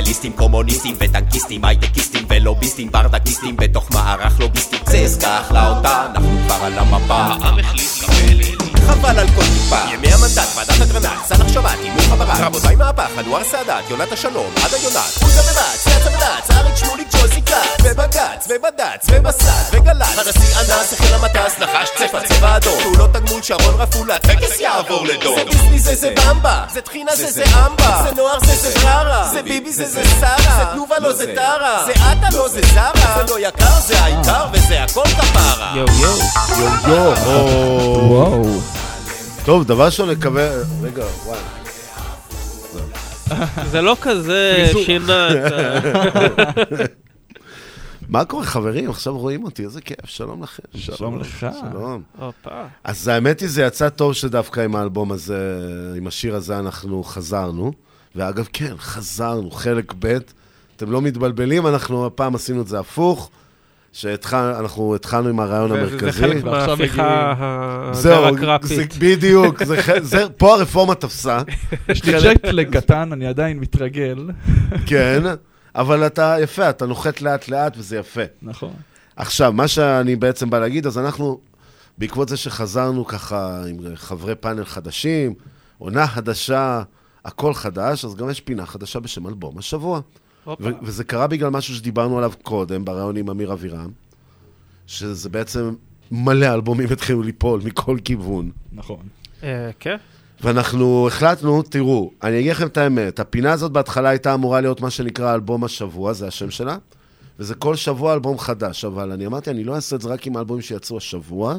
סוציאליסטים, קומוניסטים וטנקיסטים, הייטקיסטים ולוביסטים, ברדקיסטים בתוך מערך לוגיסטי. זה כך לאותה, אנחנו כבר על המפה. העם החליט קבל חבל על כל טיפה. ימי המנדט, ועדת אגרנט, סאלח שבת, הימור חברת רבותיי מהפך, אנואר סאדאת, יונת השלום, עדה יונת. עוזה ורץ, יצא ורץ, אריק שמוליק ג'וזי כץ ובג"ץ, ובד"ץ, ובסד, וגל"צ. הנשיא אנס, החל המטס, נחש צפה, צבע אדום. פעולות תגמול שרון רפולה, טקס יעבור לדום זה דיסני זה זה במבה, זה טחינה זה זה אמבה. זה נוער זה זה בררה, זה. ביבי זה זה שרה. זה תנובה לא זה. טרה, זה עטה לא זה זרה. זה לא יקר זה העיקר וזה הכל כפרה. יואו יואו יואו. וואו. טוב, דבר ראשון נקווה... רגע, וואי. זה לא כזה. שינה את ה... מה קורה, חברים? עכשיו רואים אותי, איזה כיף, שלום לכם. שלום לך. שלום. אז האמת היא, זה יצא טוב שדווקא עם האלבום הזה, עם השיר הזה אנחנו חזרנו. ואגב, כן, חזרנו, חלק ב', אתם לא מתבלבלים, אנחנו הפעם עשינו את זה הפוך, שאנחנו התחלנו עם הרעיון המרכזי. חלק מההפיכה זהו, הדמוקרטית. זה- בדיוק, זה זה- פה הרפורמה תפסה. יש לי חלק- ג'ט קטן, אני עדיין מתרגל. כן, אבל אתה יפה, אתה נוחת לאט-לאט וזה יפה. נכון. עכשיו, מה שאני בעצם בא להגיד, אז אנחנו, בעקבות זה שחזרנו ככה עם חברי פאנל חדשים, עונה חדשה, הכל חדש, אז גם יש פינה חדשה בשם אלבום השבוע. וזה קרה בגלל משהו שדיברנו עליו קודם, בריאיון עם אמיר אבירם, שזה בעצם מלא אלבומים התחילו ליפול מכל כיוון. נכון. אה, כן. ואנחנו החלטנו, תראו, אני אגיד לכם את האמת, הפינה הזאת בהתחלה הייתה אמורה להיות מה שנקרא אלבום השבוע, זה השם שלה, וזה כל שבוע אלבום חדש, אבל אני אמרתי, אני לא אעשה את זה רק עם האלבומים שיצאו השבוע,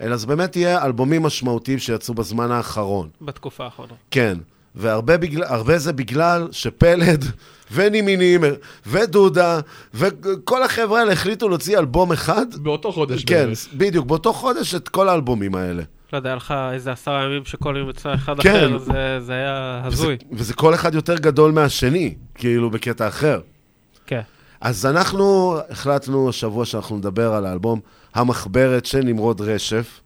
אלא זה באמת יהיה אלבומים משמעותיים שיצאו בזמן האחרון. בתקופה האחרונה. כן, והרבה בגלל, הרבה זה בגלל שפלד ונימינים ודודה וכל החבר'ה האלה החליטו להוציא אלבום אחד. באותו חודש כן, בערך. בדיוק, באותו חודש את כל האלבומים האלה. לא יודע, היה לך איזה עשרה ימים שכל יום יצא אחד כן. אחר, זה- זה היה הזוי. וזה, וזה כל אחד יותר גדול מהשני, כאילו בקטע אחר. כן. אז אנחנו החלטנו השבוע שאנחנו נדבר על האלבום המחברת של נמרוד רשף,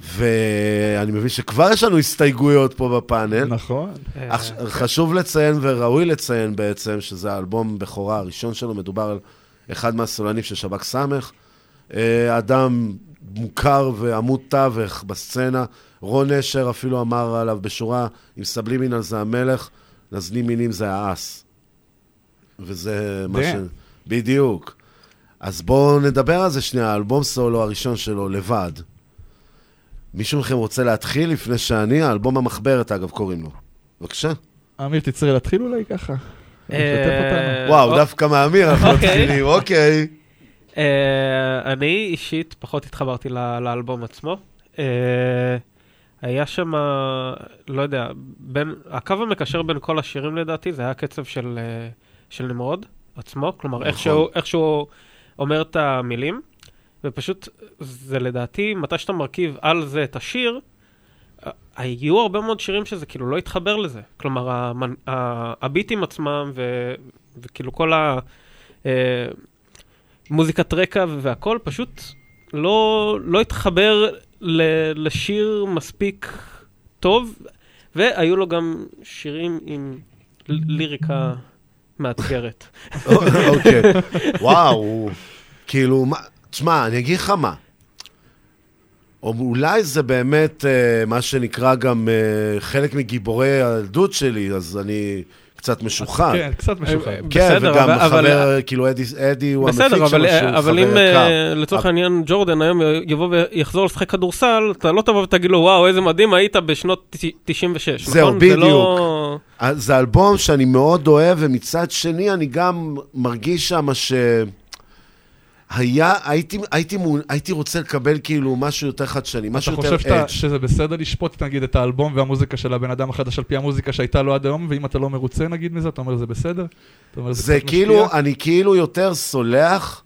ואני מבין שכבר יש לנו הסתייגויות פה בפאנל. נכון. אך, חשוב לציין וראוי לציין בעצם שזה האלבום בכורה הראשון שלו, מדובר על אחד מהסולנים של שב"כ סמך, אה, אדם מוכר ועמוד תווך בסצנה, רון נשר אפילו אמר עליו בשורה, אם סבלימינל זה המלך, נזלים מינים זה האס. וזה מה ש... בדיוק. אז בואו נדבר על זה שנייה, האלבום סולו הראשון שלו, לבד. מישהו מכם רוצה להתחיל לפני שאני? האלבום המחברת, אגב, קוראים לו. בבקשה. אמיר, תצטרך להתחיל אולי ככה? אה. וואו, או- דווקא מאמיר אנחנו אוקיי. מתחילים, אוקיי. אה, אני אישית פחות התחברתי לאלבום עצמו. אה, היה שם, לא יודע, בין, הקו המקשר בין כל השירים לדעתי, זה היה הקצב של, של נמרוד עצמו, כלומר, איך נכון. שהוא, איך שהוא אומר את המילים, ופשוט, זה לדעתי, מתי שאתה מרכיב על זה את השיר, היו הרבה מאוד שירים שזה כאילו לא התחבר לזה. כלומר, המנ... הביטים עצמם, ו... וכאילו כל ה... אה, רקע והכל פשוט לא, לא התחבר ל, לשיר מספיק טוב, והיו לו גם שירים עם ליריקה מאתגרת. אוקיי. וואו, כאילו, תשמע, אני אגיד לך מה. או אולי זה באמת אה, מה שנקרא גם אה, חלק מגיבורי הילדות שלי, אז אני קצת משוחד. כן, קצת משוחד. כן, בסדר, וגם אבל- אבל- חבר, כאילו אדי, אדי הוא המפיק בסדר, שם, אבל, שהוא אבל חבר אם יקר. אה, לצורך העניין ג'ורדן היום יבוא ויחזור לשחק כדורסל, אתה לא תבוא ותגיד לו, וואו, איזה מדהים היית בשנות 96, זהו, נכון? בדיוק. זה לא... אז זה אלבום שאני מאוד אוהב, ומצד שני אני גם מרגיש שם ש... היה, הייתי, הייתי, הייתי רוצה לקבל כאילו משהו יותר חדשני, משהו אתה יותר חושב שאתה-. שזה בסדר לשפוט נגיד את האלבום והמוזיקה של הבן אדם החדש על פי המוזיקה שהייתה לו עד היום, ואם אתה לא מרוצה נגיד מזה, אתה אומר זה בסדר? אתה אומר, זה קצת כאילו, משפיע?" אני כאילו יותר סולח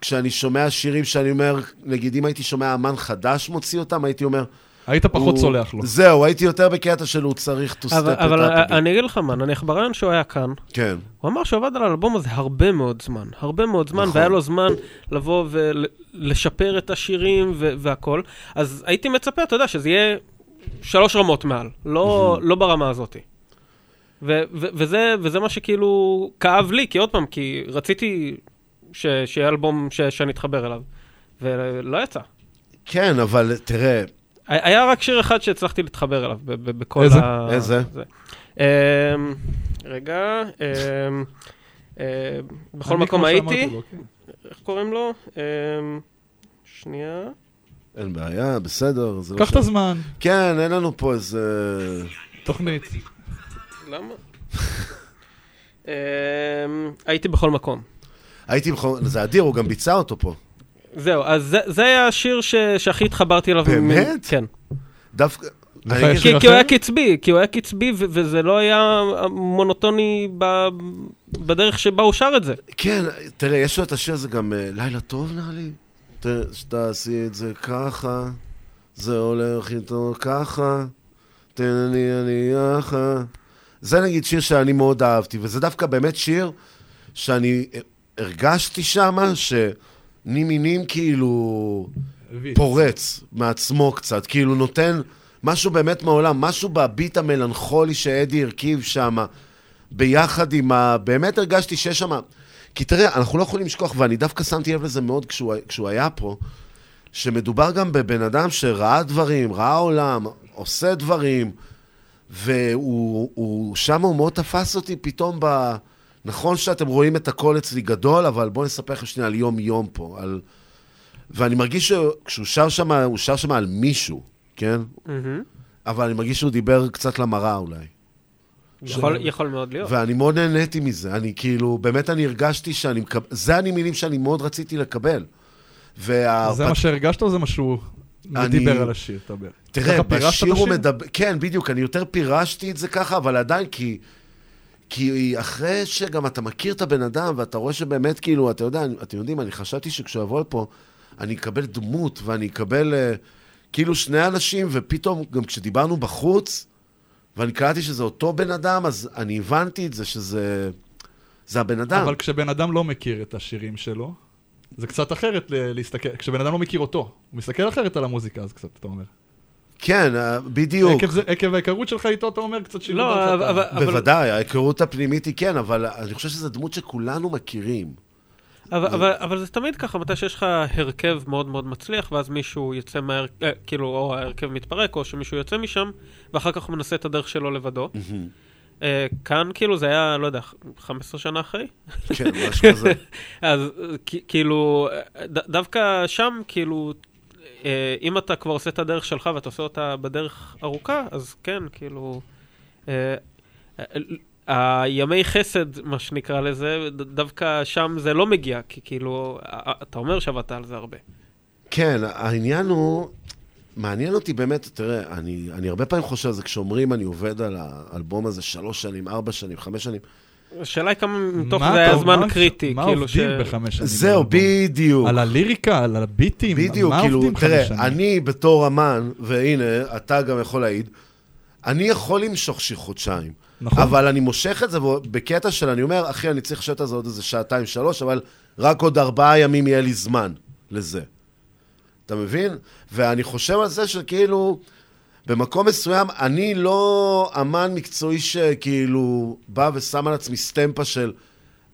כשאני שומע שירים שאני אומר, נגיד אם הייתי שומע אמן חדש מוציא אותם, הייתי אומר... היית פחות הוא- סולח לו. זהו, הייתי יותר בקטע של הוא צריך to step אבל, it אבל up. אני אגיד לך מה, נניח ברעיון שהוא היה כאן, כן. הוא אמר שהוא עבד על האלבום הזה הרבה מאוד זמן, הרבה מאוד זמן, נכון. והיה לו זמן לבוא ולשפר את השירים ו- והכל, אז הייתי מצפה, אתה יודע, שזה יהיה שלוש רמות מעל, לא, לא ברמה הזאת. ו- ו- וזה, וזה מה שכאילו כאב לי, כי עוד פעם, כי רציתי ש- שיהיה אלבום ש- שאני אתחבר אליו, ולא יצא. כן, אבל תראה, היה רק שיר אחד שהצלחתי להתחבר אליו ב- ב- בכל איזה? ה... איזה? זה. אמ, רגע, אמ, אמ, בכל מקום הייתי, לו, כן. איך קוראים לו? אמ, שנייה. אין בעיה, בסדר. לא קח ש- את הזמן. כן, אין לנו פה איזה... תוכנית. למה? אמ, הייתי בכל מקום. הייתי בכל... זה אדיר, הוא גם ביצע אותו פה. זהו, אז זה- זה היה השיר ש- שהכי התחברתי אליו. באמת? כן. דווקא... כי, כי הוא היה? קצבי, כי הוא היה קצבי ו- וזה לא היה מונוטוני ב- בדרך שבה הוא שר את זה. כן, תראה, יש לו את השיר הזה גם אה, לילה טוב נראה לי. שתעשי את זה ככה, זה הולך איתו ככה, תן לי אני יחה. זה נגיד שיר שאני מאוד אהבתי, וזה דווקא באמת שיר שאני אה, הרגשתי שמה שנימינים כאילו. פורץ מעצמו קצת, כאילו נותן משהו באמת מהעולם, משהו בביט המלנכולי שאדי הרכיב שם, ביחד עם ה... באמת הרגשתי שיש שם... כי תראה, אנחנו לא יכולים לשכוח, ואני דווקא שמתי לב לזה מאוד כשהוא, כשהוא היה פה, שמדובר גם בבן אדם שראה דברים, ראה עולם, עושה דברים, והוא הוא, שם הוא מאוד תפס אותי פתאום ב... נכון שאתם רואים את הכל אצלי גדול, אבל בואו נספר לכם שנייה על יום-יום פה, על... ואני מרגיש שכשהוא שר שם, הוא שר שם על מישהו, כן? מהמם. אבל אני מרגיש שהוא דיבר קצת למראה אולי. יכול- יכול מאוד להיות. ואני מאוד נהניתי מזה. אני כאילו, באמת אני הרגשתי שאני מקבל... זה אני מילים שאני מאוד רציתי לקבל. וה... זה מה שהרגשת או זה מה שהוא אני- דיבר על השיר? דבר. תראה, ככה פירשת את בשיר הוא? מדבר... כן, בדיוק, אני יותר פירשתי את זה ככה, אבל עדיין, כי... כי אחרי שגם אתה מכיר את הבן אדם, ואתה רואה שבאמת, כאילו, אתה יודע, אתם יודעים, אני חשבתי שכשהוא יבוא לפה, אני אקבל דמות, ואני אקבל אה, כאילו שני אנשים, ופתאום, גם כשדיברנו בחוץ, ואני קלטתי שזה אותו בן אדם, אז אני הבנתי את זה, שזה... זה הבן אדם. אבל כשבן אדם לא מכיר את השירים שלו, זה קצת אחרת להסתכל, כשבן אדם לא מכיר אותו, הוא מסתכל אחרת על המוזיקה, אז קצת, אתה אומר. כן, אה, בדיוק. עקב, זה, עקב ההיכרות שלך איתו, אתה אומר קצת שינוי. לא. אבל- אבל- אבל- בוודאי, ההיכרות הפנימית היא כן, אבל אני חושב שזו דמות שכולנו מכירים. אבל, אבל, אבל זה תמיד ככה, מתי שיש לך הרכב מאוד מאוד מצליח, ואז מישהו יוצא מה... אה, כאילו, או ההרכב מתפרק, או שמישהו יוצא משם, ואחר כך הוא מנסה את הדרך שלו לבדו. אה, כאן, כאילו, זה היה, לא יודע, 15 שנה אחרי? כן, משהו כזה. אז כ- כאילו, אה, ד- דווקא שם, כאילו, אם אתה כבר עושה את הדרך שלך ואתה עושה אותה בדרך ארוכה, אז כן, כאילו... אה, אה, הימי חסד, מה שנקרא לזה, דווקא שם זה לא מגיע, כי כאילו, אה, אתה אומר שעבדת על זה הרבה. כן, העניין הוא, מעניין אותי באמת, תראה, אני, אני הרבה פעמים חושב על זה, כשאומרים אני עובד על האלבום הזה שלוש שנים, ארבע שנים, חמש שנים. השאלה היא כמה מתוך זה היה זמן קריטי, מה כאילו עובדים בחמש שנים? זהו? בדיוק. על הליריקה, על הביטים? בדיוק, מה כאילו, עובדים חמש תראה, שנים? אני בתור אמן, והנה, אתה גם יכול להעיד, אני יכול למשוך שיר חודשיים. נכון. אבל אני מושך את זה בקטע של, אני אומר, אחי, אני צריך לשבת על זה עוד איזה שעתיים, שלוש, אבל רק עוד ארבעה ימים יהיה לי זמן לזה. אתה מבין? ואני חושב על זה שכאילו, במקום מסוים, אני לא אמן מקצועי שכאילו בא ושם על עצמי סטמפה של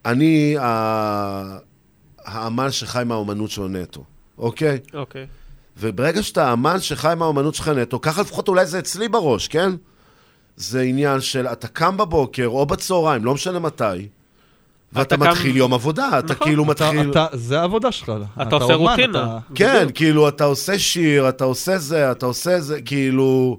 אני ה- האמן שחי מהאומנות שלו נטו, אוקיי? אוקיי. וברגע שאתה אמן שחי מהאומנות שלך נטו, ככה לפחות אולי זה אצלי בראש, כן? זה עניין של אתה קם בבוקר או בצהריים, לא משנה מתי, ואתה מתחיל יום עבודה, אתה נכון. כאילו מתחיל... זה העבודה שלך. אתה עושה רוטינה. כן, בדיוק. כאילו, אתה עושה שיר, אתה עושה זה, אתה עושה זה, כאילו...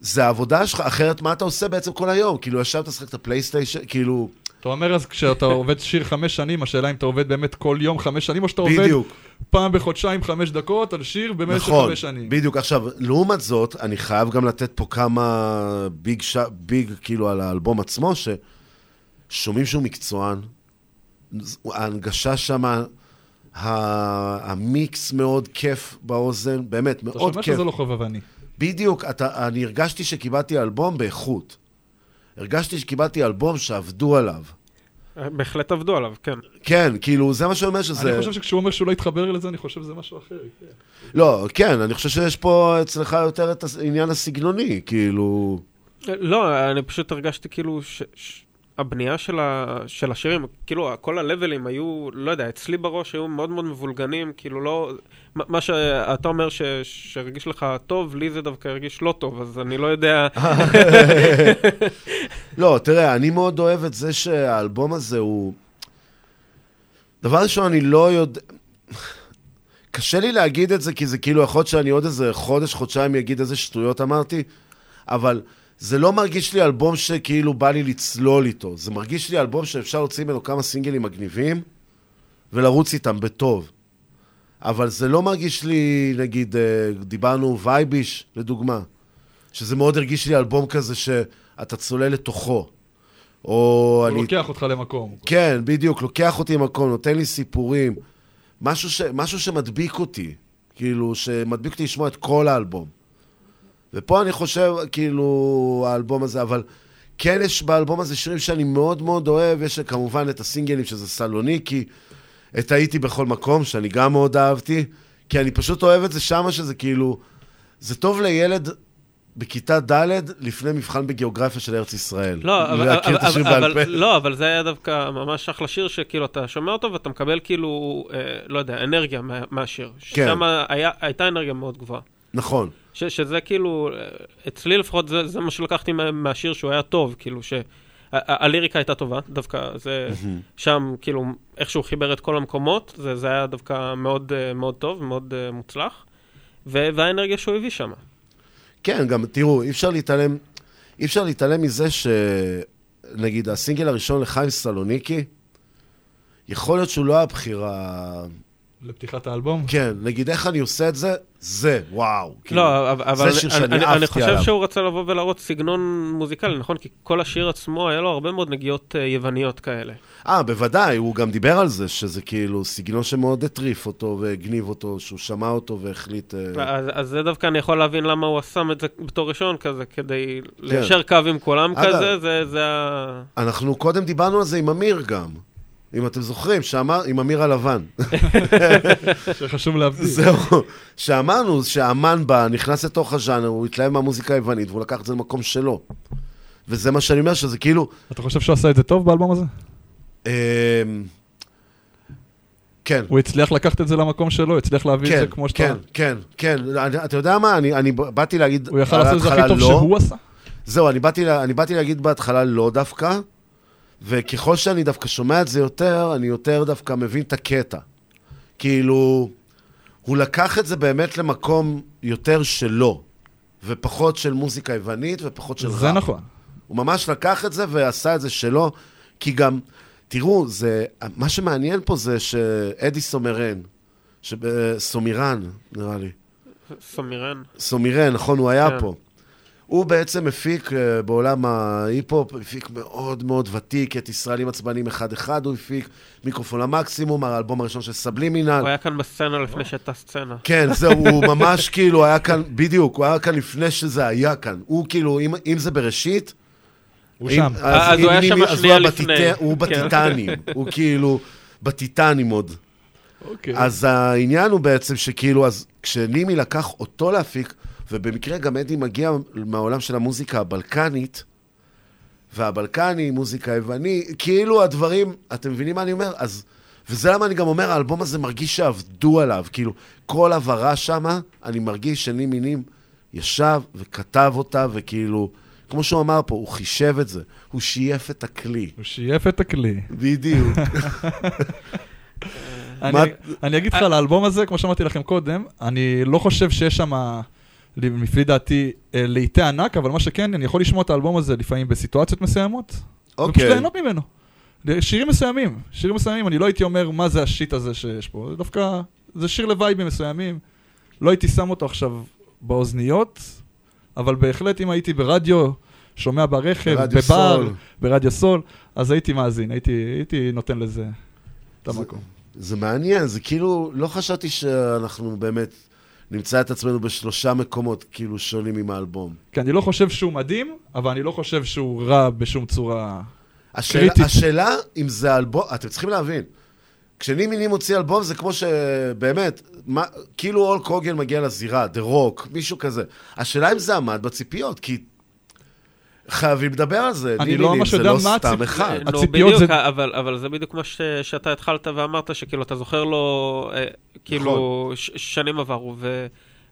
זה העבודה שלך, אחרת מה אתה עושה בעצם כל היום? כאילו, ישבת לשחק את הפלייסטיישן, כאילו... אתה אומר אז כשאתה עובד שיר חמש שנים, השאלה אם אתה עובד באמת כל יום חמש שנים, או שאתה עובד בדיוק. פעם בחודשיים חמש דקות על שיר במשך נכון, חמש שנים. בדיוק. עכשיו, לעומת זאת, אני חייב גם לתת פה כמה ביג, ש... ביג כאילו על האלבום עצמו, ששומעים שהוא מקצוען, ההנגשה שם, ה... המיקס מאוד כיף באוזן, באמת, אתה מאוד שומע כיף. שזה לא חובבני. בדיוק, אתה, אני הרגשתי שקיבלתי אלבום באיכות. הרגשתי שקיבלתי אלבום שעבדו עליו. בהחלט עבדו עליו, כן. כן, כאילו, זה מה שאומר שזה... אני חושב שכשהוא אומר שהוא לא התחבר לזה, אני חושב שזה משהו אחר. כן. לא, כן, אני חושב שיש פה אצלך יותר את העניין הסגנוני, כאילו... לא, אני פשוט הרגשתי כאילו ש... ש... הבנייה של, ה, של השירים, כאילו, כל הלבלים היו, לא יודע, אצלי בראש היו מאוד מאוד מבולגנים, כאילו לא... מה- שאתה אומר ש- שהרגיש לך טוב, לי זה דווקא הרגיש לא טוב, אז אני לא יודע... לא, תראה, אני מאוד אוהב את זה שהאלבום הזה הוא... דבר ראשון, אני לא יודע... קשה לי להגיד את זה, כי זה כאילו יכול להיות שאני עוד איזה חודש, חודשיים אגיד איזה שטויות אמרתי, אבל זה לא מרגיש לי אלבום שכאילו בא לי לצלול איתו. זה מרגיש לי אלבום שאפשר להוציא ממנו כמה סינגלים מגניבים ולרוץ איתם בטוב. אבל זה לא מרגיש לי, נגיד, אה, דיברנו וייביש, לדוגמה, שזה מאוד הרגיש לי אלבום כזה שאתה צולל לתוכו. או הוא אני... לוקח אותך למקום. כן, בדיוק, לוקח אותי למקום, נותן לי סיפורים. משהו, ש... משהו שמדביק אותי, כאילו, שמדביק אותי לשמוע את כל האלבום. ופה אני חושב, כאילו, האלבום הזה, אבל כן יש באלבום הזה שירים שאני מאוד מאוד אוהב, יש כמובן את הסינגלים שזה סלוניקי, את הייתי בכל מקום, שאני גם מאוד אהבתי, כי אני פשוט אוהב את זה שמה, שזה כאילו, זה טוב לילד בכיתה ד' לפני מבחן בגיאוגרפיה של ארץ ישראל. לא, אבל, אבל, אבל, פה. לא, אבל זה היה דווקא ממש אחלה שיר, שכאילו אתה שומע אותו ואתה מקבל כאילו, אה, לא יודע, אנרגיה מה, מהשיר. כן. שם הייתה אנרגיה מאוד גבוהה. נכון. ש, שזה כאילו, אצלי לפחות זה, זה מה שלקחתי מה, מהשיר שהוא היה טוב, כאילו ש... ה- הליריקה הייתה טובה, דווקא זה. שם כאילו, איך שהוא חיבר את כל המקומות, זה, זה היה דווקא מאוד, מאוד טוב, מאוד מוצלח, ו- והאנרגיה שהוא הביא שם. כן, גם תראו, אי אפשר להתעלם, אי אפשר להתעלם מזה שנגיד הסינגל הראשון לחיים סלוניקי, יכול להיות שהוא לא הבחירה... לפתיחת האלבום? כן, נגיד איך אני עושה את זה, זה, וואו. כאילו, לא, אבל, זה שיר אני, שאני אני, חושב עליו. שהוא רצה לבוא ולהראות סגנון מוזיקלי, נכון? כי כל השיר עצמו, היה לו הרבה מאוד נגיעות אה, יווניות כאלה. אה, בוודאי, הוא גם דיבר על זה, שזה כאילו סגנון שמאוד הטריף אותו והגניב אותו, שהוא שמע אותו והחליט... אה, אז, אז זה דווקא אני יכול להבין למה הוא שם את זה בתור ראשון כזה, כדי כן. ליישר קו עם כולם אגב, כזה, זה, זה ה... אנחנו קודם דיברנו על זה עם אמיר גם. אם אתם זוכרים, שאמר, עם אמיר הלבן. שחשוב להבדיל. זהו, שאמרנו שהאמן בא, נכנס לתוך הז'אנר, הוא התלהב מהמוזיקה היוונית, והוא לקח את זה למקום שלו. וזה מה שאני אומר, שזה כאילו... אתה חושב שהוא עשה את זה טוב באלבום הזה? אמ, כן. הוא הצליח לקחת את זה למקום שלו, הצליח להביא את כן, זה כמו שאתה... כן, כן, כן. אתה יודע מה, אני, אני באתי להגיד... הוא יכל לעשות את זה הכי טוב לא. שהוא עשה? זהו, אני באתי, אני באתי להגיד בהתחלה לא דווקא, וככל שאני דווקא שומע את זה יותר, אני יותר דווקא מבין את הקטע. כאילו, הוא לקח את זה באמת למקום יותר שלו, ופחות של מוזיקה יוונית ופחות של זה ראפ. נכון. הוא ממש לקח את זה ועשה את זה שלו, כי גם, תראו, זה, מה שמעניין פה זה שאדי סומרן, שב- סומירן, נראה לי. סמירן. סומירן, נכון, הוא היה כן. פה. הוא בעצם הפיק אה, בעולם ההיפ-הופ, הפיק מאוד מאוד ותיק, את ישראלים עצבנים אחד-אחד, הוא הפיק מיקרופון למקסימום, האלבום הראשון של סבלימינל. הוא היה כאן בסצנה לפני שהייתה סצנה. כן, זהו, הוא ממש כאילו היה כאן, בדיוק, הוא היה כאן לפני שזה היה כאן. הוא כאילו, אם, אם זה בראשית... הוא אם- שם. אז הוא אם- היה שם אז הוא שנייה לפני. בטיטה- הוא כן. בטיטנים, הוא כאילו בטיטנים עוד. אוקיי. אז העניין הוא בעצם שכאילו, אז כשנימי לקח אותו להפיק, ובמקרה גם אדי מגיע מהעולם של המוזיקה הבלקנית, והבלקני, מוזיקה יווני, כאילו הדברים, אתם מבינים מה אני אומר? אז, וזה למה אני גם אומר, האלבום הזה מרגיש שעבדו עליו, כאילו, כל הבהרה שמה, אני מרגיש שנימי נים ישב וכתב אותה, וכאילו, כמו שהוא אמר פה, הוא חישב את זה, הוא שייף את הכלי. הוא שייף את הכלי. בדיוק. אני- אני אגיד לך על האלבום הזה, כמו שאמרתי לכם קודם, אני לא חושב שיש שם, לפי דעתי, אה, להיטי ענק, אבל מה שכן, אני יכול לשמוע את האלבום הזה לפעמים בסיטואציות מסוימות, אוקיי. ופשוט ליהנות ממנו. שירים מסוימים, שירים מסוימים, אני לא הייתי אומר מה זה השיט הזה שיש פה, זה דווקא, זה שיר לווייבים מסוימים. לא הייתי שם אותו עכשיו באוזניות, אבל בהחלט אם הייתי ברדיו, שומע ברכב, ברדיו בבר, סול. ברדיו סול, אז הייתי מאזין, הייתי, הייתי נותן לזה את המקום. זה מעניין, זה כאילו, לא חשבתי שאנחנו באמת נמצא את עצמנו בשלושה מקומות כאילו שונים עם האלבום. כי אני לא חושב שהוא מדהים, אבל אני לא חושב שהוא רע בשום צורה השאלה, קריטית. השאלה אם זה אלבום, אתם צריכים להבין, כשנימי נים מוציא אלבום זה כמו שבאמת, מה, כאילו אול קוגן מגיע לזירה, דה רוק, מישהו כזה. השאלה אם זה עמד בציפיות, כי חייבים לדבר על זה. אני לא ממש זה יודע לא מה סתם הציפ- אחד. נו, הציפיות בדיוק, זה- אבל, אבל זה בדיוק מה שאתה התחלת ואמרת, שכאילו, אתה זוכר לו, אה, כאילו, נכון. שנים עברו, ו,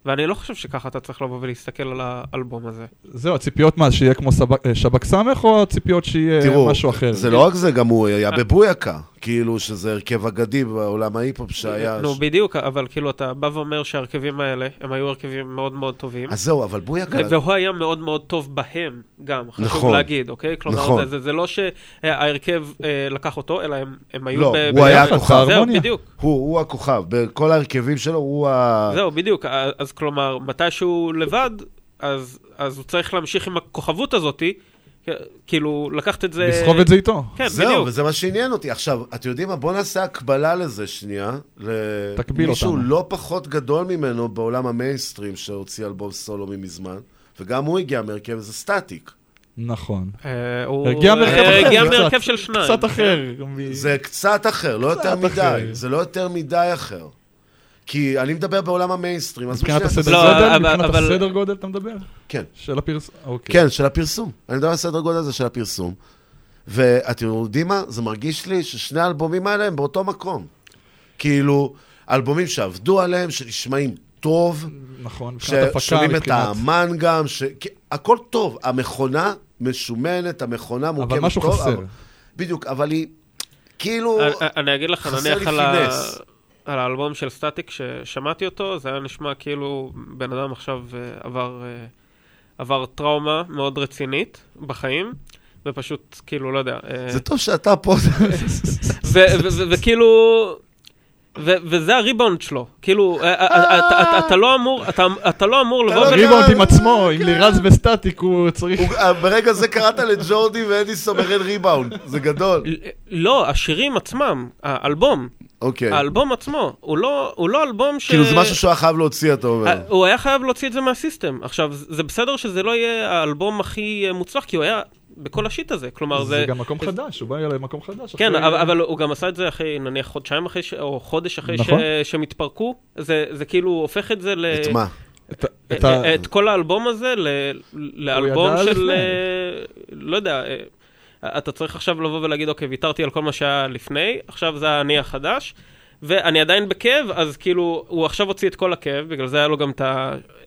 ואני לא חושב שככה אתה צריך לבוא ולהסתכל על האלבום הזה. זהו, הציפיות מה, שיהיה כמו סבק- אה, שב"כ סמך, או הציפיות שיהיה תראו, משהו אחר? זה לא רק זה, גם הוא היה בבויקה. כאילו שזה הרכב אגדי בעולם ההיפ-הופ שהיה... נו, בדיוק, אבל כאילו, אתה בא ואומר שההרכבים האלה, הם היו הרכבים מאוד מאוד טובים. אז זהו, אבל בויקה... והוא היה מאוד מאוד טוב בהם, גם, חשוב נכון. להגיד, אוקיי? כלומר, נכון. זה, זה, זה לא שההרכב אה, לקח אותו, אלא הם, הם היו לא, ב- הוא היה ביחד. הכוכב. זהו, בדיוק. הוא הוא הכוכב. בכל ההרכבים שלו הוא ה... זהו, בדיוק. אז, אז כלומר, מתי שהוא לבד, אז, אז הוא צריך להמשיך עם הכוכבות הזאתי, כאילו, לקחת את זה... לסחוב את זה איתו. כן, זהו, בדיוק. וזה מה שעניין אותי. עכשיו, אתם יודעים מה? בואו נעשה הקבלה לזה שנייה. תקביל למישהו אותנו. לא פחות גדול ממנו בעולם המיינסטרים שהוציא אלבום סולו ממזמן, וגם הוא הגיע מהרכב, זה סטטיק. נכון. אה, הוא- הגיע מהרכב אה, מהרכב של שניים. קצת אחר. זה קצת אחר, לא יותר מדי. זה לא יותר מדי אחר. כי אני מדבר בעולם המיינסטרים, אז מבחינת הסדר לא, גודל? אבל- מבחינת אבל- הסדר גודל אתה מדבר? כן. של הפרסום? אוקיי. כן, של הפרסום. אני מדבר על סדר גודל הזה של הפרסום. ואתם יודעים מה? זה מרגיש לי ששני האלבומים האלה הם באותו מקום. כאילו, אלבומים שעבדו עליהם, שנשמעים טוב, נכון, מבחינת הפקה, ששומעים את האמן גם, ש... הכל טוב. המכונה משומנת, המכונה מורכבת טוב. משהו חסר. אבל- בדיוק, אבל היא כאילו... אני- אני אגיד לך, חסר נניח לי על ה- פינס. על האלבום של סטטיק, ששמעתי אותו, זה היה נשמע כאילו בן אדם עכשיו אה, עבר, אה, עבר טראומה מאוד רצינית בחיים, ופשוט, כאילו, לא יודע. אה, זה טוב שאתה פה. וכאילו... וזה הריבאונד שלו, כאילו, אה, אה, אה, אתה- לא אמור, אתה- לא אמור לבוא ול... ריבאונד עם עצמו, עם לירז וסטטיק, הוא צריך... ברגע זה קראת לג'ורדי ואדיסון אין ריבאונד, זה גדול. לא, השירים עצמם, האלבום, אוקיי. האלבום עצמו, הוא לא, הוא לא אלבום ש... כאילו זה משהו שהוא היה חייב להוציא, אתה אומר. הוא היה חייב להוציא את זה מהסיסטם. עכשיו, זה בסדר שזה לא יהיה האלבום הכי מוצלח, כי הוא היה בכל השיט הזה. כלומר, זה... זה גם מקום חדש, הוא בא למקום חדש. כן, אחרי- אבל, הוא גם עשה את זה אחרי, נניח, חודשיים אחרי, ש... או חודש אחרי נכון. ש... שהם התפרקו. זה, זה כאילו הופך את זה ל... את מה? את, את, את ה... את כל האלבום הזה ל... לאלבום של... לפני. אה, לא יודע, אה, אתה צריך עכשיו לבוא ולהגיד, אוקיי, ויתרתי על כל מה שהיה לפני, עכשיו זה האני החדש. ואני עדיין בכאב, אז כאילו, הוא עכשיו הוציא את כל הכאב, בגלל זה היה לו גם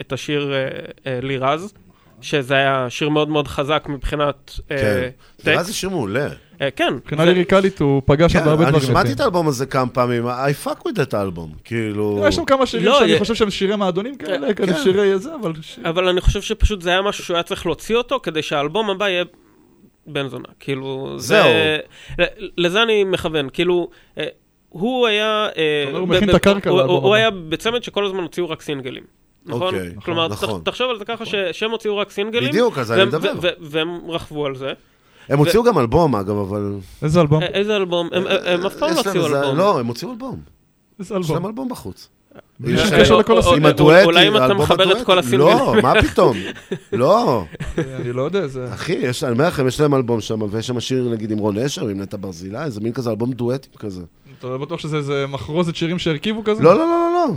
את, השיר אה, אה, לירז, שזה היה שיר מאוד מאוד חזק מבחינת אה, כן. טקסט. נראה זה שיר מעולה. אה, כן. מבחינה זה- ליריקלית הוא פגש כן, עוד הרבה דברים. אני שמעתי. את האלבום הזה כמה פעמים, I fuck with that האלבום. כאילו... יש שם כמה שירים לא, שאני י- חושב שהם שירי מועדונים כאלה, כאלה כן. שירי זה, אבל... אבל אני חושב שפשוט זה היה משהו שהוא היה צריך להוציא אותו, כדי שהאלבום הבא יהיה בן זונה. כאילו, זה... זהו. ל- לזה אני מכוון. כאילו, אה, הוא היה... אה, הוא מכין את הקרקע הוא-. היה בצמד שכל הזמן הוציאו רק סינגלים. נכון? אוקיי, כלומר, נכון. תח- תחשוב על זה ככה ש- שהם הוציאו רק סינגלים. בדיוק, אז אני מדבר. ו- ו- והם רכבו על זה. הם הוציאו גם אלבום, אגב, אבל... איזה אלבום? א- איזה אלבום? הם- הם אף פעם לא יש הוציאו איזה- אלבום. לא, הם הוציאו אלבום. איזה יש להם אלבום? אלבום בחוץ. שום אה, קשר הסרט. עם הדואטים, אולי אם אתה מחבר את. כל הסינגלים. לא, מה פתאום? לא. אני לא יודע, זה... אחי, יש, אני אומר לכם, יש להם אלבום שם, ויש שם שיר, נגיד, עם רון אשר, עם נטע ברזילי, זה מין כזה אלבום דואטים כזה. אתה לא בטוח שזה איזה מחרוזת שירים שהרכיבו כזה? לא, לא, לא, לא, לא.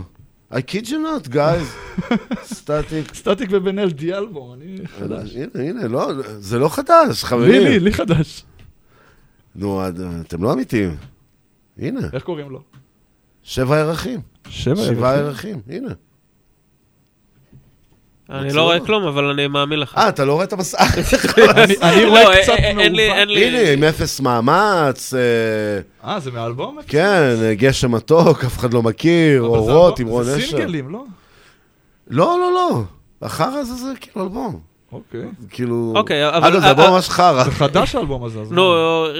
I kid you not, guys. סטטיק. סטטיק ובן אל די אלבום, אני חדש. הנה, הנה, לא, זה לא חדש, לי, חברים. לי, לי חדש. נו, אתם לא אמיתיים. הנה, איך קוראים לו? שבע ערכים. שבע שבעה ערכים? ערכים, הנה. אני לא רואה לו. כלום, אבל אני מאמין לך. אה, אתה לא רואה את המסע? אני- אני לא, רואה אה, קצת מעוות. לי... הנה, עם אפס מאמץ, אה, אה, זה מהאלבום? כן, אה, גשם מתוק, אף אחד לא מכיר, זה אורות אלבום- עם רון זה אשר. סינגלים, לא? לא, לא, לא. החרא הזה זה כאילו אלבום. אוקיי. כאילו... אוקיי, אבל- אגב, זה אה, אלבום אה, ממש חרא. זה חדש האלבום הזה, מה?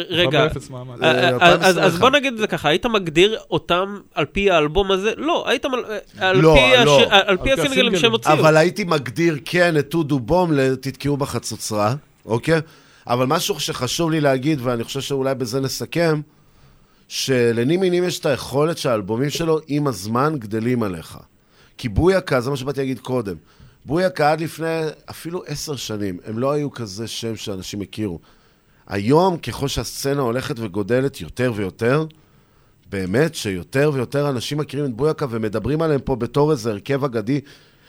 רגע. אה, אז- אז 2021. בוא נגיד את זה ככה, היית מגדיר אותם על פי האלבום הזה? לא, היית על לא, פי לא. על פי הסינגלים שהם. הוציאו. אבל הייתי מגדיר כן את טודו בום ל"תתקעו בחצוצרה", אוקיי? אבל משהו שחשוב לי להגיד, ואני חושב שאולי בזה נסכם, שלנימי נים יש את היכולת שהאלבומים שלו עם הזמן גדלים עליך. כי בויאקה, זה מה שבאתי להגיד קודם, בויאקה עד לפני אפילו עשר שנים, הם לא היו כזה שם שאנשים הכירו. היום, ככל שהסצנה הולכת וגודלת יותר ויותר, באמת שיותר ויותר אנשים מכירים את בויאקה ומדברים עליהם פה בתור איזה הרכב אגדי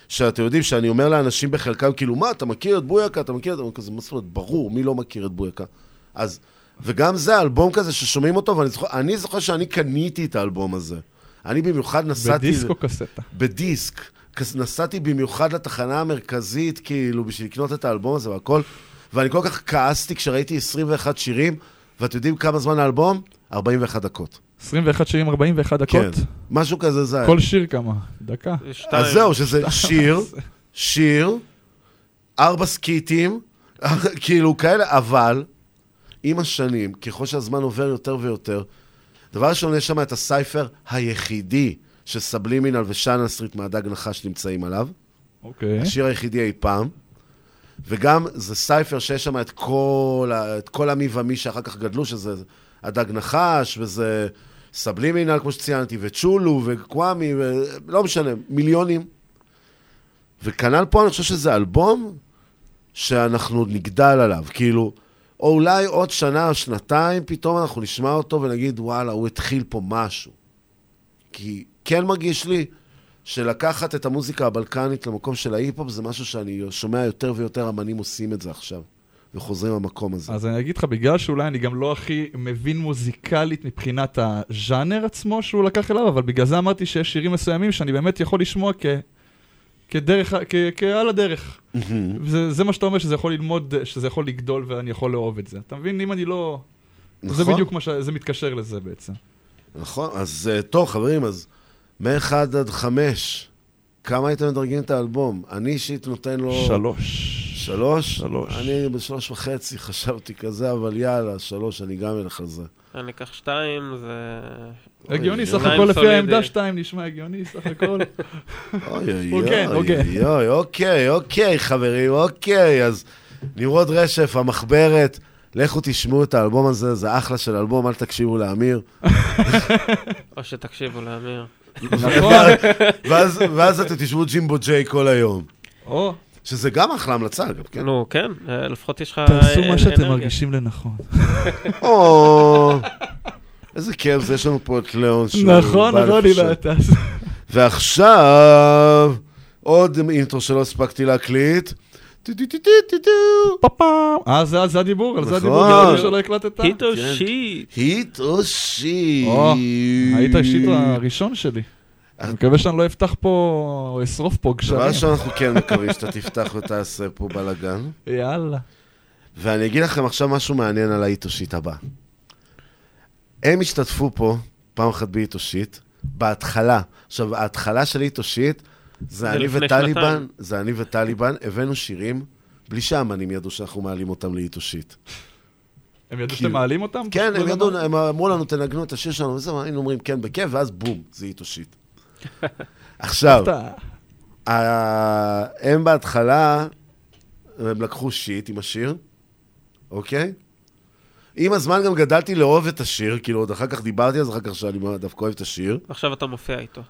שאתם יודעים, שאני אומר לאנשים בחלקם, כאילו, מה, אתה מכיר את בויאקה? אתה מכיר את... זה? כזה, מה זאת אומרת, ברור, מי לא מכיר את בויאקה? אז, וגם זה אלבום כזה ששומעים אותו, ואני זוכר, אני זוכר שאני קניתי את האלבום הזה. אני במיוחד נסעתי... בדיסק או קסטה? בדיסק. כס- נסעתי במיוחד לתחנה המרכזית, כאילו, בשביל לקנות את האלבום הזה והכל, ואני כל כך כעסתי כשראיתי 21 שירים, ואתם יודעים כמה זמן האלבום? 41 דקות. 21 שירים, 41 דקות? כן, משהו כזה זה היה. כל שיר כמה? דקה? אז זהו, שזה שיר, שיר, ארבע סקיטים, כאילו כאלה, אבל עם השנים, ככל שהזמן עובר יותר ויותר, דבר ראשון, יש שם את ה cypher היחידי שסבלימינל ושאנן סטריט מהדג נחש נמצאים עליו. אוקיי. השיר היחידי אי פעם. וגם זה cypher שיש שם את כל, את כל המי ומי שאחר כך גדלו, שזה הדג נחש, וזה סבלימינל, כמו שציינתי, וצ'ולו, וקוואמי, ולא משנה, מיליונים. וכנ"ל פה אני חושב שזה אלבום שאנחנו נגדל עליו, כאילו, או אולי עוד שנה או שנתיים, פתאום אנחנו נשמע אותו ונגיד, וואלה, הוא התחיל פה משהו. כי כן מרגיש לי שלקחת את המוזיקה הבלקנית למקום של ההיפ-הופ זה משהו שאני שומע יותר ויותר אמנים עושים את זה עכשיו, וחוזרים למקום הזה. אז אני אגיד לך, בגלל שאולי אני גם לא הכי מבין מוזיקלית מבחינת הז'אנר עצמו שהוא לקח אליו, אבל בגלל זה אמרתי שיש שירים מסוימים שאני באמת יכול לשמוע כ... כדרך, כ... כעל הדרך. זה, זה מה שאתה אומר, שזה יכול ללמוד, שזה יכול לגדול ואני יכול לאהוב את זה. אתה מבין? אם אני לא... זה נכון. בדיוק מה ש... זה מתקשר לזה בעצם. נכון, אז אה, טוב, חברים, אז מ-1 עד 5, כמה הייתם מדרגים את האלבום? אני אישית נותן לו... שלוש. שלוש? שלוש. אני בשלוש וחצי חשבתי כזה, אבל יאללה, שלוש, אני גם אלך על זה. אני אקח שתיים, זה... הגיוני, סך הכל לפי. העמדה שתיים נשמע הגיוני, סך הכל. אוי אוי הוגן. אוי אוי, אוקיי, אוקיי, חברים, אוקיי. אז נמרוד רשף, המחברת, לכו תשמעו את האלבום הזה, זה אחלה של אלבום, אל תקשיבו לאמיר. או שתקשיבו לאמיר. נכון. ואז- ואז אתם תשמעו ג'ימבו ג'יי כל היום. או. שזה גם אחלה המלצה, אגב, כן. נו, כן, אה, לפחות יש לך תעשו אה, מה שאתם אנרגיה. מרגישים לנכון. או, איזה כיף זה, יש לנו פה את ליאון שהוא נכון, נכון. הנה, אתה... ועכשיו, עוד אינטרו שלא הספקתי להקליט. אה, זה זה הדיבור, על זה נכון. הדיבור, כאילו שלא הקלטת? היט או. שיט. היט או שיט. היית השיט הראשון שלי. אני מקווה שאני לא אפתח פה, או אשרוף פה דבר גשרים. ראשון, אנחנו כן מקווים שאתה תפתח ותעשה פה בלאגן. יאללה. ואני אגיד לכם עכשיו משהו מעניין על ההיט או שיט הבא. הם השתתפו פה פעם אחת ב hit או shit, בהתחלה. עכשיו, ההתחלה של hit או shit, זה זה אני וטליבן. זה אני וטליבן, הבאנו שירים בלי שהאמנים ידעו שאנחנו מעלים אותם ל hit או shit. הם ידעו כאילו- שאתם מעלים אותם? כן, הם ידעו? הם אמרו לנו, תנגנו את השיר שלנו, וזה, היינו אומרים כן בכיף, ואז בום, זה shit. עכשיו, הם בהתחלה, הם לקחו shit עם השיר, אוקיי? עם הזמן גם גדלתי לאהוב את השיר, כאילו עוד אחר כך דיברתי על זה, אחר כך שאני דווקא אוהב את השיר. עכשיו אתה מופיע איתו.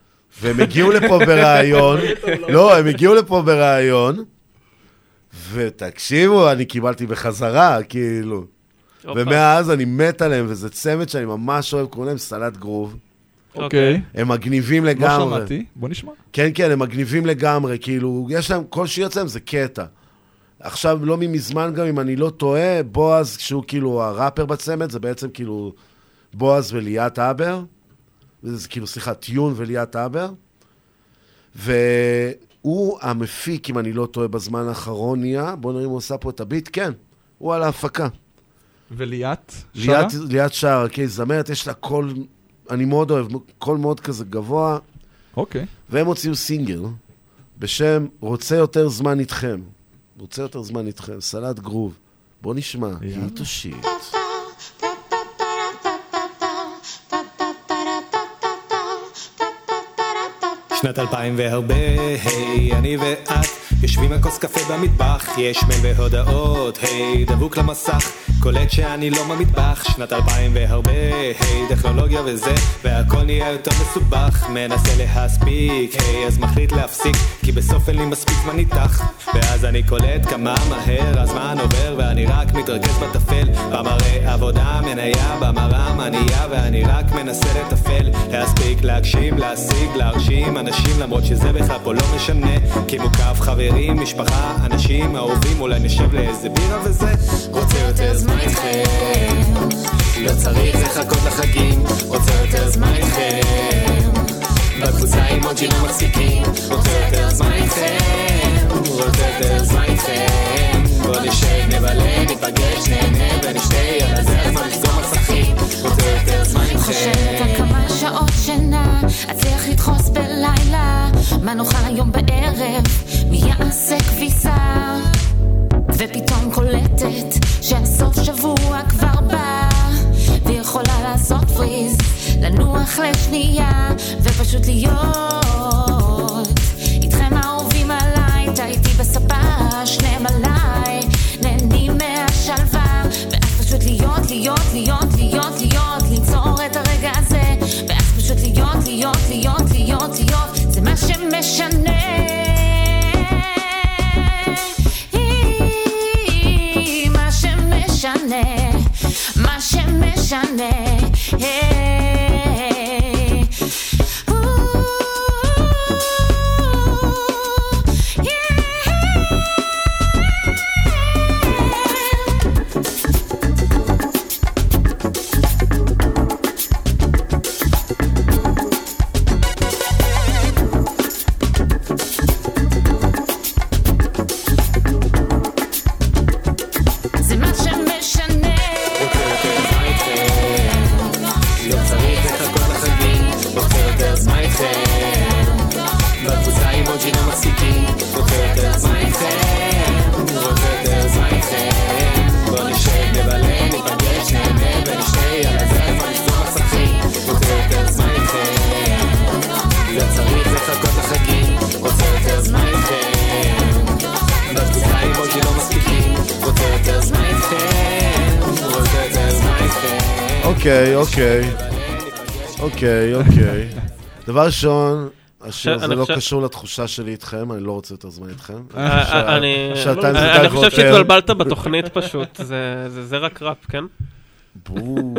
והם הגיעו לפה בריאיון, לא, הם הגיעו לפה בריאיון, ותקשיבו, אני קיבלתי בחזרה, כאילו. ומאז אני מת עליהם, וזה צמד שאני ממש אוהב, קוראים להם סלט גרוב. אוקיי. הם מגניבים לא לגמרי. שמעתי, בוא נשמע. כן, כן, הם מגניבים לגמרי, כאילו, יש להם, כל שיר אצלם זה קטע. עכשיו, לא מזמן גם, אם אני לא טועה, בועז, שהוא כאילו הראפר בצמד, זה בעצם כאילו בועז וליאת אבר. זה כאילו, סליחה, טיון וליאת אבר. והוא המפיק, אם אני לא טועה, בזמן האחרון נהיה, בואו נראה אם הוא עשה פה את ה beat, כן, הוא על ההפקה. וליאת? שרה? ליאת, ליאת שר, כן, זמרת, יש לה קול, אני מאוד אוהב, קול מאוד כזה גבוה. אוקיי. והם הוציאו סינגל בשם רוצה יותר זמן איתכם. רוצה יותר זמן איתכם, סלט גרוב. בוא נשמע, היט או שנת אלפיים והרבה, היי, אני ואת יושבים על כוס קפה במטבח, יש מייל והודעות, היי, דבוק למסך, קולט שאני לא במטבח, שנת אלפיים והרבה, היי, טכנולוגיה וזה, והכל נהיה יותר מסובך, מנסה להספיק, היי, אז מחליט להפסיק, כי בסוף אין לי מספיק זמן איתך ואז אני קולט כמה מהר הזמן עובר ואני רק מתרכז בטפל. במראה עבודה מניה במראה מנייה ואני רק מנסה לתפעל. להספיק להגשים להשיג להרשים אנשים למרות שזה בכלל פה לא משנה. כי מוקף חברים משפחה אנשים אהובים אולי נשב לאיזה בירה וזה. רוצה יותר זמן איתכם. לא צריך לחכות לחגים רוצה יותר זמן איתכם. בקבוצה עם עוד לא מצחיקים רוצה יותר זמן איתכם. רוצה יותר זמן איתכם. בוא נשב נבלה ניפגש נהנה ונשתה יאללה זה הזמן לסגור מסכים רוצה יותר זמן חושבת על איתכם כמה שעות שינה אצליח לדחוס בלילה. מה נאכל היום בערב? מי יעשה כביסה ופתאום קולטת שהסוף שבוע כבר בא ויכולה לעשות פריז לנוח לשנייה ופשוט להיות איתכם האהובים עליי. טעיתי בספה שניהם עליי נהנים מהשלווה ואז פשוט להיות להיות להיות להיות להיות ליצור את הרגע הזה ואז פשוט להיות להיות להיות להיות להיות. זה מה שמשנה מה הזה לא קשור לתחושה שלי איתכם, אני לא רוצה יותר זמן איתכם. אה, אה, אני זה חושב והותר. שהתבלבלת בתוכנית פשוט, זה- זה זה רק ראפ, כן? הוא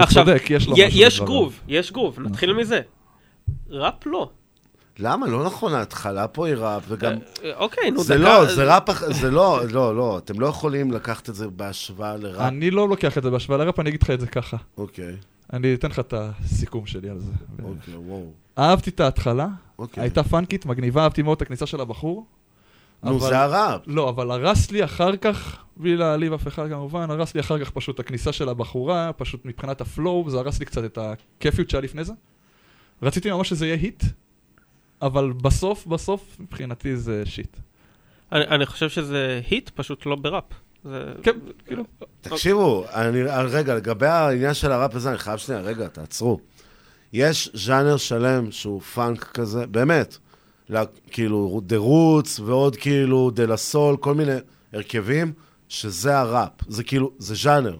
עכשיו, יש. גרוב, יש גרוב, נתחיל מזה. ראפ לא. למה? לא נכון, ההתחלה פה היא ראפ, וגם... אה, אוקיי, נו, זה דקה, לא, זה- זה ראפ, זה לא, לא, לא, אתם לא יכולים לקחת את זה בהשוואה לראפ. אני לא לוקח את זה בהשוואה לראפ, אני אגיד לך את זה ככה. אוקיי. אני אתן לך את הסיכום שלי על זה. אוקיי, וואו. אהבתי את ההתחלה, אוקיי. הייתה פאנקית, מגניבה, אהבתי מאוד את הכניסה של הבחור. נו, אבל- זה הראפ. לא, אבל הרס לי אחר כך, בלי להעליב אף אחד כמובן, הרס לי אחר כך פשוט הכניסה של הבחורה, פשוט מבחינת ה flow, זה הרס לי קצת את הכיפיות שהיה לפני זה. רציתי ממש שזה יהיה hit, אבל בסוף, בסוף, מבחינתי זה shit. אני אני חושב שזה hit, פשוט לא בראפ. זה- כן, כאילו. תקשיבו, אני, רגע, לגבי העניין של הראפ הזה, אני חייב שנייה, רגע, תעצרו. יש ז'אנר שלם שהוא פאנק כזה, באמת. לה, כאילו, The Roots ועוד כאילו De La Soul, כל מיני הרכבים, שזה הראפ. זה כאילו, זה ז'אנר.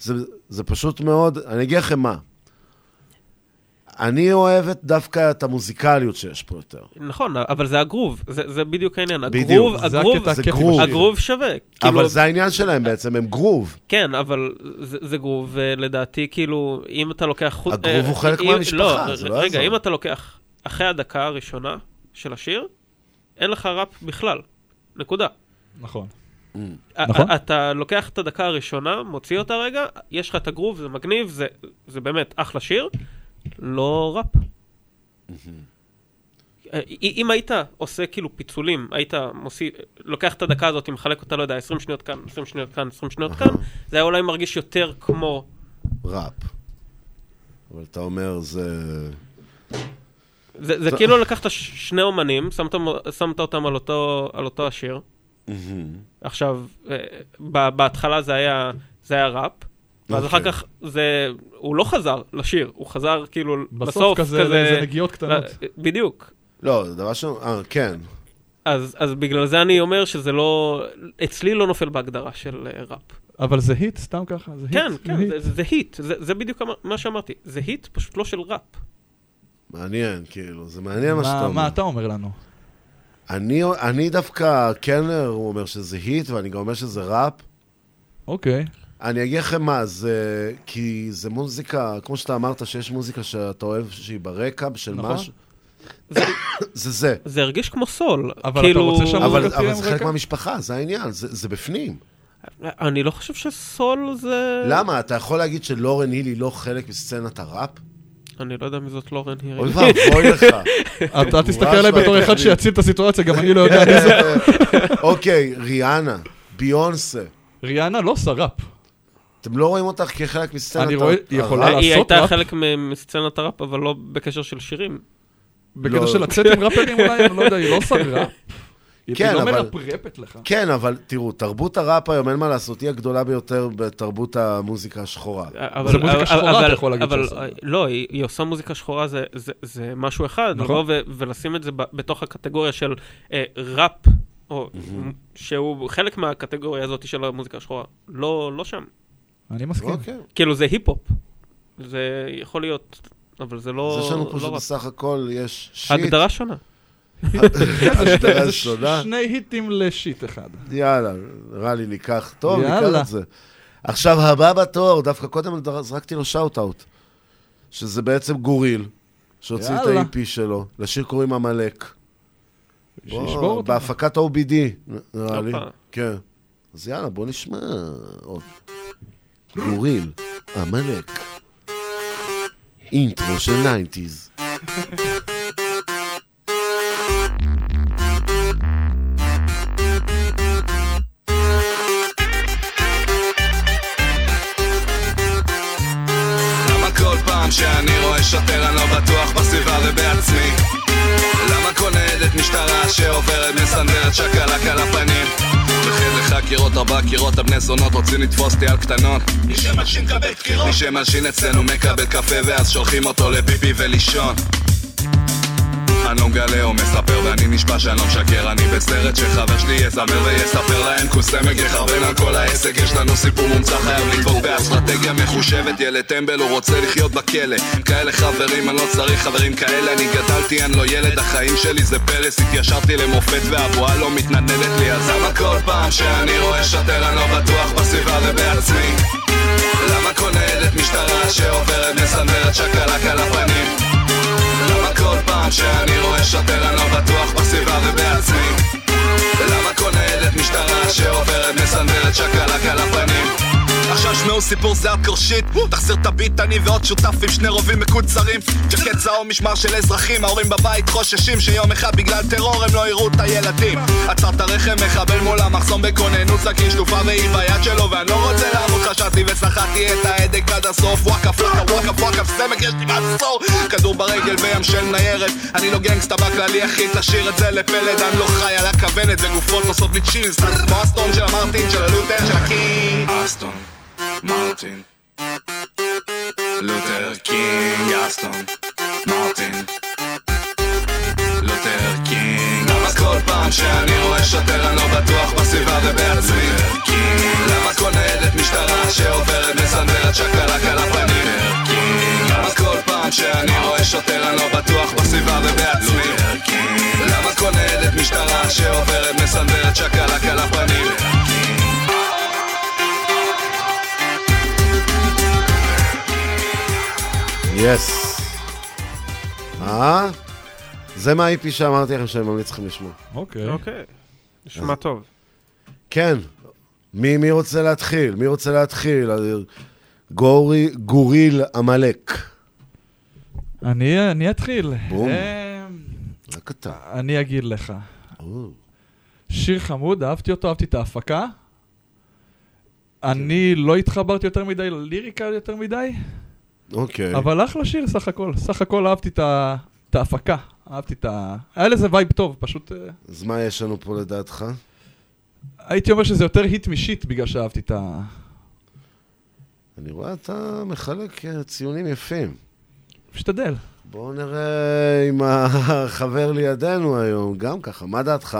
זה, זה פשוט מאוד, אני אגיד לכם מה. אני אוהבת דווקא את המוזיקליות שיש פה יותר. נכון, אבל זה הגרוב, זה זה בדיוק העניין. בדיוק, הגרוב, זה הגרוב, הקטע הכיפי בשיר. הגרוב שווה. אבל כאילו- זה העניין שלהם בעצם, הם גרוב. כן, אבל זה, זה גרוב, ולדעתי, כאילו, אם אתה לוקח... חוץ- הגרוב הוא חלק אם- מהמשפחה, לא, זה לא רגע, יעזור. אם אתה לוקח אחרי הדקה הראשונה של השיר, אין לך ראפ בכלל. נקודה. נכון. נכון. אתה לוקח את הדקה הראשונה, מוציא אותה רגע, יש לך את הגרוב, זה מגניב, זה, זה באמת אחלה שיר, לא ראפ. אה, אם היית עושה כאילו פיצולים, היית מוציא, לוקח את הדקה הזאת, מחלק אותה, לא יודע, 20 שניות כאן, 20 שניות כאן, 20 שניות כאן, זה היה אולי מרגיש יותר כמו... ראפ. אבל אתה אומר, זה... זה, זה. כאילו לקחת שני אומנים, שמת, שמת אותם על אותו, על אותו השיר. מהמם. עכשיו, אה, בהתחלה זה היה, זה היה ראפ, ואז אחר אוקיי. כך זה, הוא לא חזר לשיר, הוא חזר כאילו בסוף בסוף כזה לאיזה נגיעות קטנות. בדיוק. לא, זה דבר ש... אה, כן. אז, אז בגלל זה אני אומר שזה לא, אצלי לא נופל בהגדרה של אה, ראפ. אבל זה היט, סתם ככה? זה היט? כן, זה כן. זה, זה היט, זה, זה בדיוק מה שאמרתי, זה היט, פשוט לא של ראפ. מעניין, כאילו, זה מעניין מה שאתה אומר. מה אתה אומר לנו? אני, אני דווקא, כן, הוא אומר שזה היט, ואני גם אומר שזה ראפ. אוקיי. אני אגיד לכם מה, זה... כי זה מוזיקה, כמו שאתה אמרת, שיש מוזיקה שאתה אוהב שהיא ברקע, של נכון. מה? זה זה. זה הרגיש כמו סול. אבל כאילו... אתה רוצה שהמוזיקה אבל, תהיה אבל זה חלק? מהמשפחה, זה העניין, זה, זה בפנים. אני לא חושב שסול זה... למה? אתה יכול להגיד שלורן היל היא לא חלק מסצנת הראפ? אני לא יודע מי זאת לורן הירי. אוי ואבוי לך. אתה תסתכל עליי בתור אחד שיציל את הסיטואציה, גם אני לא יודע מי זה. אוקיי, ריאנה, ביונסה. ריאנה לא עושה ראפ. אתם לא רואים אותך כחלק מסצנת אני רואה- היא יכולה הראפ? היא לעשות הייתה ראפ? חלק מסצנת הראפ, אבל לא בקשר של שירים. בקטע לא. של לצאת עם ראפרים אולי, אני לא יודע, היא לא עושה ראפ. היא כן, לא אבל- מרפרפת לך. כן, אבל תראו, תרבות הראפ היום, אין מה לעשות, היא הגדולה ביותר בתרבות המוזיקה השחורה. אבל, זה מוזיקה אבל- שחורה, אבל- אתה יכול להגיד אבל, שעושה. לא, היא, היא עושה מוזיקה שחורה, זה, זה, זה משהו אחד. נכון. ו, ולשים את זה בתוך הקטגוריה של אה, ראפ, או שהוא חלק מהקטגוריה הזאת של המוזיקה השחורה. לא, לא שם. אני מסכים. אוקיי. כאילו, זה היפ-הופ. זה יכול להיות, אבל זה לא, אז יש לנו לא פשוט. בסך הכל, יש shit. הגדרה שונה. הגדרה זה שונה. שני היטים ל shit אחד. יאללה, נראה לי ניקח, טוב, ניקח. את זה. עכשיו, הבא בתור, דווקא קודם זרקתי לו shout-out, שזה בעצם גוריל, שהוציא את. ה-EP שלו, לשיר קוראים עמלק. שישבור בוא, אותו. בהפקת OBD, נראה לי. כן. אז יאללה, בוא נשמע. עוד. גוריל, עמלק. intro של nineties. שאני רואה שוטר אני לא בטוח בסביבה ובעצמי? למה כל ניידת משטרה שעוברת מסנדרת שקלק על הפנים? בחדר חקירות ארבע קירות הבני זונות רוצים לתפוס אותי על קטנות. מי שמלשין מקבל דקירות מי שמלשין אצלנו מקבל קפה ואז שולחים אותו לפיפי ולישון אני לא מגלה או מספר ואני נשבע שאני לא משקר. אני בסרט שחבר שלי יזמר ויספר להם קוסמק יכוון על כל העסק. יש לנו סיפור מומצא חייב לדבוק באסטרטגיה מחושבת. ילד טמבל הוא רוצה לחיות בכלא. כאלה חברים אני לא צריך חברים כאלה. אני גדלתי אני לא ילד החיים שלי זה פלס. התיישרתי למופת והבועה לא מתנדנדת לי. אז למה כל פעם שאני רואה שוטר אני לא בטוח בסביבה ובעצמי? למה כל ניידת משטרה שעוברת מסנדרת שקלק על הפנים פעם שאני רואה שוטר אני לא בטוח בסביבה ובעצמי? למה כל ניידת משטרה שעוברת מסנדרת שקלק על הפנים? עכשיו שמעו סיפור זה ארדקור שיט תחזיר את הביט אני ועוד שותף עם שני רובים מקוצרים. ג'קט צהוב משמר של אזרחים ההורים בבית חוששים שיום אחד בגלל טרור הם לא יראו את הילדים. עצר את הרחם מחבל מול המחסום בכוננות סכין שטופה והיא ביד שלו ואני לא רוצה לעמוד. חשבתי וסחטתי את ההדק עד הסוף. וואקף וואקף וואקף וואקף סמק יש לי מעצור כדור ברגל בים של ניירת. אני לא גנגסטה בכללי אחי תשאיר את זה לפלד. אני לא חי על הכוונת וגופות עושות לי צ'ילס כמו אסטון של המרטין של הלוטר של הקינג אסטון מרטין לותר קינג אסטון מרטין לותר קינג למה כל פעם שאני רואה שוטר אני לא בטוח בסביבה ובעצמי? למה כל ניידת משטרה שעוברת מסנדרת שקלק על הפנים למה כל פעם שאני רואה שוטר אני לא בטוח בסביבה ובעצמי? למה כל ניידת משטרה שעוברת מסנדרת שקלק על הפנים יס. אה? זה מה-IP שאמרתי לכם שאני ממליץ לכם לשמוע. אוקיי. אוקיי. נשמע טוב. כן. מי, מי רוצה להתחיל? מי רוצה להתחיל? גורי, גוריל עמלק. אני אני אתחיל. בום. אה, רק אתה. אני אגיד לך. או. שיר חמוד, אהבתי אותו, אהבתי את ההפקה. אני לא התחברתי יותר מדי לליריקה יותר מדי, אוקיי. אבל אחלה שיר סך הכל. סך הכל אהבתי את ההפקה. אהבתי את ה... היה לזה vibe טוב, פשוט... אה, אז מה יש לנו פה לדעתך? הייתי אומר שזה יותר hit מ shit בגלל שאהבתי את ה... אני רואה אתה מחלק אה, ציונים יפים. משתדל. בואו נראה אם החבר לידינו היום, גם ככה, מה דעתך?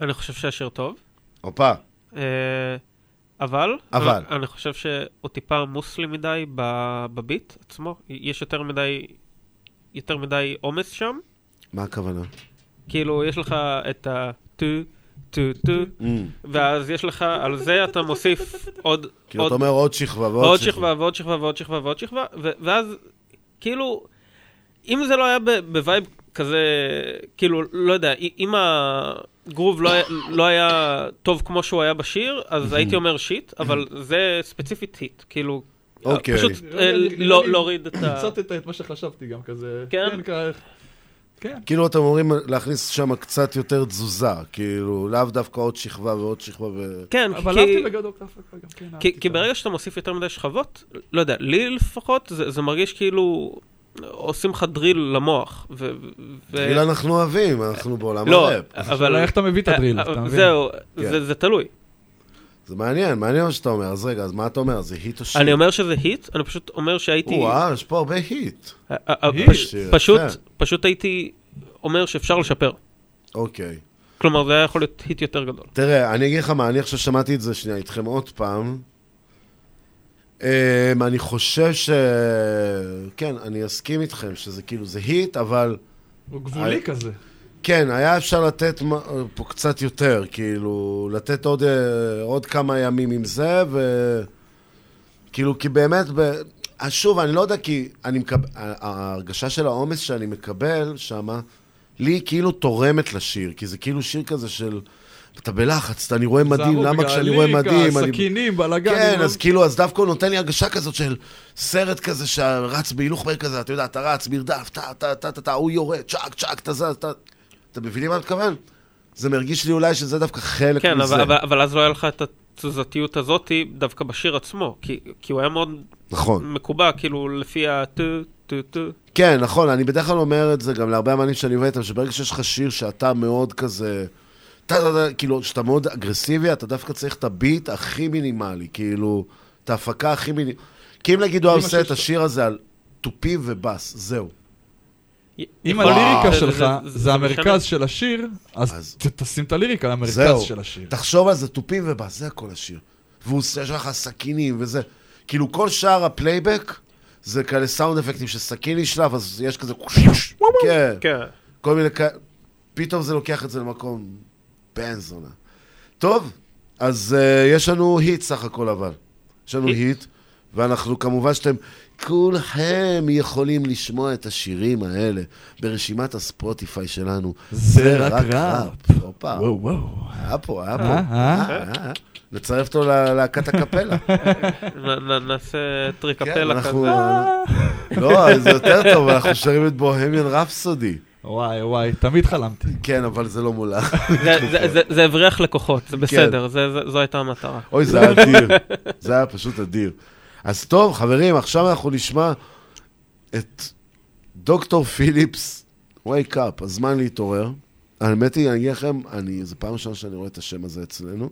אני חושב שהשיר טוב. הופה. אבל, אבל. אני, חושב שהוא טיפה עמוס לי מדי ב beat עצמו. יש יותר מדי, יותר מדי עומס שם. מה הכוונה? כאילו, יש לך את ה... טו, טו, טו, Mm. ואז יש לך, על זה אתה מוסיף עוד... כאילו, אתה אומר עוד שכבה ועוד עוד שכבה. ועוד שכבה ועוד שכבה ועוד שכבה, ואז, כאילו, אם זה לא היה ב vibe כזה, כאילו, לא יודע, אם הגרוב לא היה, לא היה טוב כמו שהוא היה בשיר, אז הייתי אומר shit, אבל זה ספציפית hit, כאילו, אוקיי. פשוט אה, לא- להוריד את ה... קצת את מה שחשבתי גם כזה. כן? כ- כן. כאילו אתם אומרים להכניס שם קצת יותר תזוזה, כאילו, לאו דווקא עוד שכבה ועוד שכבה ו... כן, אבל כי- אהבתי בגדול את ההפקה גם כן. כי, כי ברגע שאתה מוסיף יותר מדי שכבות, לא יודע, לי לפחות, זה, זה מרגיש כאילו עושים לך דריל למוח. ו, ו... דריל אנחנו אוהבים, אנחנו בעולם לא, הראפ. אבל... איך אתה מביא את הדריל, אה, אתה מבין? זהו, כן. זה, זה תלוי. זה מעניין, מעניין מה שאתה אומר. אז רגע, אז מה אתה אומר? זה היט או שיר? אני אומר שזה היט, אני פשוט אומר שהייתי... וואו, יש פה הרבה היט. אה, אה, היט. פש- שיר פשוט. פשוט הייתי אומר שאפשר לשפר. אוקיי. כלומר, זה היה יכול להיות היט יותר גדול. תראה, אני אגיד לך מה, אני עכשיו שמעתי את זה שנייה איתכם עוד פעם. Um, אני חושב ש... כן, אני אסכים איתכם שזה כאילו, זה היט, אבל... הוא גבולי היה- כזה. כן, היה אפשר לתת פה קצת יותר, כאילו, לתת עוד, אה, עוד כמה ימים עם זה, ו... כאילו, כי באמת, ב... אה, שוב, אני לא יודע, כי אני מקבל... ההרגשה של העומס שאני מקבל שמה, לי כאילו תורמת לשיר, כי זה כאילו שיר כזה של... אתה בלחץ, אני רואה מדים, תיזהרו, למה כשאני רואה. אני- סכינים, בלאגן, כן, אני אז לא- כאילו, אז דווקא הוא נותן לי הרגשה כזאת של סרט כזה שרץ בהילוך מהיר כזה, אתה יודע, אתה רץ, מרדף, טה, טה, טה, טה, הוא יורד, צ'אק, צ'אק, אתה זז, אתה... אתם מבינים מה אני מתכוון? זה מרגיש לי אולי שזה דווקא חלק כן, מזה. אבל, אבל, אבל אז לא היה לך את התזוזתיות הזאתי דווקא בשיר עצמו, כי, כי הוא היה מאוד נכון. מקובע, כאילו, לפי טו. כן, נכון, אני בדרך כלל אומר את זה גם להרבה אמנים שאני עובד איתם, שברגע שיש לך שיר שאתה מאוד כזה... כאילו, שאתה מאוד אגרסיבי, אתה דווקא צריך את ה beat הכי מינימלי, כאילו, את ההפקה הכי מינימלית. כי אם נגיד הוא היה עושה את השיר הזה על תופים ובאס, זהו. אם. הליריקה שלך זה-. המרכז של השיר, אז תשים את הליריקה למרכז זהו. של השיר. תחשוב על זה, תופים ובאס, זה הכל השיר. והוא עושה יש לך סכינים וזה. כאילו, כל שאר הפלייבק זה כאלה סאונד אפקטים שסכין נשלף, אז יש כזה... כן. כן. כל מיני כאלה... פתאום זה לוקח את זה למקום בן זונה. טוב, אז uh, יש לנו היט סך הכל אבל. יש לנו היט, ואנחנו כמובן שאתם כולכם יכולים לשמוע את השירים האלה ברשימת הספוטיפיי שלנו. זה רק ראפ. הופה. וואו, וואו. היה פה, היה פה. אה, אה. אה. נצרף אותו ללהקת הקפלה. נעשה כן, טריקפלה אנחנו... כזה. לא, זה יותר טוב, אנחנו שרים את בוהמיאן רפסודי. וואי, וואי, תמיד חלמתי. כן, אבל זה לא מולה. זה- זה- זה- זה הבריח לקוחות, זה כן. בסדר, זה- זה- זו הייתה המטרה. אוי, זה היה אדיר. זה היה פשוט אדיר. אז טוב, חברים, עכשיו אנחנו נשמע את דוקטור פיליפס, wake up, הזמן להתעורר. האמת היא, אני אגיד לכם, אני, זו פעם ראשונה שאני רואה את השם הזה אצלנו.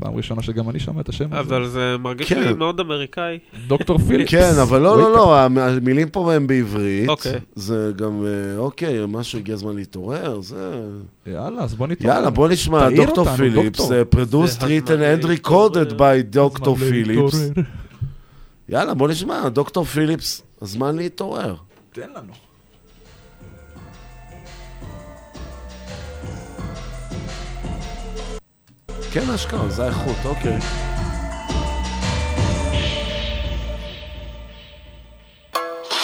פעם ראשונה שגם אני שומע את השם הזה. אבל זה מרגיש כן. לי מאוד אמריקאי. דוקטור פיליפס. כן, אבל לא, לא, לא, המ- המילים פה הם בעברית. אוקיי. זה גם, אה, אוקיי, משהו הגיע הזמן להתעורר, זה... יאללה, אז בוא נתעורר. יאללה, בוא נשמע, דוקטור פיליפס, produced, written and recorded by דוקטור הזמן פיליפס. יאללה, בוא נשמע, דוקטור פיליפס, הזמן להתעורר. תן לנו. כן, אשכרה, זה האיכות, אוקיי.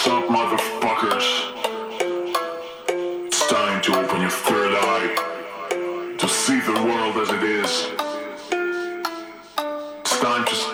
Sup, motherfuckers? It's time to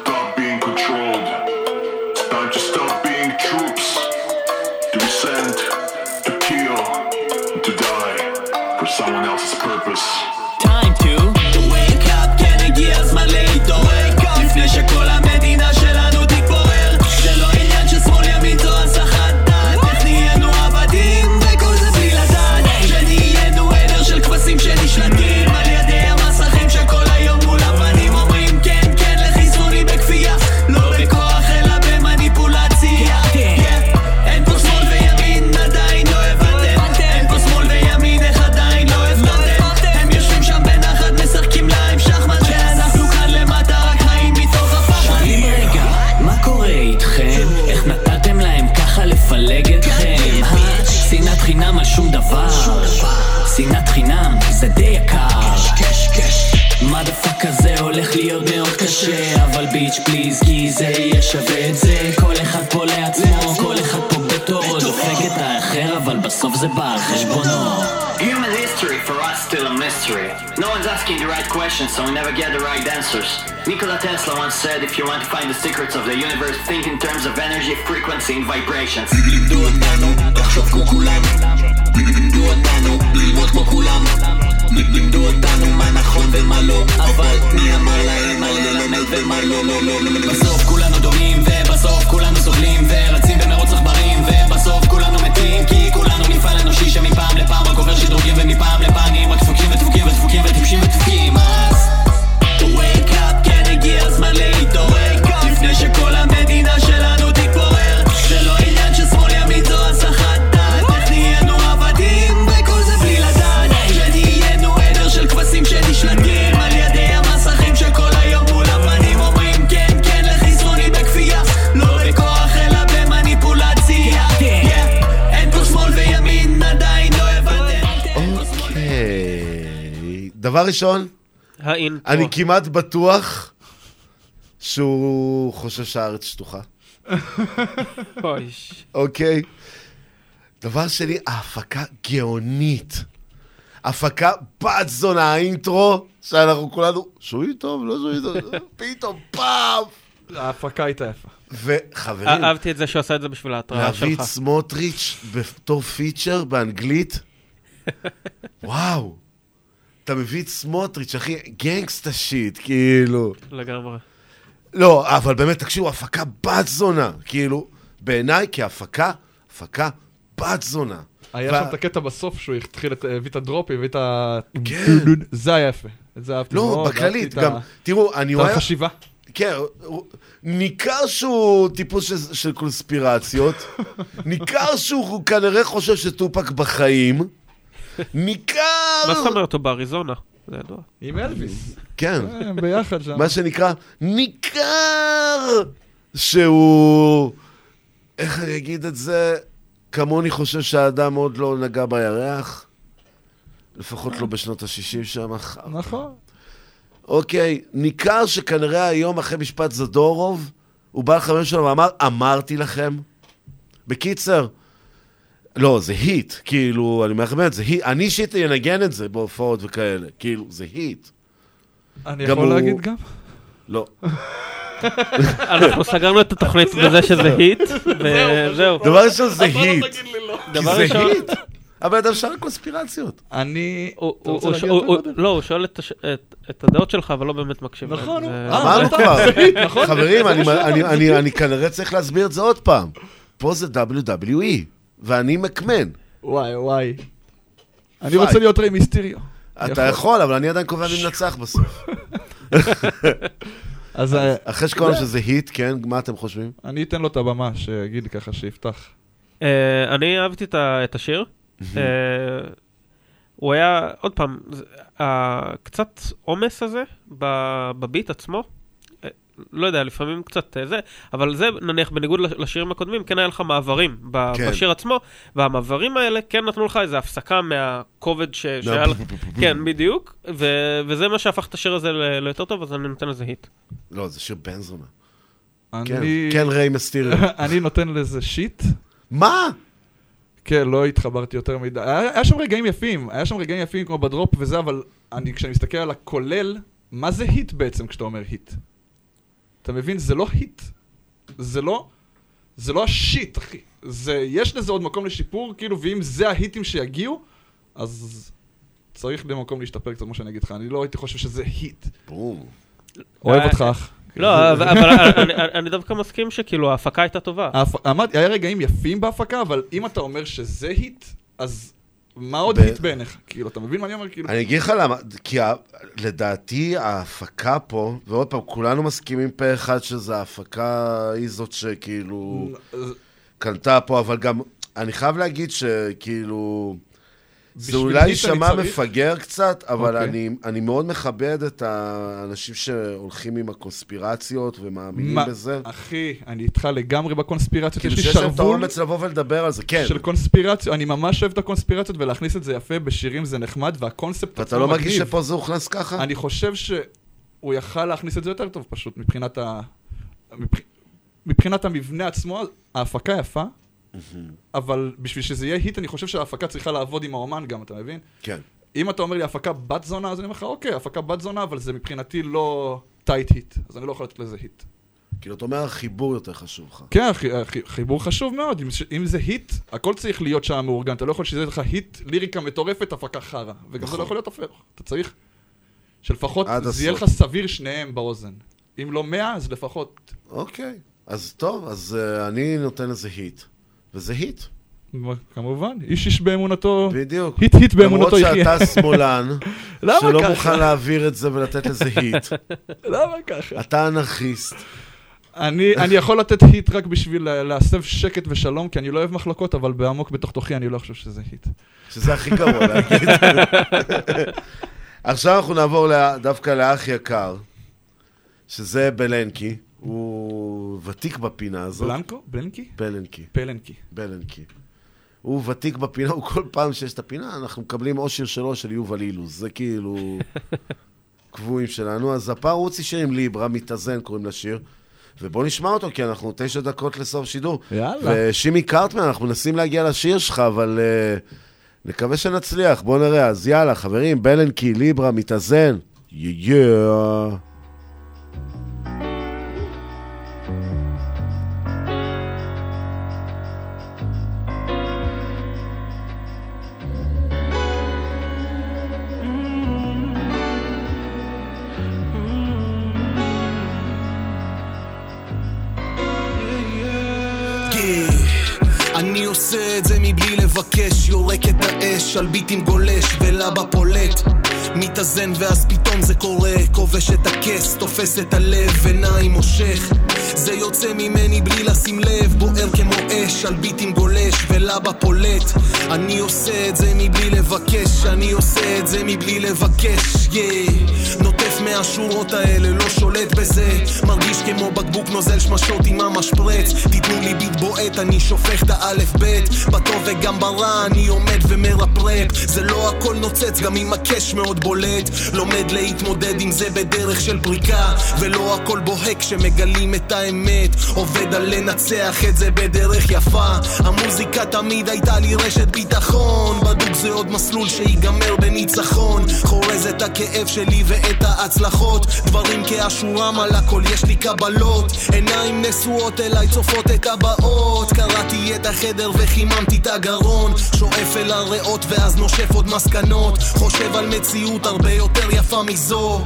ביץ' פליז כי זה יהיה שווה את זה כל אחד פה לעצמו כל אחד פה בתורו דופק את האחר אבל בסוף זה בא על חשבונו Human history for us still a mystery. No one's asking the right questions, so we never get the right answers. Nikola Tesla once said, if you want to find the secrets of the universe, think in terms of energy, frequency, and vibrations. לימדו אותנו לחשוב כמו כולם לימדו אותנו ללמוד כמו כולם לימדו אותנו מה נכון ומה לא אבל מי אמר להם מה ללמד ומה לא לא לא לא בסוף כולנו דומים ובסוף כולנו סובלים ורצים במרוץ עכברים ובסוף כולנו מתים כי כולנו מפעל אנושי שמפעם לפעם רק עובר שדרוגים ומפעם לפעם נהיים רק דפוקים ודפוקים ודפוקים וטיפשים ודפוקים. אז דבר ראשון, האינטרו. אני כמעט בטוח שהוא חושב שהארץ שטוחה. אוקיי? דבר שני, ההפקה גאונית. הפקה בת זונה, האינטרו, שאנחנו כולנו, שוי טוב, לא שוי טוב, פתאום פעם. ההפקה הייתה יפה. וחברים, אה, אהבתי את זה שהוא עשה את זה בשביל ההתראה שלך. להביא את סמוטריץ' בתור פיצ'ר באנגלית, וואו. אתה מביא את סמוטריץ', אחי, גנגסטה שיט, כאילו. לגמרי. לא, אבל באמת, תקשיבו, הפקה בת זונה. כאילו, בעיניי כהפקה, הפקה בת זונה. היה שם את הקטע בסוף שהוא התחיל, את- הביא את הדרופ, הביא את ה... כן. זה היה יפה. את זה אהבתי מאוד. לא, בכללית, את ה- גם, תראו, אני את רואה... החשיבה. כן, ניכר שהוא טיפוס של, של קונספירציות, ניכר שהוא כנראה חושב שטופק בחיים, ניכר... מה זאת אומרת, הוא באריזונה? זה ידוע. עם אלוויס. כן. הם ביחד שם. מה שנקרא, ניכר שהוא... איך אני אגיד את זה? כמוני חושב שהאדם עוד לא נגע בירח. לפחות לא בשנות ה-60 שם. נכון. אוקיי, ניכר שכנראה היום, אחרי משפט זדורוב, הוא בא לחברים שלו ואמר, אמרתי לכם. בקיצר, לא, זה היט, כאילו, אני אומר לכם באמת, זה היט, אני אישית אנגן את זה בהופעות וכאלה, כאילו, זה היט. אני יכול הוא- להגיד גם? לא. אנחנו סגרנו את התוכנית בזה שזה היט, וזהו. דבר ראשון זה היט. דבר זה ראשון... היט. הבן אדם שר קונספירציות. אני... אתה? לא, הוא שואל את הדעות שלך, אבל לא באמת מקשיב. נכון, זה- אה, אמרנו כבר. זה נכון? חברים, זה אני- מה שאמרתי. אני- אני אני כנראה צריך להסביר את זה עוד פעם. פה זה WWE, ואני מקמן. וואי, וואי. אני. רוצה להיות ריי מיסטיריו. אתה יכול, אבל אני עדיין קובע מי מנצח בסוף. אז אה, אחרי שקוראים זה- שזה היט, כן, מה אתם חושבים? אני אתן לו את הבמה, שיגיד ככה, שיפתח. אה, אני אהבתי את השיר. אה, הוא היה, עוד פעם, הקצת עומס הזה ב- בביט עצמו, לא יודע, לפעמים קצת אה, זה, אבל זה נניח בניגוד לש- לשירים הקודמים, כן היה לך מעברים ב- כן. בשיר עצמו, והמעברים האלה כן נתנו לך איזו הפסקה מהכובד ש- שהיה לך, כן, בדיוק, ו- וזה מה שהפך את השיר הזה ל- ליותר טוב, אז אני נותן לזה היט. לא, זה שיר בן זונה. כן, אני... כן, ריי מסטיריו. אני נותן לזה שיט. מה? כן, לא התחברתי יותר מדי. היה, היה שם רגעים יפים, היה שם רגעים יפים כמו בדרופ וזה, אבל אני, כשאני מסתכל על הכולל, מה זה היט בעצם כשאתה אומר היט? אתה מבין? זה לא היט. זה לא... זה לא השיט, אחי. זה, יש לזה עוד מקום לשיפור, כאילו, ואם זה ההיטים שיגיעו, אז צריך למקום להשתפר קצת, כמו שאני אגיד לך. אני לא הייתי חושב שזה היט. בום. אוהב אותך, אח. לא, אבל אני- דווקא מסכים שכאילו ההפקה הייתה טובה. אמרתי, היה רגעים יפים בהפקה, אבל אם אתה אומר שזה היט, אז מה עוד היט בעיניך? כאילו, אתה מבין מה אני אומר? כאילו... אני אגיד לך למה, כי לדעתי ההפקה פה, ועוד פעם, כולנו מסכימים פה אחד שזו ההפקה היא זאת שכאילו קנתה פה, אבל גם, אני חייב להגיד שכאילו, זה אולי יישמע צריך- מפגר קצת, אבל אוקיי. אני, אני מאוד מכבד את האנשים שהולכים עם הקונספירציות ומאמינים מה- בזה. אחי, אני איתך לגמרי בקונספירציות, כאילו יש לי שיש להם את שרוול האומץ לבוא ולדבר על זה, כן. של קונספירציות, אני ממש אוהב את הקונספירציות ולהכניס את זה יפה בשירים זה נחמד, והקונספט ואתה לא מרגיש שפה זה הוכנס ככה? אני חושב ש... הוא יכל להכניס את זה יותר טוב פשוט, מבחינת ה... מבח... מבחינת המבנה עצמו, ההפקה יפה, אבל בשביל שזה יהיה היט, אני חושב שההפקה צריכה לעבוד עם האומן גם, אתה מבין? כן. אם אתה אומר לי הפקה בת זונה, אז אני אומר לך, אוקיי, הפקה בת זונה, אבל זה מבחינתי לא טייט היט, אז אני לא יכול לתת לזה היט. כאילו, אתה אומר, החיבור יותר חשוב לך. כן, חיבור חשוב מאוד, אם, אם זה היט, הכל צריך להיות שם מאורגן, אתה לא יכול שזה יהיה לך היט, ליריקה מטורפת, הפקה חרא, וגם זה נכון. לא יכול להיות הפך, אתה צריך שלפחות זה יהיה לך. סביר שניהם באוזן. אם לא מאה, אז לפחות. אוקיי. אז טוב, אז uh, אני נותן לזה היט. וזה היט. כמובן, איש איש באמונתו, בדיוק. היט היט באמונתו למרות יחיה. שאתה שמאלן, שלא ככה? מוכן להעביר את זה ולתת לזה היט. למה ככה? אתה אנרכיסט. אני, אני יכול לתת היט רק בשביל לה- להסב שקט ושלום, כי אני לא אוהב מחלוקות, אבל בעמוק בתוך תוכי אני לא חושב שזה היט. שזה הכי גרוע להגיד. עכשיו אנחנו נעבור דווקא לאח יקר, שזה בלנקי. הוא ותיק בפינה הזאת. בלנקו? בלנקי? בלנקי. פלנקי. בלנקי. הוא ותיק בפינה, הוא כל פעם שיש את הפינה, אנחנו מקבלים או שיר שלו של יובל אילוז. זה כאילו קבועים שלנו. אז הפעם הוא הוציא שיר עם ליברה, מתאזן קוראים לשיר. ובוא נשמע אותו, כי אנחנו תשע דקות לסוף שידור. יאללה. ושימי קרטמן, אנחנו מנסים להגיע לשיר שלך, אבל uh, נקווה שנצליח. בוא נראה. אז יאללה, חברים, בלנקי, ליברה, מתאזן. יאה. כן, אני עושה את זה מבלי לבקש, יורק את האש על ביטים גולש ולבה פולט. מתאזן ואז פתאום זה קורה, כובש את הכס, תופס את הלב, עיניים מושך. זה יוצא ממני בלי לשים לב, בוער כמו אש על ביטים גולש ולבה פולט. אני עושה את זה מבלי לבקש, אני עושה את זה מבלי לבקש, יא נוטף מהשורות האלה, לא שולט בזה. מרגיש כמו בקבוק נוזל שמשות עם המשפרץ תיתנו לי ביט בועט, אני שופך את האלף בית בטוב וגם ברע אני עומד ומרפרפ. זה לא הכל נוצץ, גם עם הקש מאוד בולט. לומד להתמודד עם זה בדרך של פריקה. ולא הכל בוהק כשמגלים את האמת. עובד על לנצח את זה בדרך יפה. המוזיקה תמיד הייתה לי רשת ביטחון. בדוק זה עוד מסלול שיגמר בניצחון. חורז את הכאב שלי ואת ההצלחות דברים כאשורם על הכל יש לי קבלות. עיניים נשואות אליי צופות את הבאות. קראתי את החדר וחיממתי את הגרון. שואף אל הריאות ואז נושף עוד מסקנות. חושב על מציאות הרבה יותר יפה מזו.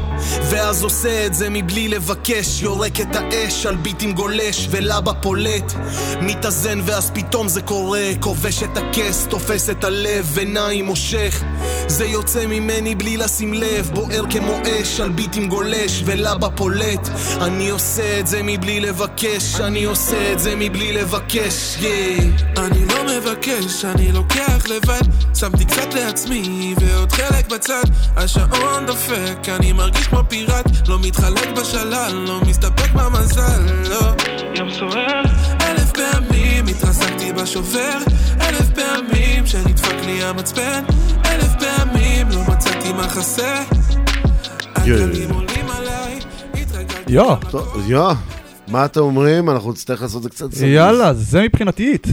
ואז עושה את זה מבלי לבקש. יורק את האש על ביטים גולש ולבה פולט. מתאזן ואז פתאום זה קורה. כובש את הכס, תופס את הלב, עיניים מושך. זה יוצא ממני בלי לשים לב. בוער כמו אש על ביטים גולש ולבה פולט. אני עושה את זה מבלי לבקש אני עושה את זה מבלי לבקש yeah. אני לא מבקש, אני לוקח לבד. שמתי קצת לעצמי ועוד חלק בצד. השעון דופק, אני מרגיש כמו פיראט. לא מתחלק בשלל, לא מסתפק במזל, לא. ים סוער. אלף פעמים התרסקתי בשובר. אלף פעמים שנדפק לי המצפן. אלף פעמים לא מצאתי מה חסר יו. טוב, יו. מה אתם אומרים? אנחנו נצטרך לעשות את זה קצת זריז. יאללה, זה מבחינתי hit.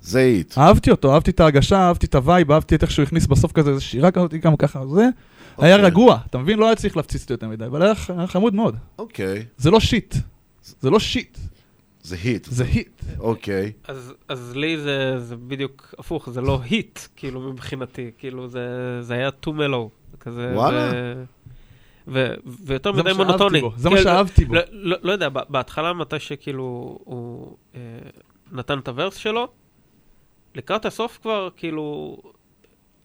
זה hit. אהבתי אותו, אהבתי את ההגשה, אהבתי את ה vibe, אהבתי את איך שהוא הכניס בסוף כזה איזה שירה כזאת, גם ככה, זה היה רגוע, אתה מבין? לא היה צריך להפציץ אותי יותר מדי, אבל היה היה חמוד מאוד. אוקיי. זה לא שיט. זה לא שיט. זה היט. זה היט. אוקיי. אז, אז לי זה, זה בדיוק הפוך, זה לא היט, כאילו, מבחינתי, כאילו, זה, זה היה too mellow, כזה, וואלה. ו, ו, ויותר זה מדי מה שאהבתי מונוטוני. בו, זה מה כן, שאהבתי בו. לא, לא, לא יודע, בהתחלה, מתי שכאילו הוא אה, נתן את הוורס שלו, לקראת הסוף כבר, כאילו...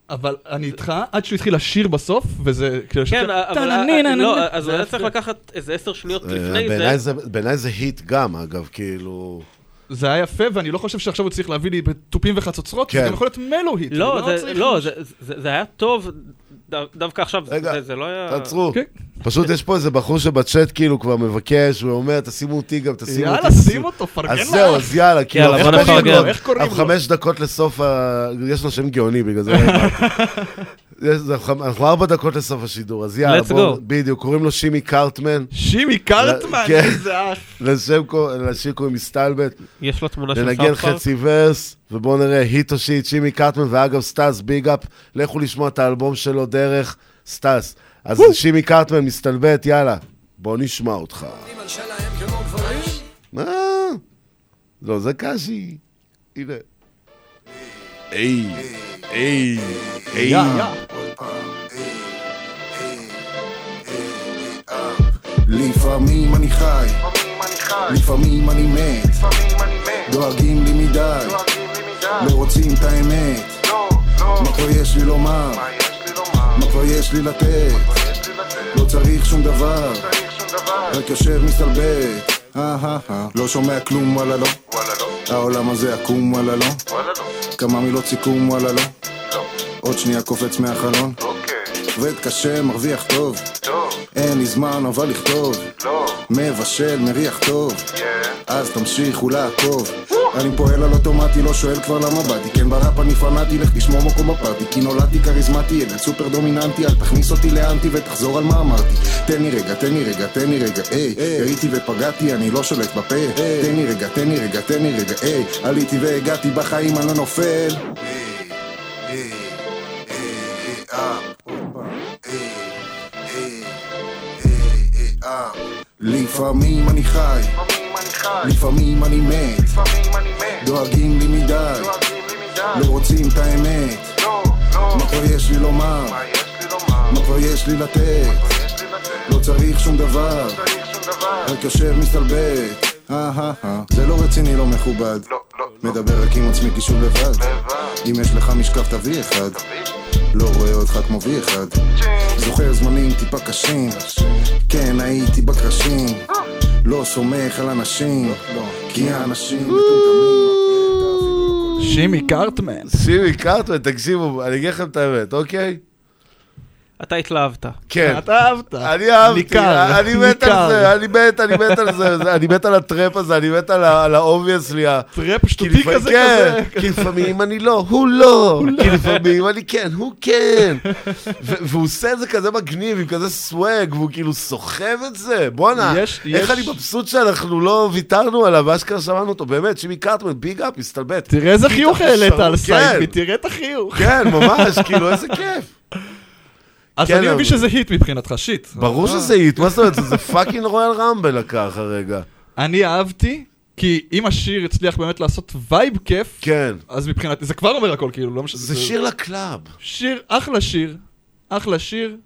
אבל אני איתך, עד שהוא התחיל לשיר בסוף, וזה... כאילו, כן, אבל. לא, אז הוא היה. צריך לקחת איזה עשר שניות אה, לפני זה. בעיניי זה היט גם, אגב, כאילו... זה היה יפה, ואני לא חושב שעכשיו הוא צריך להביא לי תופים וחצוצרות, זה כן. גם יכול להיות מלו היט. לא, זה, לא, ממש- זה, זה, זה היה טוב, דווקא עכשיו, זה, זה לא היה... תעצרו. כן. פשוט יש פה איזה בחור שבצ'אט כאילו כבר מבקש, והוא אומר, תשימו אותי גם, תשימו אותי. יאללה, תשימו." שים אותו, פרגן אז לו. זהו, אז יאללה, כאילו, יאללה, איך קוראים. לו? איך קוראים לו? חמש דקות לסוף ה... יש לו שם גאוני, בגלל זה אמרתי. יש- זה- אנחנו ארבע דקות לסוף השידור, אז יאללה, בואו. בדיוק, קוראים לו שימי קרטמן. שימי קרטמן, כן. איזה אח. לשיר קוראים מסתלבט. יש לו תמונה של ננגן סאוף פארק? חצי ורס, ובואו נראה היט או שיט, שימי קרטמן, ואגב, סטאס ביג אפ, לכו לשמוע את האלבום שלו דרך סטאס. אז שימי קרטמן מסתלבט, יאללה, בוא נשמע אותך. מה? לא, זה קשי. הנה. היי, היי, היי. לפעמים אני חי, לפעמים אני מת, דואגים לי מדי, לא רוצים את האמת, מה כבר יש לי לומר, מה כבר יש לי לתת, לא צריך שום דבר, רק יושב מסתלבט, לא שומע כלום וואלה לא, העולם הזה עקום וואלה לא, כמה מילות סיכום וואלה לא, עוד שנייה קופץ מהחלון, עובד קשה, מרוויח טוב, אין לי זמן אבל לכתוב, מבשל, מריח טוב, אז תמשיכו לעקוב. אני פועל על אוטומטי, לא שואל כבר למה באתי כן בראפ אני פנאטי, לך תשמור מקום בפארטי כי נולדתי כריזמטי, ילד סופר דומיננטי אל תכניס אותי לאנטי ותחזור על מה אמרתי תן לי רגע, תן לי רגע, תן לי רגע, היי יריתי ופגעתי, אני לא שולט בפה תן לי רגע, תן לי רגע, תן לי רגע, היי עליתי והגעתי בחיים, אני לא נופל לפעמים אני חי, לפעמים אני מת, דואגים לי מדי, לא רוצים את האמת, מה כבר יש לי לומר, מה כבר יש לי לתת, לא צריך שום דבר, רק יושב מסתלבט, אה אה אה, זה לא רציני, לא מכובד, מדבר רק עם עצמי כי שוב לבד, אם יש לך משקף תביא אחד, לא רואה אותך כמו וי אחד, זוכר זמנים טיפה קשים, כן הייתי בקרשים, לא סומך על אנשים, כי האנשים מטומטמים. שימי קרטמן. שימי קרטמן, תקשיבו, אני אגיד לכם את האמת, אוקיי? אתה התלהבת. כן. אתה אהבת. אני אהבתי, ניכר, אני מת ניכר. על זה, אני מת, אני מת על זה, אני מת על ה trap הזה, אני מת על ה- על ה obviously. trap שטותי כזה כן, כזה. כי לפעמים אני לא, הוא לא, כי לפעמים אני כן, הוא כן. והוא עושה את זה כזה מגניב, עם כזה swag, והוא כאילו סוחב את זה. בואנה, יש- איך אני מבסוט שאנחנו לא ויתרנו עליו, ואשכרה שמענו אותו, באמת, שימי קרטמן, big up, מסתלבט. תראה איזה חיוך העלית על סייפי, כן. תראה את החיוך. כן, ממש, כאילו, איזה כיף. אז כן, אני מבין שזה hit מבחינתך, shit. ברור שזה hit, מה זאת אומרת? זה fucking Royal Rumble לקח הרגע. אני אהבתי, כי אם השיר הצליח באמת לעשות vibe כיף, כן. אז מבחינתי, זה כבר אומר הכל, כאילו, לא משנה. זה שיר ל club. שיר, אחלה שיר, אחלה שיר.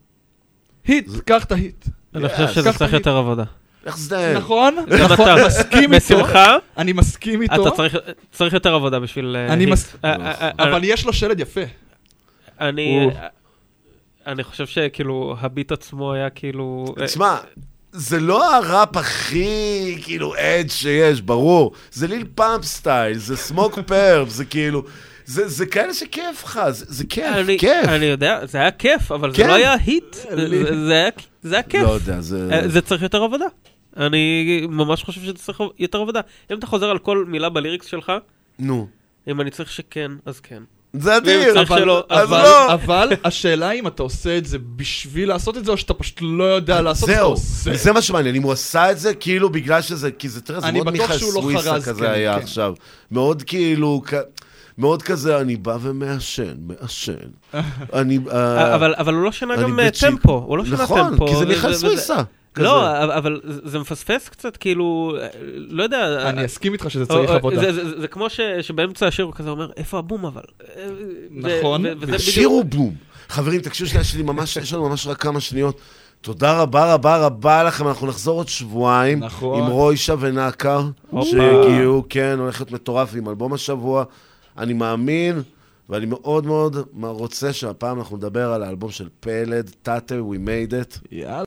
hit, קח את ה hit. אני חושב שזה קח את צריך. יותר עבודה. איך זה? נכון, נכון, אתה. מסכים איתו. בשמחה. אני מסכים איתו. אתה צריך- צריך יותר עבודה בשביל... אה, אני hit. מס... אה, אה, אה, אבל יש לו שלד יפה. אני... אני חושב שכאילו ה beat עצמו היה כאילו... אה, תשמע, זה לא הראפ הכי כאילו hard שיש, ברור. זה Lil Pump style, זה Smokepurpp, זה כאילו... זה, זה כאלה שכיף לך, זה, זה כיף, אני, כיף. אני יודע, זה היה כיף, אבל כן. זה לא היה hit, זה, זה, היה, זה היה כיף. לא יודע, זה- אה, זה צריך יותר עבודה. אני ממש חושב שזה צריך יותר עבודה. אם אתה חוזר על כל מילה בליריקס שלך, נו. אם אני צריך שכן, אז כן. זה אדיר, אבל- שלא, אז אבל, לא. אבל השאלה אם אתה עושה את זה בשביל לעשות את זה, או שאתה פשוט לא יודע לעשות את זה. זהו. זה מה שמעניין, אם הוא עשה את זה, כאילו בגלל שזה, כי זה, תראה, זה אני מאוד מיכאל שהוא לא סוויסה כזה כן, היה כן. עכשיו. מאוד כאילו, כ- מאוד כזה, אני בא ומעשן, מעשן. אני... אה, אבל, אבל הוא לא שינה אני גם. טמפו, הוא לא שינה נכון, טמפו. כי זה מיכאל וזה- סוויסה. כזה. לא, אבל- זה מפספס קצת, כאילו, אה, לא יודע. אני אה, אסכים איתך שזה צריך או- עבודה. זה- זה זה כמו ש- שבאמצע השיר הוא כזה אומר, איפה הבום אבל? אה, נכון. השיר הוא בום. חברים, תקשיבו שנייה, יש לי ממש, יש לנו ממש רק כמה שניות. תודה רבה רבה רבה לכם, אנחנו נחזור עוד שבועיים. נכון. עם רוישה ונקר. שהגיעו, כן, הולך להיות מטורף עם אלבום השבוע. אני מאמין, ואני מאוד מאוד רוצה שהפעם אנחנו נדבר על האלבום של פלד, טאטה, We Made It. יאללה.